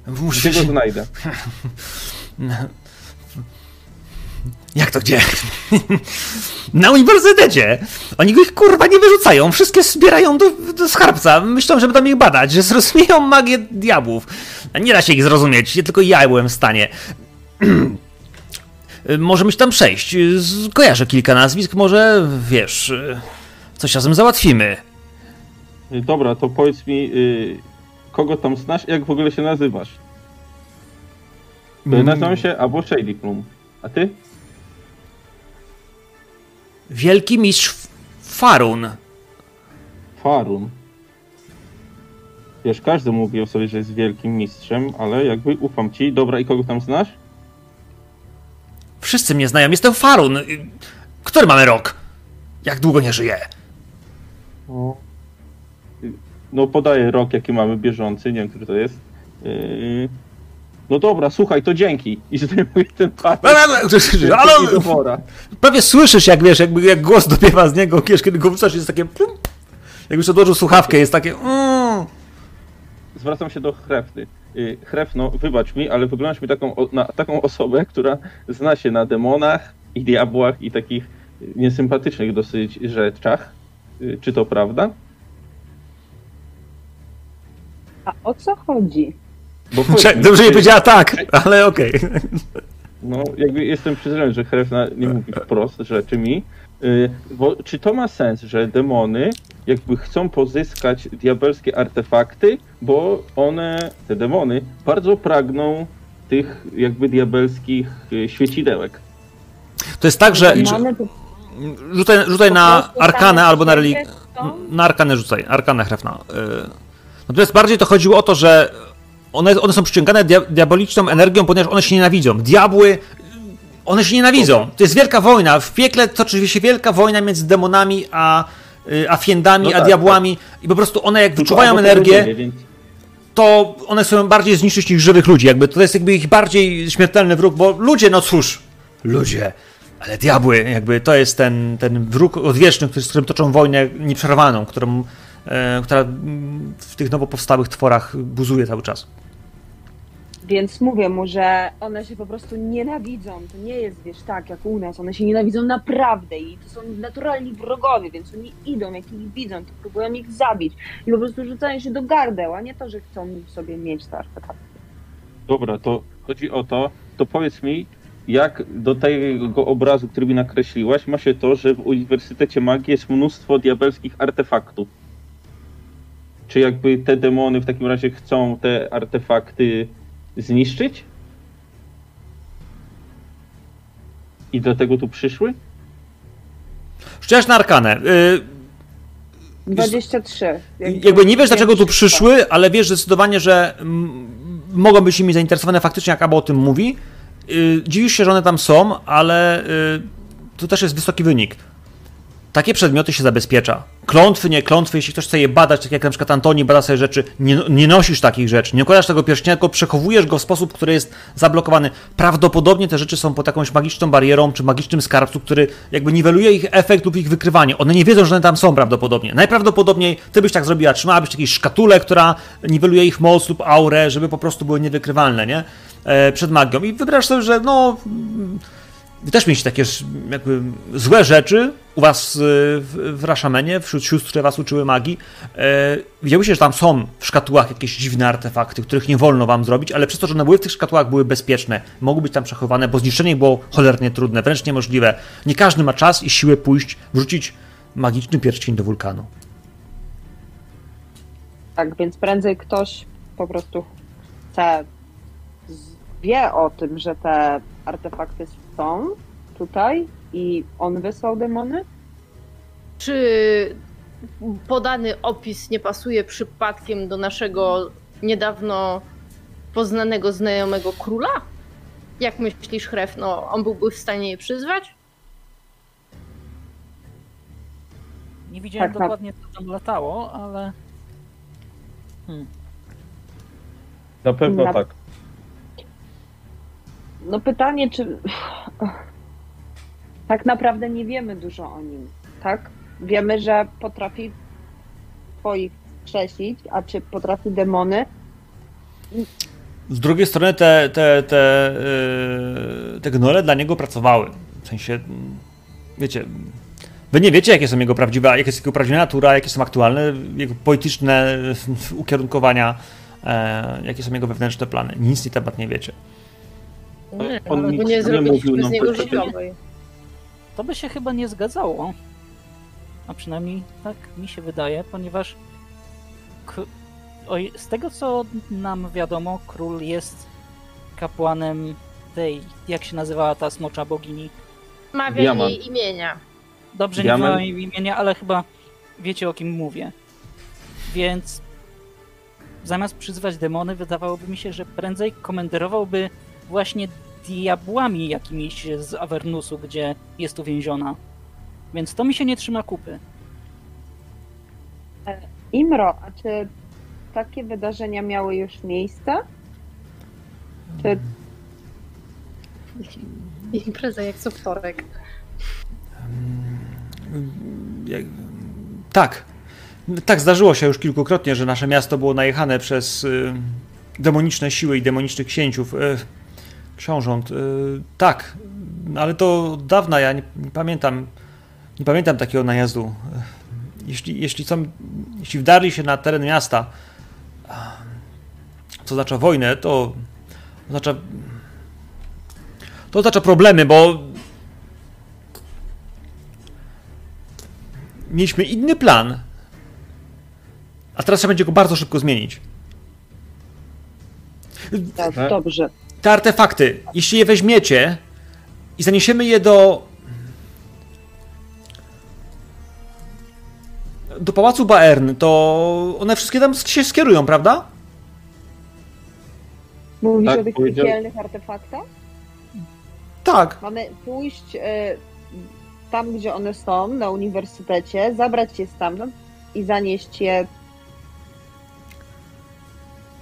Gdzie Musisz... go znajdę? Jak to gdzie? Na uniwersytecie! Oni go ich kurwa nie wyrzucają, wszystkie zbierają do, do skarbca. Myślą, że będą ich badać, że zrozumieją magię diabłów. A nie da się ich zrozumieć, nie tylko ja byłem w stanie. Możemy się tam przejść. Kojarzę kilka nazwisk, może wiesz, coś razem załatwimy. Y, Dobra, to powiedz mi, y, kogo tam znasz i jak w ogóle się nazywasz? To Nazywam się albo Shady Plum. A ty? Wielki mistrz Farun. Farun. Wiesz, każdy mówi o sobie, że jest wielkim mistrzem, ale jakby ufam ci. Dobra, i kogo tam znasz? Wszyscy mnie znają, jestem Farun. Który mamy rok? Jak długo nie żyję? No podaję rok, jaki mamy bieżący, nie wiem, który to jest. Yy... No dobra, słuchaj, to dzięki. I zdejmuję ten papier. Ale, do wora. prawie słyszysz, jak wiesz, jakby jak głos dopiewa z niego, wiesz, kiedy go wrzucasz, jest takie plum. Jakbyś odłożył słuchawkę, jest takie mm. Zwracam się do Chrefny. Yy, Chrefno, wybacz mi, ale wyglądasz mi taką, na taką osobę, która zna się na demonach i diabłach i takich niesympatycznych dosyć rzeczach. Y, Czy to prawda? A o co chodzi? Bo Cze- Dobrze nie czy- powiedziała tak, ale okej. No, jakby jestem przyzwyczajony, że Hrefna nie mówi wprost rzeczy mi. Y, Bo czy to ma sens, że demony jakby chcą pozyskać diabelskie artefakty, bo one, te demony, bardzo pragną tych jakby diabelskich y, świecidełek. To jest tak, że... Rzucaj, rzucaj na arkanę albo na religię. Na arkanę rzucaj, arkanę hrefna. Natomiast bardziej to chodziło o to, że one, one są przyciągane dia diaboliczną energią, ponieważ one się nienawidzą. Diabły, one się nienawidzą. To jest wielka wojna. W piekle toczy się wielka wojna między demonami a, y, a fiendami, No a tak, diabłami. I po prostu one jak Tylko wyczuwają energię, ludzie, więc to one są bardziej zniszczyć niż żywych ludzi. Jakby to jest jakby ich bardziej śmiertelny wróg, bo ludzie, no cóż, ludzie, ale diabły, jakby to jest ten, ten wróg odwieczny, który, z którym toczą wojnę nieprzerwaną, którą, e, która w tych nowo powstałych tworach buzuje cały czas. Więc mówię mu, że one się po prostu nienawidzą. To nie jest, wiesz, tak jak u nas. One się nienawidzą naprawdę i to są naturalni wrogowie, więc oni idą, jak ich widzą, to próbują ich zabić. I po prostu rzucają się do gardeł, a nie to, że chcą sobie mieć te artefakty. Dobra, to chodzi o to, to powiedz mi, jak do tego obrazu, który mi nakreśliłaś, ma się to, że w Uniwersytecie Magii jest mnóstwo diabelskich artefaktów. Czy jakby te demony w takim razie chcą te artefakty zniszczyć? I dlatego tu przyszły? Rzuciłaś na arkanę. Y, 23. jakby nie wiesz, dlaczego tu przyszły, ale wiesz zdecydowanie, że mogą być nimi zainteresowane faktycznie, jak Abo o tym mówi. Yy, dziwisz się, że one tam są, ale yy, tu też jest wysoki wynik. Takie przedmioty się zabezpiecza. Klątwy, nie klątwy, jeśli ktoś chce je badać, tak jak na przykład Antoni bada sobie rzeczy, nie, nie nosisz takich rzeczy, nie układasz tego pierścienia, tylko przechowujesz go w sposób, który jest zablokowany. Prawdopodobnie te rzeczy są pod jakąś magiczną barierą, czy magicznym skarbcu, który jakby niweluje ich efekt lub ich wykrywanie. One nie wiedzą, że one tam są prawdopodobnie. Najprawdopodobniej ty byś tak zrobiła, trzymałabyś jakąś szkatulę, która niweluje ich moc lub aurę, żeby po prostu były niewykrywalne, nie? E, przed magią. I wybrasz sobie, że no... Wy też mieliście takie jakby złe rzeczy u was y, w, w Raszamenie, wśród sióstr, które was uczyły magii. E, że tam są w szkatułach jakieś dziwne artefakty, których nie wolno wam zrobić, ale przez to, że one były w tych szkatułach, były bezpieczne, mogły być tam przechowane, bo zniszczenie było cholernie trudne, wręcz niemożliwe. Nie każdy ma czas i siłę pójść, wrzucić magiczny pierścień do wulkanu. Tak, więc prędzej ktoś po prostu chce, wie o tym, że te artefakty są tutaj i on wysłał demony? Czy podany opis nie pasuje przypadkiem do naszego niedawno poznanego znajomego króla? Jak myślisz, Href, no on byłby w stanie je przyzwać? Nie widziałem Tak, tak. dokładnie, co tam latało, ale Na pewno Na- tak. No pytanie, czy tak naprawdę nie wiemy dużo o nim, tak? Wiemy, że potrafi twoich skrzesić, a czy potrafi demony? Z drugiej strony te, te, te, yy, te gnole dla niego pracowały. W sensie, wiecie, wy nie wiecie, jakie są jego prawdziwe, jaka jest jego prawdziwa natura, jakie są aktualne, jego polityczne ukierunkowania, e, jakie są jego wewnętrzne plany. Nic na temat nie wiecie. Nie, on no, nic nie nie zrobiliśmy mówił z nam niego życiowej. to by się chyba nie zgadzało. A przynajmniej tak mi się wydaje, ponieważ k- oj, z tego co nam wiadomo, król jest kapłanem tej, jak się nazywała ta smocza bogini. Mawiaj Diamant. jej imienia. Dobrze Diament? nie wiem jej imienia, ale chyba wiecie o kim mówię. Więc zamiast przyzwać demony, wydawałoby mi się, że prędzej komenderowałby właśnie diabłami jakimiś z Avernusu, gdzie jest uwięziona. Więc to mi się nie trzyma kupy. Imro, a czy takie wydarzenia miały już miejsce? Czy Impreza jak co wtorek. Tak. Tak, zdarzyło się już kilkukrotnie, że nasze miasto było najechane przez y, demoniczne siły i demonicznych księciów, y, książąt. Y, tak, ale to od dawna, ja nie, nie pamiętam, nie pamiętam takiego najazdu. Jeśli, jeśli, są, jeśli wdarli się na teren miasta, co oznacza wojnę, to oznacza, to oznacza problemy, bo mieliśmy inny plan, a teraz trzeba będzie go bardzo szybko zmienić. Tak, Tak. dobrze. Te artefakty, jeśli je weźmiecie i zaniesiemy je do. do pałacu Baern, to one wszystkie tam się skierują, prawda? Mówisz Tak, o tych powiedział- piekielnych artefaktach? Tak. Mamy pójść e, tam, gdzie one są, na uniwersytecie, zabrać je stamtąd i zanieść je.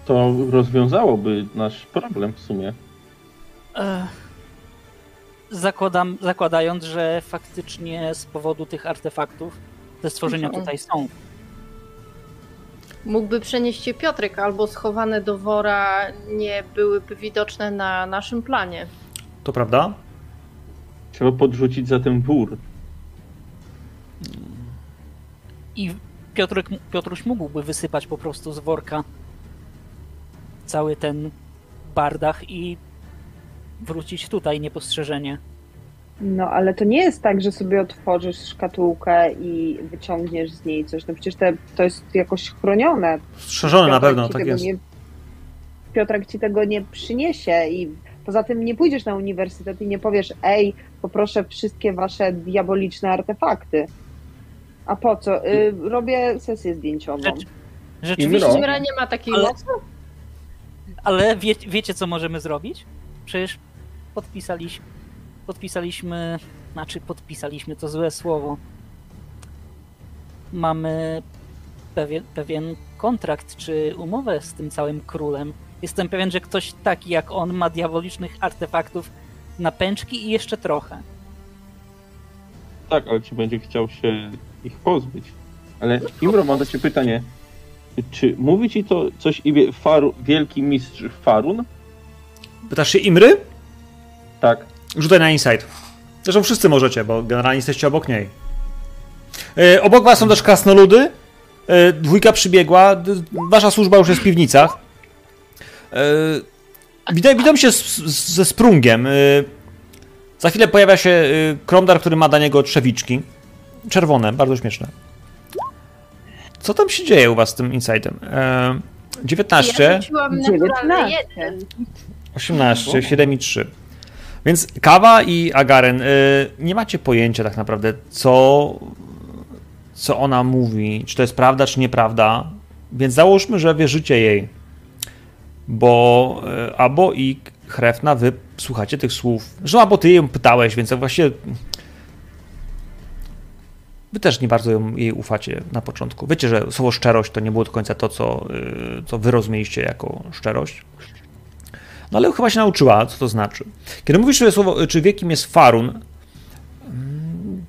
To rozwiązałoby nasz problem w sumie. E, zakładam, zakładając, że faktycznie z powodu tych artefaktów te stworzenia Mhm. tutaj są. Mógłby przenieść je Piotrek, albo schowane do wora nie byłyby widoczne na naszym planie. To prawda? Trzeba podrzucić za ten wór. I Piotrek, Piotruś mógłby wysypać po prostu z worka cały ten bardach i wrócić tutaj niepostrzeżenie. No, ale to nie jest tak, że sobie otworzysz szkatułkę i wyciągniesz z niej coś. No przecież te, to jest jakoś chronione. Strzeżone na pewno, tak jest. Nie, Piotrek ci tego nie przyniesie i poza tym nie pójdziesz na uniwersytet i nie powiesz, ej, poproszę wszystkie wasze diaboliczne artefakty. A po co? Y, robię sesję zdjęciową. Rzecz- Rzeczywiście, Imro. Nie ma takiej Ale- mocy? Ale wie, wiecie co możemy zrobić? Przecież podpisaliśmy, podpisaliśmy, znaczy podpisaliśmy to złe słowo. Mamy pewien, pewien kontrakt czy umowę z tym całym królem. Jestem pewien, że ktoś taki jak on ma diabolicznych artefaktów na pęczki i jeszcze trochę. Tak, ale czy będzie chciał się ich pozbyć? Ale Imro, mam do ciebie pytanie. Czy mówi ci to coś Faru, wielki mistrz Farun? Pytasz się Imry? Tak. Rzucaj na insight. Zresztą wszyscy możecie, bo generalnie jesteście obok niej. E, obok was są też krasnoludy. E, dwójka przybiegła. Wasza służba już jest w piwnicach. E, widzę, widzą się z, z, ze sprungiem. E, za chwilę pojawia się e, kromdar, który ma dla niego trzewiczki. Czerwone, bardzo śmieszne. Co tam się dzieje u was z tym insightem? E, 19. Ja rzuciłam naturalne 19. jeden. 18, 7 i 3. Więc Kawa i Agaren, y, nie macie pojęcia tak naprawdę, co, co ona mówi, czy to jest prawda, czy nieprawda. Więc załóżmy, że wierzycie jej. Bo y, Abo i Hrefna, wy słuchacie tych słów. Że Abo, ty ją pytałeś, więc właściwie wy też nie bardzo jej ufacie na początku. Wiecie, że słowo szczerość to nie było do końca to, co, y, co wy rozumieliście jako szczerość. No ale chyba się nauczyła, co to znaczy. Kiedy mówisz sobie słowo, czy wie kim jest Farun, mm,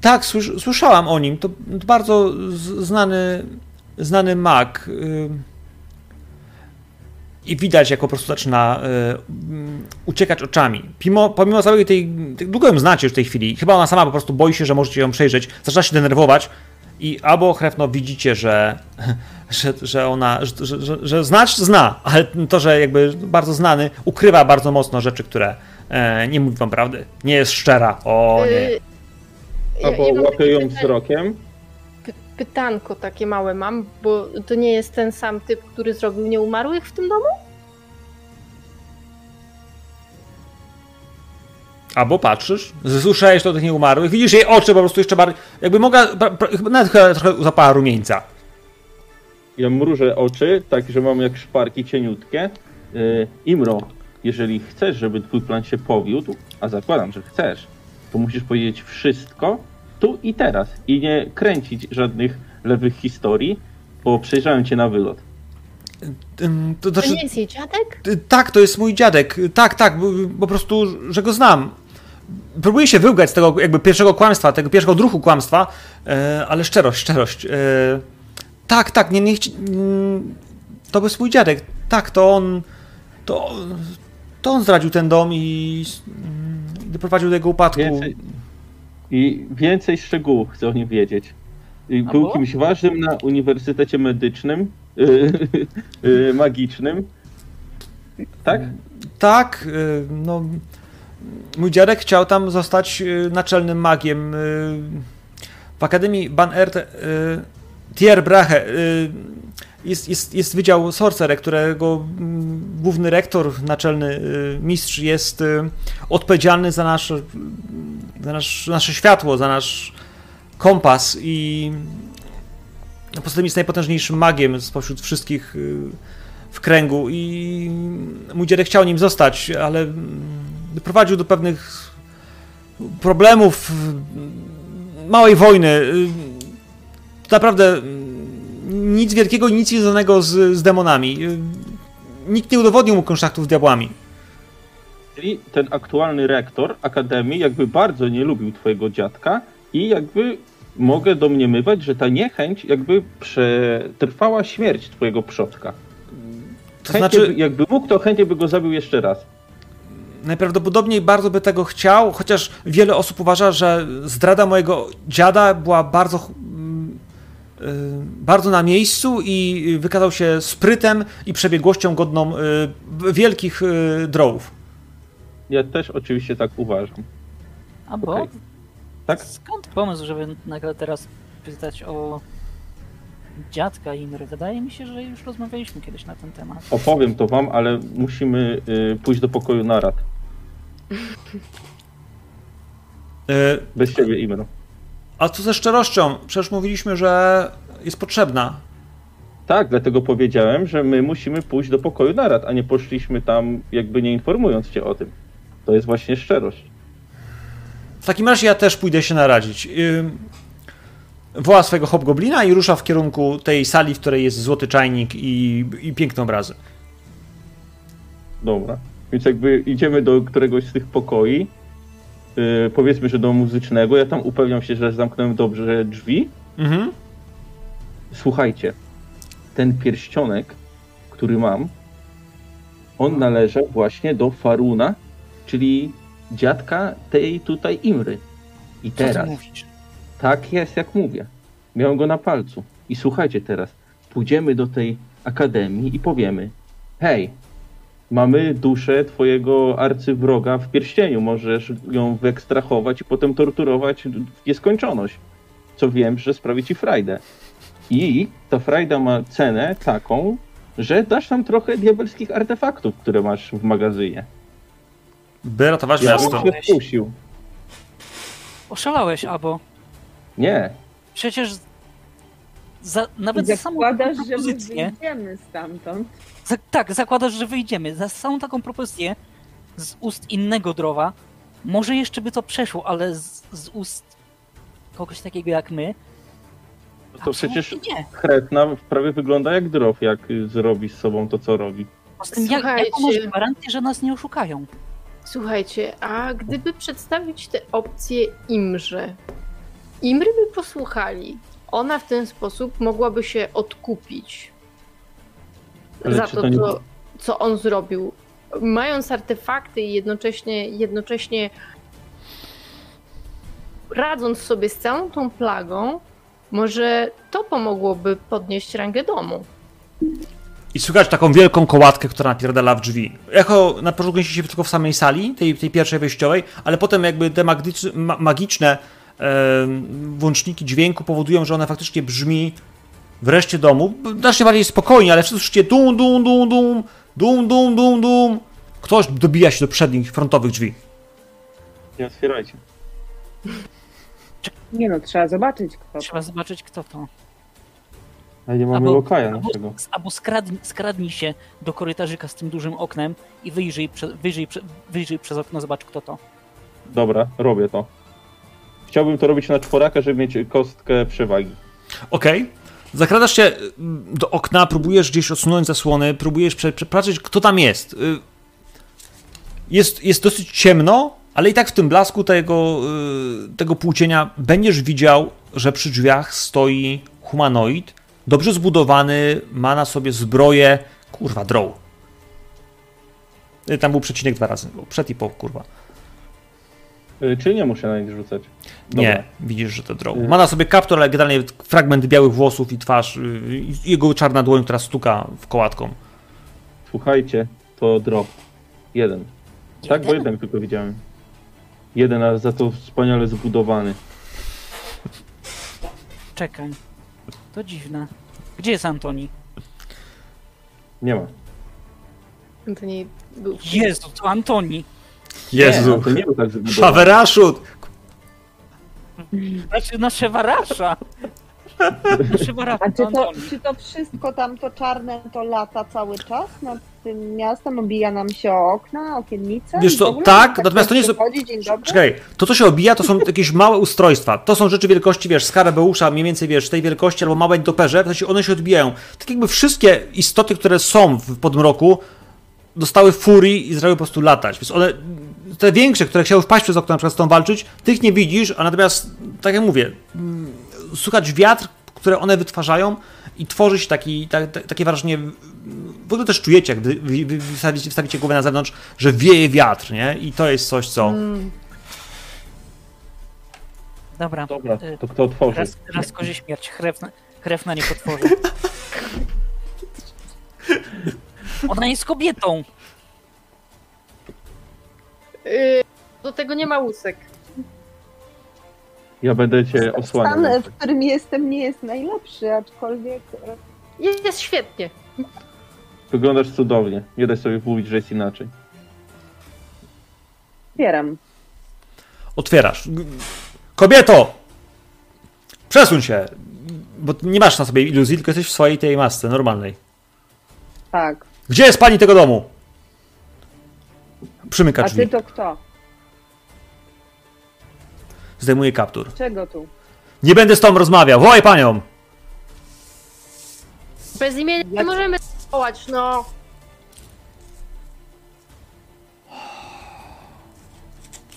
tak, słysz, słyszałam o nim. To, bardzo znany, znany mag. I widać, jak po prostu zaczyna y, uciekać oczami. Pomimo, pomimo całej tej. tej- Długo ją znacie już w tej chwili. Chyba ona sama po prostu boi się, że możecie ją przejrzeć. Zaczyna się denerwować. I albo Hrefno widzicie, że, że, że ona, że, że, że, że znać zna, ale to, że jakby bardzo znany, ukrywa bardzo mocno rzeczy, które e, nie mówi wam prawdy. Nie jest szczera. O nie. Y, Albo łapie ją wzrokiem. Py- Pytanko takie małe mam, bo to nie jest ten sam typ, który zrobił nieumarłych w tym domu? Albo patrzysz, słyszałeś to o tych nieumarłych, widzisz jej oczy po prostu jeszcze bardziej, jakby mogła, nawet chyba trochę zapała rumieńca. Ja mrużę oczy, tak że mam jak szparki cieniutkie. Yy, Imro, jeżeli chcesz, żeby twój plan się powiódł, a zakładam, że chcesz, to musisz powiedzieć wszystko tu i teraz i nie kręcić żadnych lewych historii, bo przejrzałem cię na wylot. To, To znaczy, nie jest jej dziadek? tak, to jest mój dziadek, tak, tak, bo- po prostu, że go znam. Próbuję się wyłgać z tego jakby pierwszego kłamstwa, tego pierwszego druchu kłamstwa, e, ale szczerość, szczerość. e, tak, tak, nie, nie chci- mm, to był mój dziadek, tak, to on, to, to on zdradził ten dom i mm, doprowadził do jego upadku. Więcej, I więcej szczegółów chcę o nim wiedzieć. A Był kimś ważnym na Uniwersytecie Medycznym, y, y, magicznym. Tak? Tak, y, no. Mój dziadek chciał tam zostać y, naczelnym magiem. y, W Akademii Ban Ert y, Tier Brahe y, jest, jest, jest wydział Sorcerer, którego mm, główny rektor, naczelny y, mistrz jest y, odpowiedzialny za nasze, za nasz, nasze światło, za nasz kompas i no, poza tym jest najpotężniejszym magiem spośród wszystkich y, w kręgu i mój dziadek chciał nim zostać, ale mm, doprowadził do pewnych problemów, y, małej wojny. y, Naprawdę y, nic wielkiego, nic związanego z, z demonami. Nikt nie udowodnił mu kontaktów z diabłami. Czyli ten aktualny rektor Akademii jakby bardzo nie lubił twojego dziadka i jakby mogę domniemywać, że ta niechęć jakby przetrwała śmierć twojego przodka. To Chętnie znaczy, by, jakby mógł, to chętnie by go zabił jeszcze raz. najprawdopodobniej bardzo by tego chciał, chociaż wiele osób uważa, że zdrada mojego dziada była bardzo, bardzo na miejscu i wykazał się sprytem i przebiegłością godną y, wielkich y, drołów. Ja też oczywiście tak uważam. A bo Okej. Tak? skąd pomysł, żeby nagle teraz pytać o dziadka Imry? Wydaje mi się, że już rozmawialiśmy kiedyś na ten temat. Opowiem to wam, ale musimy y, pójść do pokoju narad. Y, Bez ciebie, Imro. A co ze szczerością? Przecież mówiliśmy, że jest potrzebna. Tak, dlatego powiedziałem, że my musimy pójść do pokoju narad, a nie poszliśmy tam jakby nie informując cię o tym. To jest właśnie szczerość. W takim razie ja też pójdę się naradzić. Woła swojego hobgoblina i rusza w kierunku tej sali, w której jest złoty czajnik i, i piękne obrazy. Dobra. Więc jakby idziemy do któregoś z tych pokoi, powiedzmy, że do muzycznego, ja tam upewniam się, że zamknąłem dobrze drzwi. Mhm. Słuchajcie, ten pierścionek, który mam, on należał właśnie do Faruna, czyli dziadka tej tutaj Imry. I Co teraz, tak jest jak mówię, miałem go na palcu. I słuchajcie teraz, pójdziemy do tej akademii i powiemy, hej, mamy duszę twojego arcywroga w pierścieniu, możesz ją wyekstrahować i potem torturować w nieskończoność. Co wiem, że sprawi ci frajdę. I ta frajda ma cenę taką, że dasz nam trochę diabelskich artefaktów, które masz w magazynie. By ratować Ja bym miasto. się wkusił. Oszalałeś, albo Nie, przecież za, nawet za samą Zakładasz, taką że my wyjdziemy stamtąd. Tak, zakładasz, że wyjdziemy. Za samą taką propozycję z ust innego drowa, może jeszcze by to przeszło, ale z, z ust kogoś takiego jak my, No to przecież nie. Kretna prawie wygląda jak drof, jak zrobi z sobą to, co robi. Poza tym, jak, jaką masz gwarancję, że nas nie oszukają? Słuchajcie, a gdyby przedstawić te opcje Imrze, Imry by posłuchali. Ona w ten sposób mogłaby się odkupić Ale za to, to nie- co, co on zrobił. Mając artefakty i jednocześnie, jednocześnie radząc sobie z całą tą plagą, może to pomogłoby podnieść rangę domu. I słychać taką wielką kołatkę, która napierdala w drzwi. Echo na początku mieści się tylko w samej sali, tej, tej pierwszej wejściowej, ale potem jakby te magiczne, ma, magiczne em, włączniki dźwięku powodują, że ona faktycznie brzmi w reszcie domu. Znacznie bardziej spokojnie, ale wszyscy słyszycie dum, dum, dum, dum, dum, dum, dum, dum. Ktoś dobija się do przednich, frontowych drzwi. Nie otwierajcie. Nie no, trzeba zobaczyć kto to. Trzeba zobaczyć, kto to. Ale nie mamy lokaja naszego. albo skradnij, skradnij się do korytarzyka z tym dużym oknem i wyjrzyj, prze, wyjrzyj, prze, wyjrzyj przez okno, zobacz kto to. Dobra, robię to. Chciałbym to robić na czworaka, żeby mieć kostkę przewagi. Okej. Zakradasz się mm, do okna, próbujesz gdzieś odsunąć zasłony, próbujesz prze- przepatrzeć, kto tam jest. Y, Jest, jest dosyć ciemno, ale i tak w tym blasku tego, y, tego płócienia będziesz widział, że przy drzwiach stoi humanoid, dobrze zbudowany, ma na sobie zbroję, kurwa, droł. Y, Tam był przecinek dwa razy. Przed i po, kurwa. Y, Czy nie muszę na nich rzucać? Dobra. Nie, widzisz, że to draw. Y. Ma na sobie kaptur, ale generalnie fragment białych włosów i twarz, y, i jego czarna dłoń, która stuka w kołatką. Słuchajcie, to drop. Jeden. Tak, bo jeden tylko widziałem. Jeden, ale za to wspaniale zbudowany. Czekaj. To dziwne. Gdzie jest Antoni? Nie ma. To nie był. Jezu, to Antoni! Nie, no, to nie był tak! Znaczy na Szewarasza! Na Szewarasza A czy to czy to wszystko tam to czarne to lata cały czas nad tym miastem? Obija nam się o okna, okiennice? Wiesz co, tak, ktoś natomiast to nie są- Dzień dobry. Czekaj, to co się obija, to są jakieś małe ustrojstwa. To są rzeczy wielkości, wiesz, skarabeusza, mniej więcej, wiesz, tej wielkości, albo małe nietoperze, w sensie one się odbijają. Tak jakby wszystkie istoty, które są w podmroku, dostały furii i zaczęły po prostu latać. Więc one, te większe, które chciały wpaść przez okno, na przykład z tą walczyć, tych nie widzisz, a natomiast, tak jak mówię, mm, słychać wiatr, które one wytwarzają i tworzy się taki, ta, ta, takie wrażenie, w ogóle też czujecie, jak wy, wy, wy wstawicie, wstawicie głowę na zewnątrz, że wieje wiatr, nie? I to jest coś, co... Mm. Dobra. Dobra, Y, to kto otworzy? Raz, raz kozie śmierć, krew na, krew na nie potworzy. Ona jest kobietą! Do tego nie ma łusek. Ja będę cię osłaniał. Stan, w którym jestem, nie jest najlepszy, aczkolwiek e, Jest, jest świetnie. Wyglądasz cudownie. Nie daj sobie mówić, że jest inaczej. otwieram. otwierasz. Kobieto! Przesuń się! Bo nie masz na sobie iluzji, tylko jesteś w swojej tej masce normalnej. Tak. Gdzie jest pani tego domu? Przymyka A drzwi. ty to kto? Zdejmuje kaptur. Czego tu? Nie będę z tobą rozmawiał. Wołaj panią! Bez imienia nie możemy wołać, no.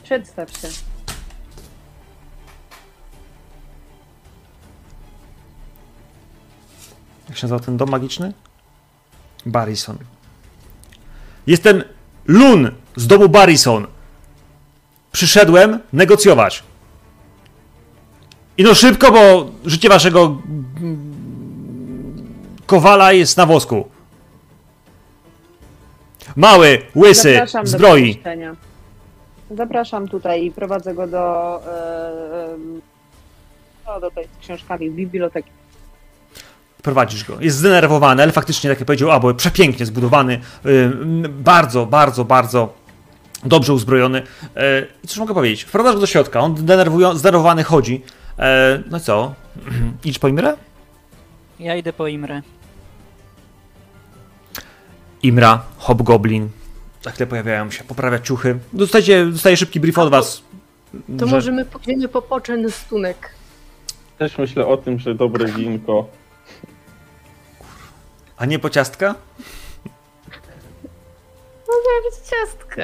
Przedstaw się. Jak się nazywa ten dom magiczny? Barrison. Jestem Lun z domu Barrison. Przyszedłem negocjować. I no szybko, bo życie waszego kowala jest na wosku. Mały, łysy, Zapraszam do zbroi. pomieszczenia. Zapraszam tutaj i prowadzę go do, no, do tej z książkami, biblioteki. Prowadzisz go. Jest zdenerwowany, ale faktycznie, tak jak powiedział, a, bo przepięknie zbudowany, y, bardzo, bardzo, bardzo dobrze uzbrojony. Y, I cóż mogę powiedzieć? Wprowadzasz go do środka, on zdenerwowany chodzi. E, no i co? Idź po Imrę? Ja idę po Imrę. Imra, Hobgoblin. Za chwilę pojawiają się, poprawia ciuchy. Dostajecie, dostaje szybki brief od was. To że- może my pójdziemy po poczęstunek. Też myślę o tym, że dobre winko. A nie po ciastka? Może być ciastka.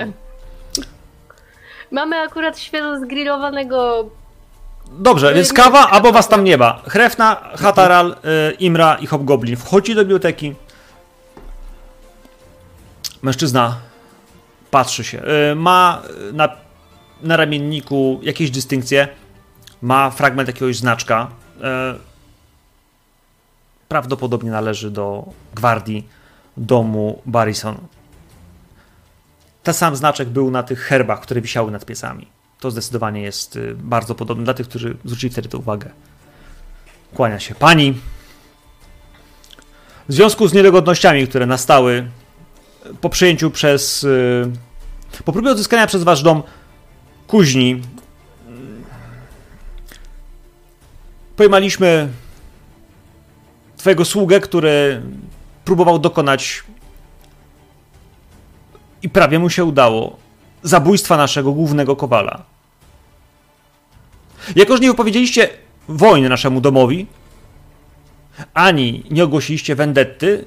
Mamy akurat świeżo zgrillowanego. Dobrze, więc kawa, albo was tam nie ma. Hrefna, Hataral, y, Imra i Hobgoblin. Wchodzi do biblioteki. Mężczyzna patrzy się. Y, ma na, na ramienniku jakieś dystynkcje. Ma fragment jakiegoś znaczka. Y, prawdopodobnie należy do gwardii domu Barrison. Ten sam znaczek był na tych herbach, które wisiały nad piecami. To zdecydowanie jest y, bardzo podobne dla tych, którzy zwrócili wtedy tę uwagę. Kłania się pani. W związku z niedogodnościami, które nastały po przyjęciu przez. y, Po próbie odzyskania przez wasz dom kuźni, pojmaliśmy twojego sługę, który próbował dokonać i prawie mu się udało zabójstwa naszego głównego kowala. Jako, że nie wypowiedzieliście wojny naszemu domowi, ani nie ogłosiliście vendetty,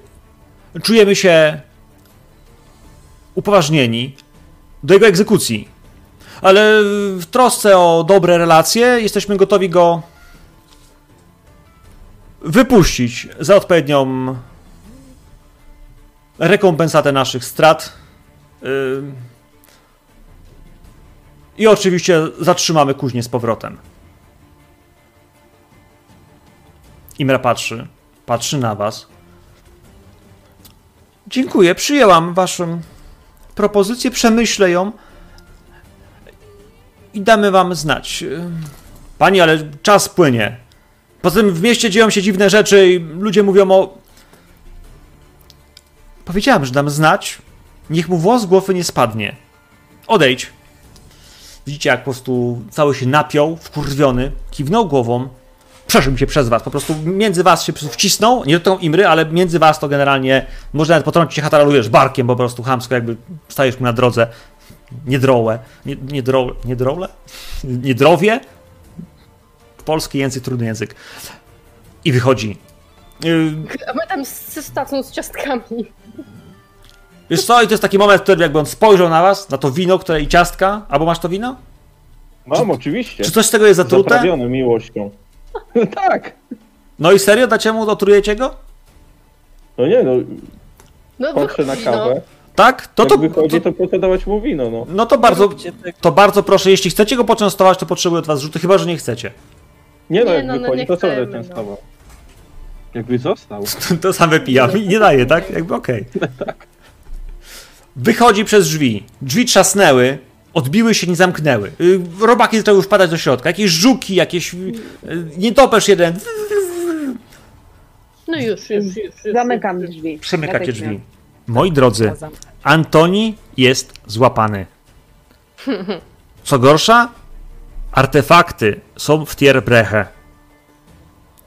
czujemy się upoważnieni do jego egzekucji. Ale w trosce o dobre relacje jesteśmy gotowi go wypuścić za odpowiednią rekompensatę naszych strat Ym. I oczywiście zatrzymamy kuźnię z powrotem. Imra patrzy, patrzy na was. Dziękuję, przyjęłam waszą propozycję, przemyślę ją i damy wam znać. Ym. Pani, ale czas płynie. Poza tym w mieście dzieją się dziwne rzeczy i ludzie mówią o... Powiedziałem, że dam znać. Niech mu włos z głowy nie spadnie. Odejdź. Widzicie, jak po prostu cały się napiął, wkurwiony, kiwnął głową, przeszedł się przez was, po prostu między was się wcisnął, nie do tą Imry, ale między was to generalnie, może nawet potrącić się Hataral, wiesz, barkiem po prostu chamsko, jakby stajesz mu na drodze. Nie, nie, dro, nie drole? Niedrowie? Polski język, trudny język. I wychodzi. Yy, A my tam z stacją z ciastkami. Wiesz co, i to jest taki moment, w którym jakby on spojrzał na was, na to wino, które i ciastka, albo masz to wino? Mam, oczywiście. Czy coś z tego jest zatrute? Zaprawione miłością. tak. No i serio, dacie mu, otrujecie go? No nie no, No patrzę na wychodzi, kawę. Tak? To Jak to, wychodzi, to, to co dawać mu wino, no. no to bardzo, tego. to bardzo proszę, jeśli chcecie go poczęstować, to potrzebuję od was rzuty, chyba, że nie chcecie. Nie no, Nie, jak no, no, wychodzi, nie to co chcemy, no. częstował? Jakby został. To sam wypijam i nie daje, tak? Jakby okej. Wychodzi przez drzwi. Drzwi trzasnęły, odbiły się, nie zamknęły. Yy, Robaki zaczęły wpadać do środka. Jakieś żuki, jakieś... yy, Nietoperz jeden. No już, już, już. już Zamykam już, już. drzwi. Przemykacie Natychmiast. drzwi. Moi drodzy, Antoni jest złapany. Co gorsza, artefakty są w Tierbreche.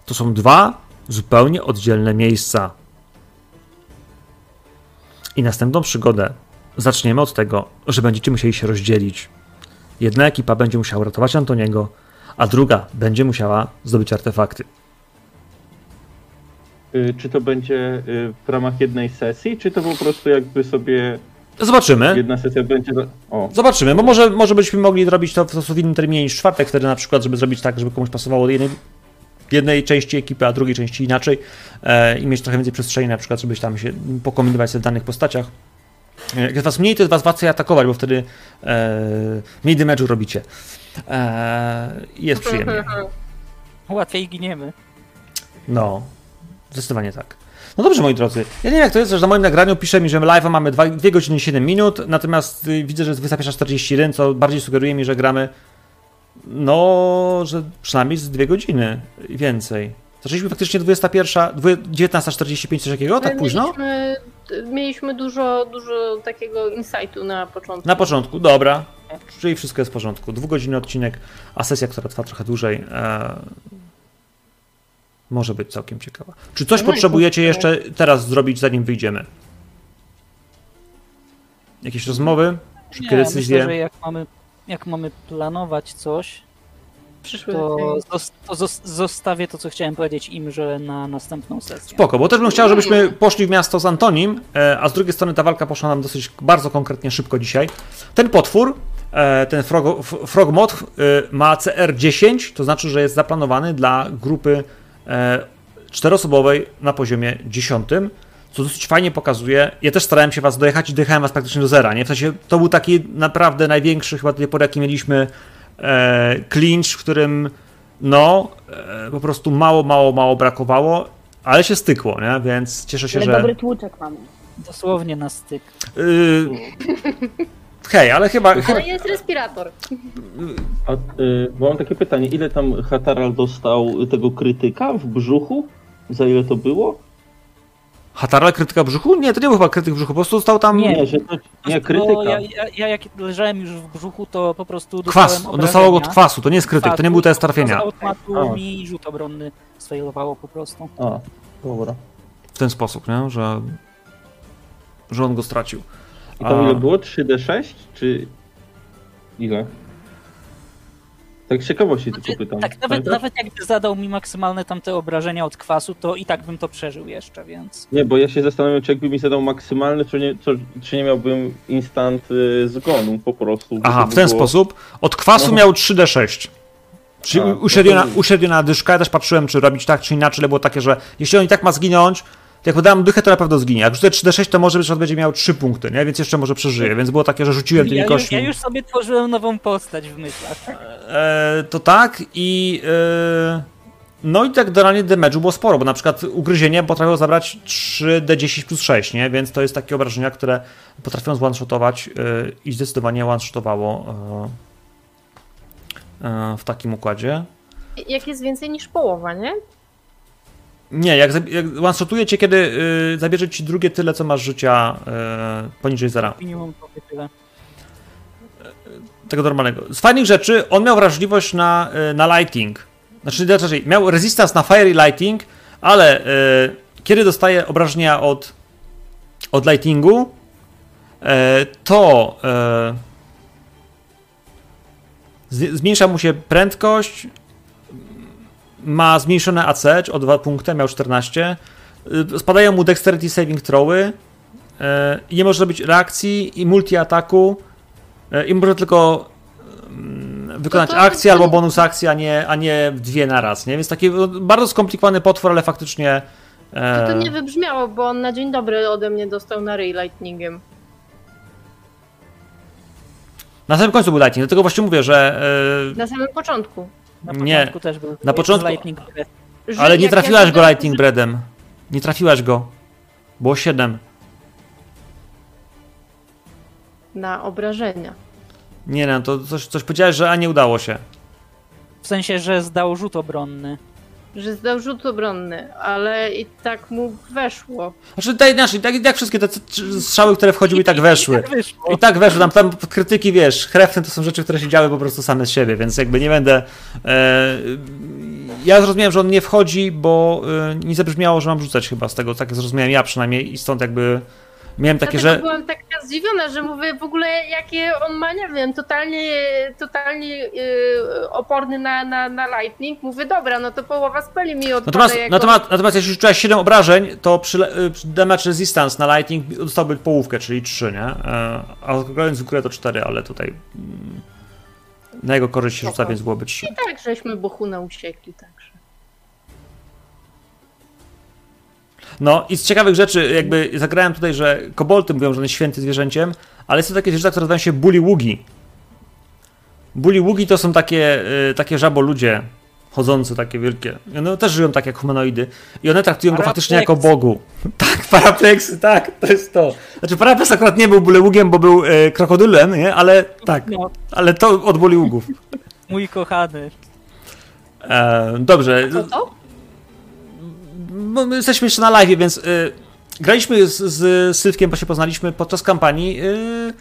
To są dwa zupełnie oddzielne miejsca. I następną przygodę zaczniemy od tego, że będziecie musieli się rozdzielić. Jedna ekipa będzie musiała ratować Antoniego, a druga będzie musiała zdobyć artefakty. Y, Czy to będzie y, w ramach jednej sesji, czy to po prostu jakby sobie Zobaczymy. jedna sesja będzie... O, Zobaczymy, bo może, może byśmy mogli zrobić to w, w innym terminie niż czwartek, wtedy na przykład, żeby zrobić tak, żeby komuś pasowało do jednej, jednej części ekipy, a drugiej części inaczej e, i mieć trochę więcej przestrzeni na przykład, żebyś tam się pokombinować sobie w danych postaciach. E, Jak jest was mniej, to jest was łatwiej atakować, bo wtedy e, mniej damage'u robicie. E, jest przyjemnie. Łatwiej giniemy. No, zdecydowanie tak. No dobrze, moi drodzy. Ja nie wiem, jak to jest, że na moim nagraniu pisze mi, że live'a mamy 2, godziny i 7 minut, natomiast y, widzę, że jest 21.41, co bardziej sugeruje mi, że gramy no, że przynajmniej z 2 godziny i więcej. Zaczęliśmy faktycznie 21, dwie- 19.45, coś takiego? Tak My późno? Mieliśmy, mieliśmy dużo, dużo takiego insightu na początku. Na początku, dobra. Czyli wszystko jest w porządku. Dwugodzinny odcinek, a sesja, która trwa trochę dłużej, e, może być całkiem ciekawa. Czy coś No potrzebujecie kurczę. jeszcze teraz zrobić, zanim wyjdziemy? Jakieś rozmowy? Szybkie Nie, decyzje? myślę, że jak mamy, jak mamy planować coś, Przyszły to, zos- to zos- zostawię to, co chciałem powiedzieć im, że na następną sesję. Spoko, bo też bym chciał, żebyśmy poszli w miasto z Antonim, e, a z drugiej strony ta walka poszła nam dosyć bardzo konkretnie szybko dzisiaj. Ten potwór, e, ten frog, frogmot e, ma CR10, to znaczy, że jest zaplanowany dla grupy czteroosobowej na poziomie 10, co dosyć fajnie pokazuje. Ja też starałem się was dojechać i dojechałem was praktycznie do zera, nie? W sensie to był taki naprawdę największy chyba do tej pory, jaki mieliśmy e, clinch, w którym no, e, po prostu mało, mało, mało brakowało, ale się stykło, nie? Więc cieszę się, Ale że... dobry tłuczek mamy. Dosłownie na styk. Yy... Hej, ale chyba... chyba... Ale jest respirator. a, y, bo mam takie pytanie, ile tam Hataral dostał tego krytyka w brzuchu? Za ile to było? Hataral krytyka brzuchu? Nie, to nie był chyba krytyk brzuchu, po prostu stał tam... Nie. Nie, że to nie Bo krytyka. ja, ja, ja jak leżałem już w brzuchu, to po prostu Kwas, on dostało go od kwasu, to nie jest krytyk, to nie był test Z trafienia. automatu A. mi rzut obronny sfailowało po prostu. A, dobra. W ten sposób, nie? Że... Że on go stracił. I tam A- ile było? 3D6? Czy ile? Tak z ciekawości tylko pytam. Tak, nawet, Pamiętasz? nawet jakby zadał mi maksymalne tamte obrażenia od kwasu, to i tak bym to przeżył jeszcze, więc... Nie, bo ja się zastanawiam, czy jakby mi zadał maksymalny, czy nie, czy, czy nie miałbym instant y, zgonu po prostu. Aha, to w ten było- sposób. Od kwasu No. miał 3D6. Czyli A, no to- uśredniona dyszka, ja też patrzyłem, czy robić tak, czy inaczej, ale było takie, że jeśli on i tak ma zginąć, jak podałem dychę, to na pewno zginie. Jak rzucę 3d6, to może być, że on będzie miał 3 punkty, nie? Więc jeszcze może przeżyje. Więc było takie, że rzuciłem tymi Ja już, kośćmi. ja już sobie tworzyłem nową postać w myślach. E, to tak i. E, no i tak generalnie damage'u było sporo, bo na przykład ugryzienie potrafiło zabrać 3d10 plus 6, nie? Więc to jest takie obrażenia, które potrafią zone-shotować e, i zdecydowanie one-shotowało e, e, w takim układzie. Jak jest więcej niż połowa, nie? Nie, jak, jak one-shotuje cię, kiedy y, zabierze ci drugie tyle, co masz życia y, poniżej zera. Minimum tyle. Tego normalnego. Z fajnych rzeczy, on miał wrażliwość na, y, na lighting. Znaczy, inaczej, miał resistance na fire i lighting, ale y, kiedy dostaje obrażenia od, od lightingu, y, to y, zmniejsza mu się prędkość, ma zmniejszone AC o 2 punkty, miał 14. Y, Spadają mu dexterity saving throwy. y, i Nie może robić reakcji i multi-ataku. y, I może tylko mm, wykonać No to- akcję albo bonus akcję, a nie, a nie dwie na raz, nie? Więc taki no, bardzo skomplikowany potwór, ale faktycznie. To e, to nie wybrzmiało, bo on na dzień dobry ode mnie dostał na ryj lightningiem. Na samym końcu był lightning, dlatego właśnie mówię, że. e, Na samym początku. Na Nie. początku też był. Na początku- Lightning Breath. Że ale nie jak ja trafiłaś go lightning breadem. Nie trafiłaś go. Było 7. Na obrażenia. Nie no, to coś, coś powiedziałeś, że a nie udało się. W sensie, że zdał rzut obronny. Że zdał rzut obronny, ale i tak mu weszło. Znaczy, tak, znaczy, tak, jak wszystkie te strzały, które wchodziły i tak weszły. Tak. I tak weszły, tam, tam krytyki, wiesz, chrewne to są rzeczy, które się działy po prostu same z siebie, więc jakby nie będę... E, ja zrozumiałem, że on nie wchodzi, bo e, nie zabrzmiało, że mam rzucać chyba z tego, tak zrozumiałem ja przynajmniej i stąd jakby miałem takie, Dlatego że... byłam taka zdziwiona, że mówię w ogóle jakie on ma, nie wiem, totalnie, totalnie yy, oporny na, na, na lightning. Mówię, dobra, no to połowa speli mi odpada. Natomiast, jak natomiast, natomiast jeśli rzuciłaś 7 obrażeń, to przy, le- przy damage resistance na lightning dostałby połówkę, czyli 3, nie? E, A w górę to 4, ale tutaj mm, na jego korzyść się rzuca, więc byłoby 3. I tak, żeśmy Bohuna usiekli, także. No i z ciekawych rzeczy, jakby zagrałem tutaj, że kobolty mówią, że on jest święty zwierzęciem, ale są takie zwierzęta, które nazywają się buliługi. Buliługi to są takie, y, takie żaboludzie chodzące, takie wielkie. I One też żyją tak jak humanoidy. I one traktują go faktycznie jako. Bogu. Tak, parapleksy, tak, to jest to. Znaczy parapleks akurat nie był buliługiem, bo był y, krokodylem, nie? Ale tak, No, ale to od buliługów. mój kochany. E, dobrze. Co to? Bo my jesteśmy jeszcze na live, więc y, graliśmy z, z Sylwkiem, bo się poznaliśmy podczas kampanii y,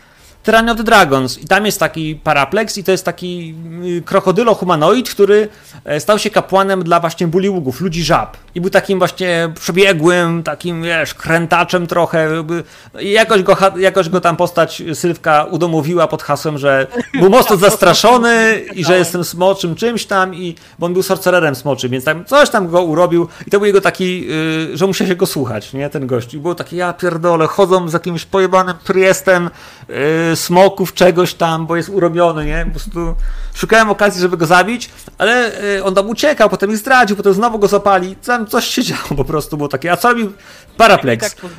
Tyranny of the Dragons i tam jest taki paraplex i to jest taki y, krokodylo-humanoid, który e, stał się kapłanem dla właśnie buliługów, ludzi żab. I był takim właśnie przebiegłym, takim wiesz, krętaczem trochę. I jakoś go, jakoś go tam postać Sylwka udomowiła pod hasłem, że był mocno zastraszony i że jestem smoczym czymś tam i bo on był sorcererem smoczym, więc tam coś tam go urobił i to był jego taki, y, że musiał się go słuchać, nie, ten gość. I było takie, ja pierdolę, chodzą z jakimś pojebanym priestem y, smoków czegoś tam, bo jest urobiony, nie, po prostu szukałem okazji, żeby go zabić, ale y, on tam uciekał, potem ich zdradził, potem znowu go zapali, tam coś się działo po prostu, było takie, a co robił? Paraplex. Tak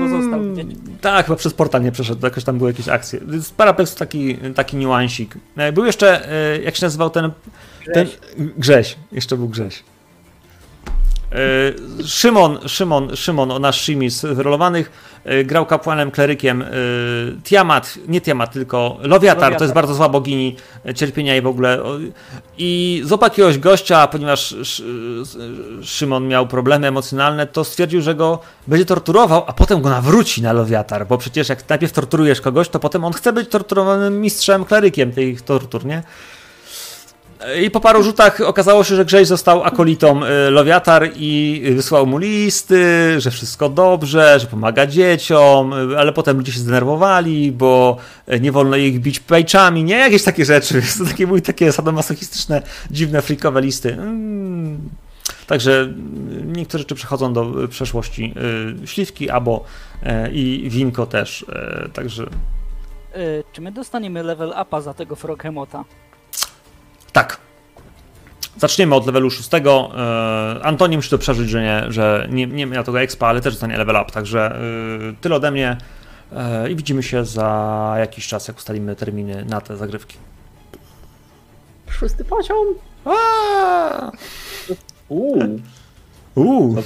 pozostał Mm. Tak, chyba przez portal nie przeszedł, jakoś tam były jakieś akcje. Więc Paraplex to taki, taki niuansik. E, Był jeszcze, e, jak się nazywał ten, ten Grześ, jeszcze był Grześ. E, Szymon, Szymon, Szymon, nasz Shimi z wyrolowanych, e, grał kapłanem, klerykiem e, Tiamat, nie Tiamat, tylko Lowiatar, to jest bardzo słaba bogini cierpienia i w ogóle. o, I złapał jakiegoś gościa, ponieważ Sz- Sz- Szymon miał problemy emocjonalne, to stwierdził, że go będzie torturował, a potem go nawróci na Lowiatar, bo przecież jak najpierw torturujesz kogoś, to potem on chce być torturowanym mistrzem, klerykiem tych tortur, nie? I po paru rzutach okazało się, że Grześ został akolitą y, Lowiatar i wysłał mu listy, że wszystko dobrze, że pomaga dzieciom, y, ale potem ludzie się zdenerwowali, bo y, nie wolno ich bić pejczami, nie? Jakieś takie rzeczy. To takie były takie sadomasochistyczne, dziwne, freakowe listy. Mm. Także y, niektóre rzeczy przechodzą do y, przeszłości. Y, Śliwki, abo y, i winko też. y, Także Y, czy my dostaniemy level upa za tego Froghemoта? Tak. Zaczniemy od levelu 6. E, Antoni musi to przeżyć, że nie, że nie, nie miał tego expa, ale też dostanie level up. Także e, tyle ode mnie. E, I widzimy się za jakiś czas, jak ustalimy terminy na te zagrywki. Szósty poziom. Uuu, Uuu.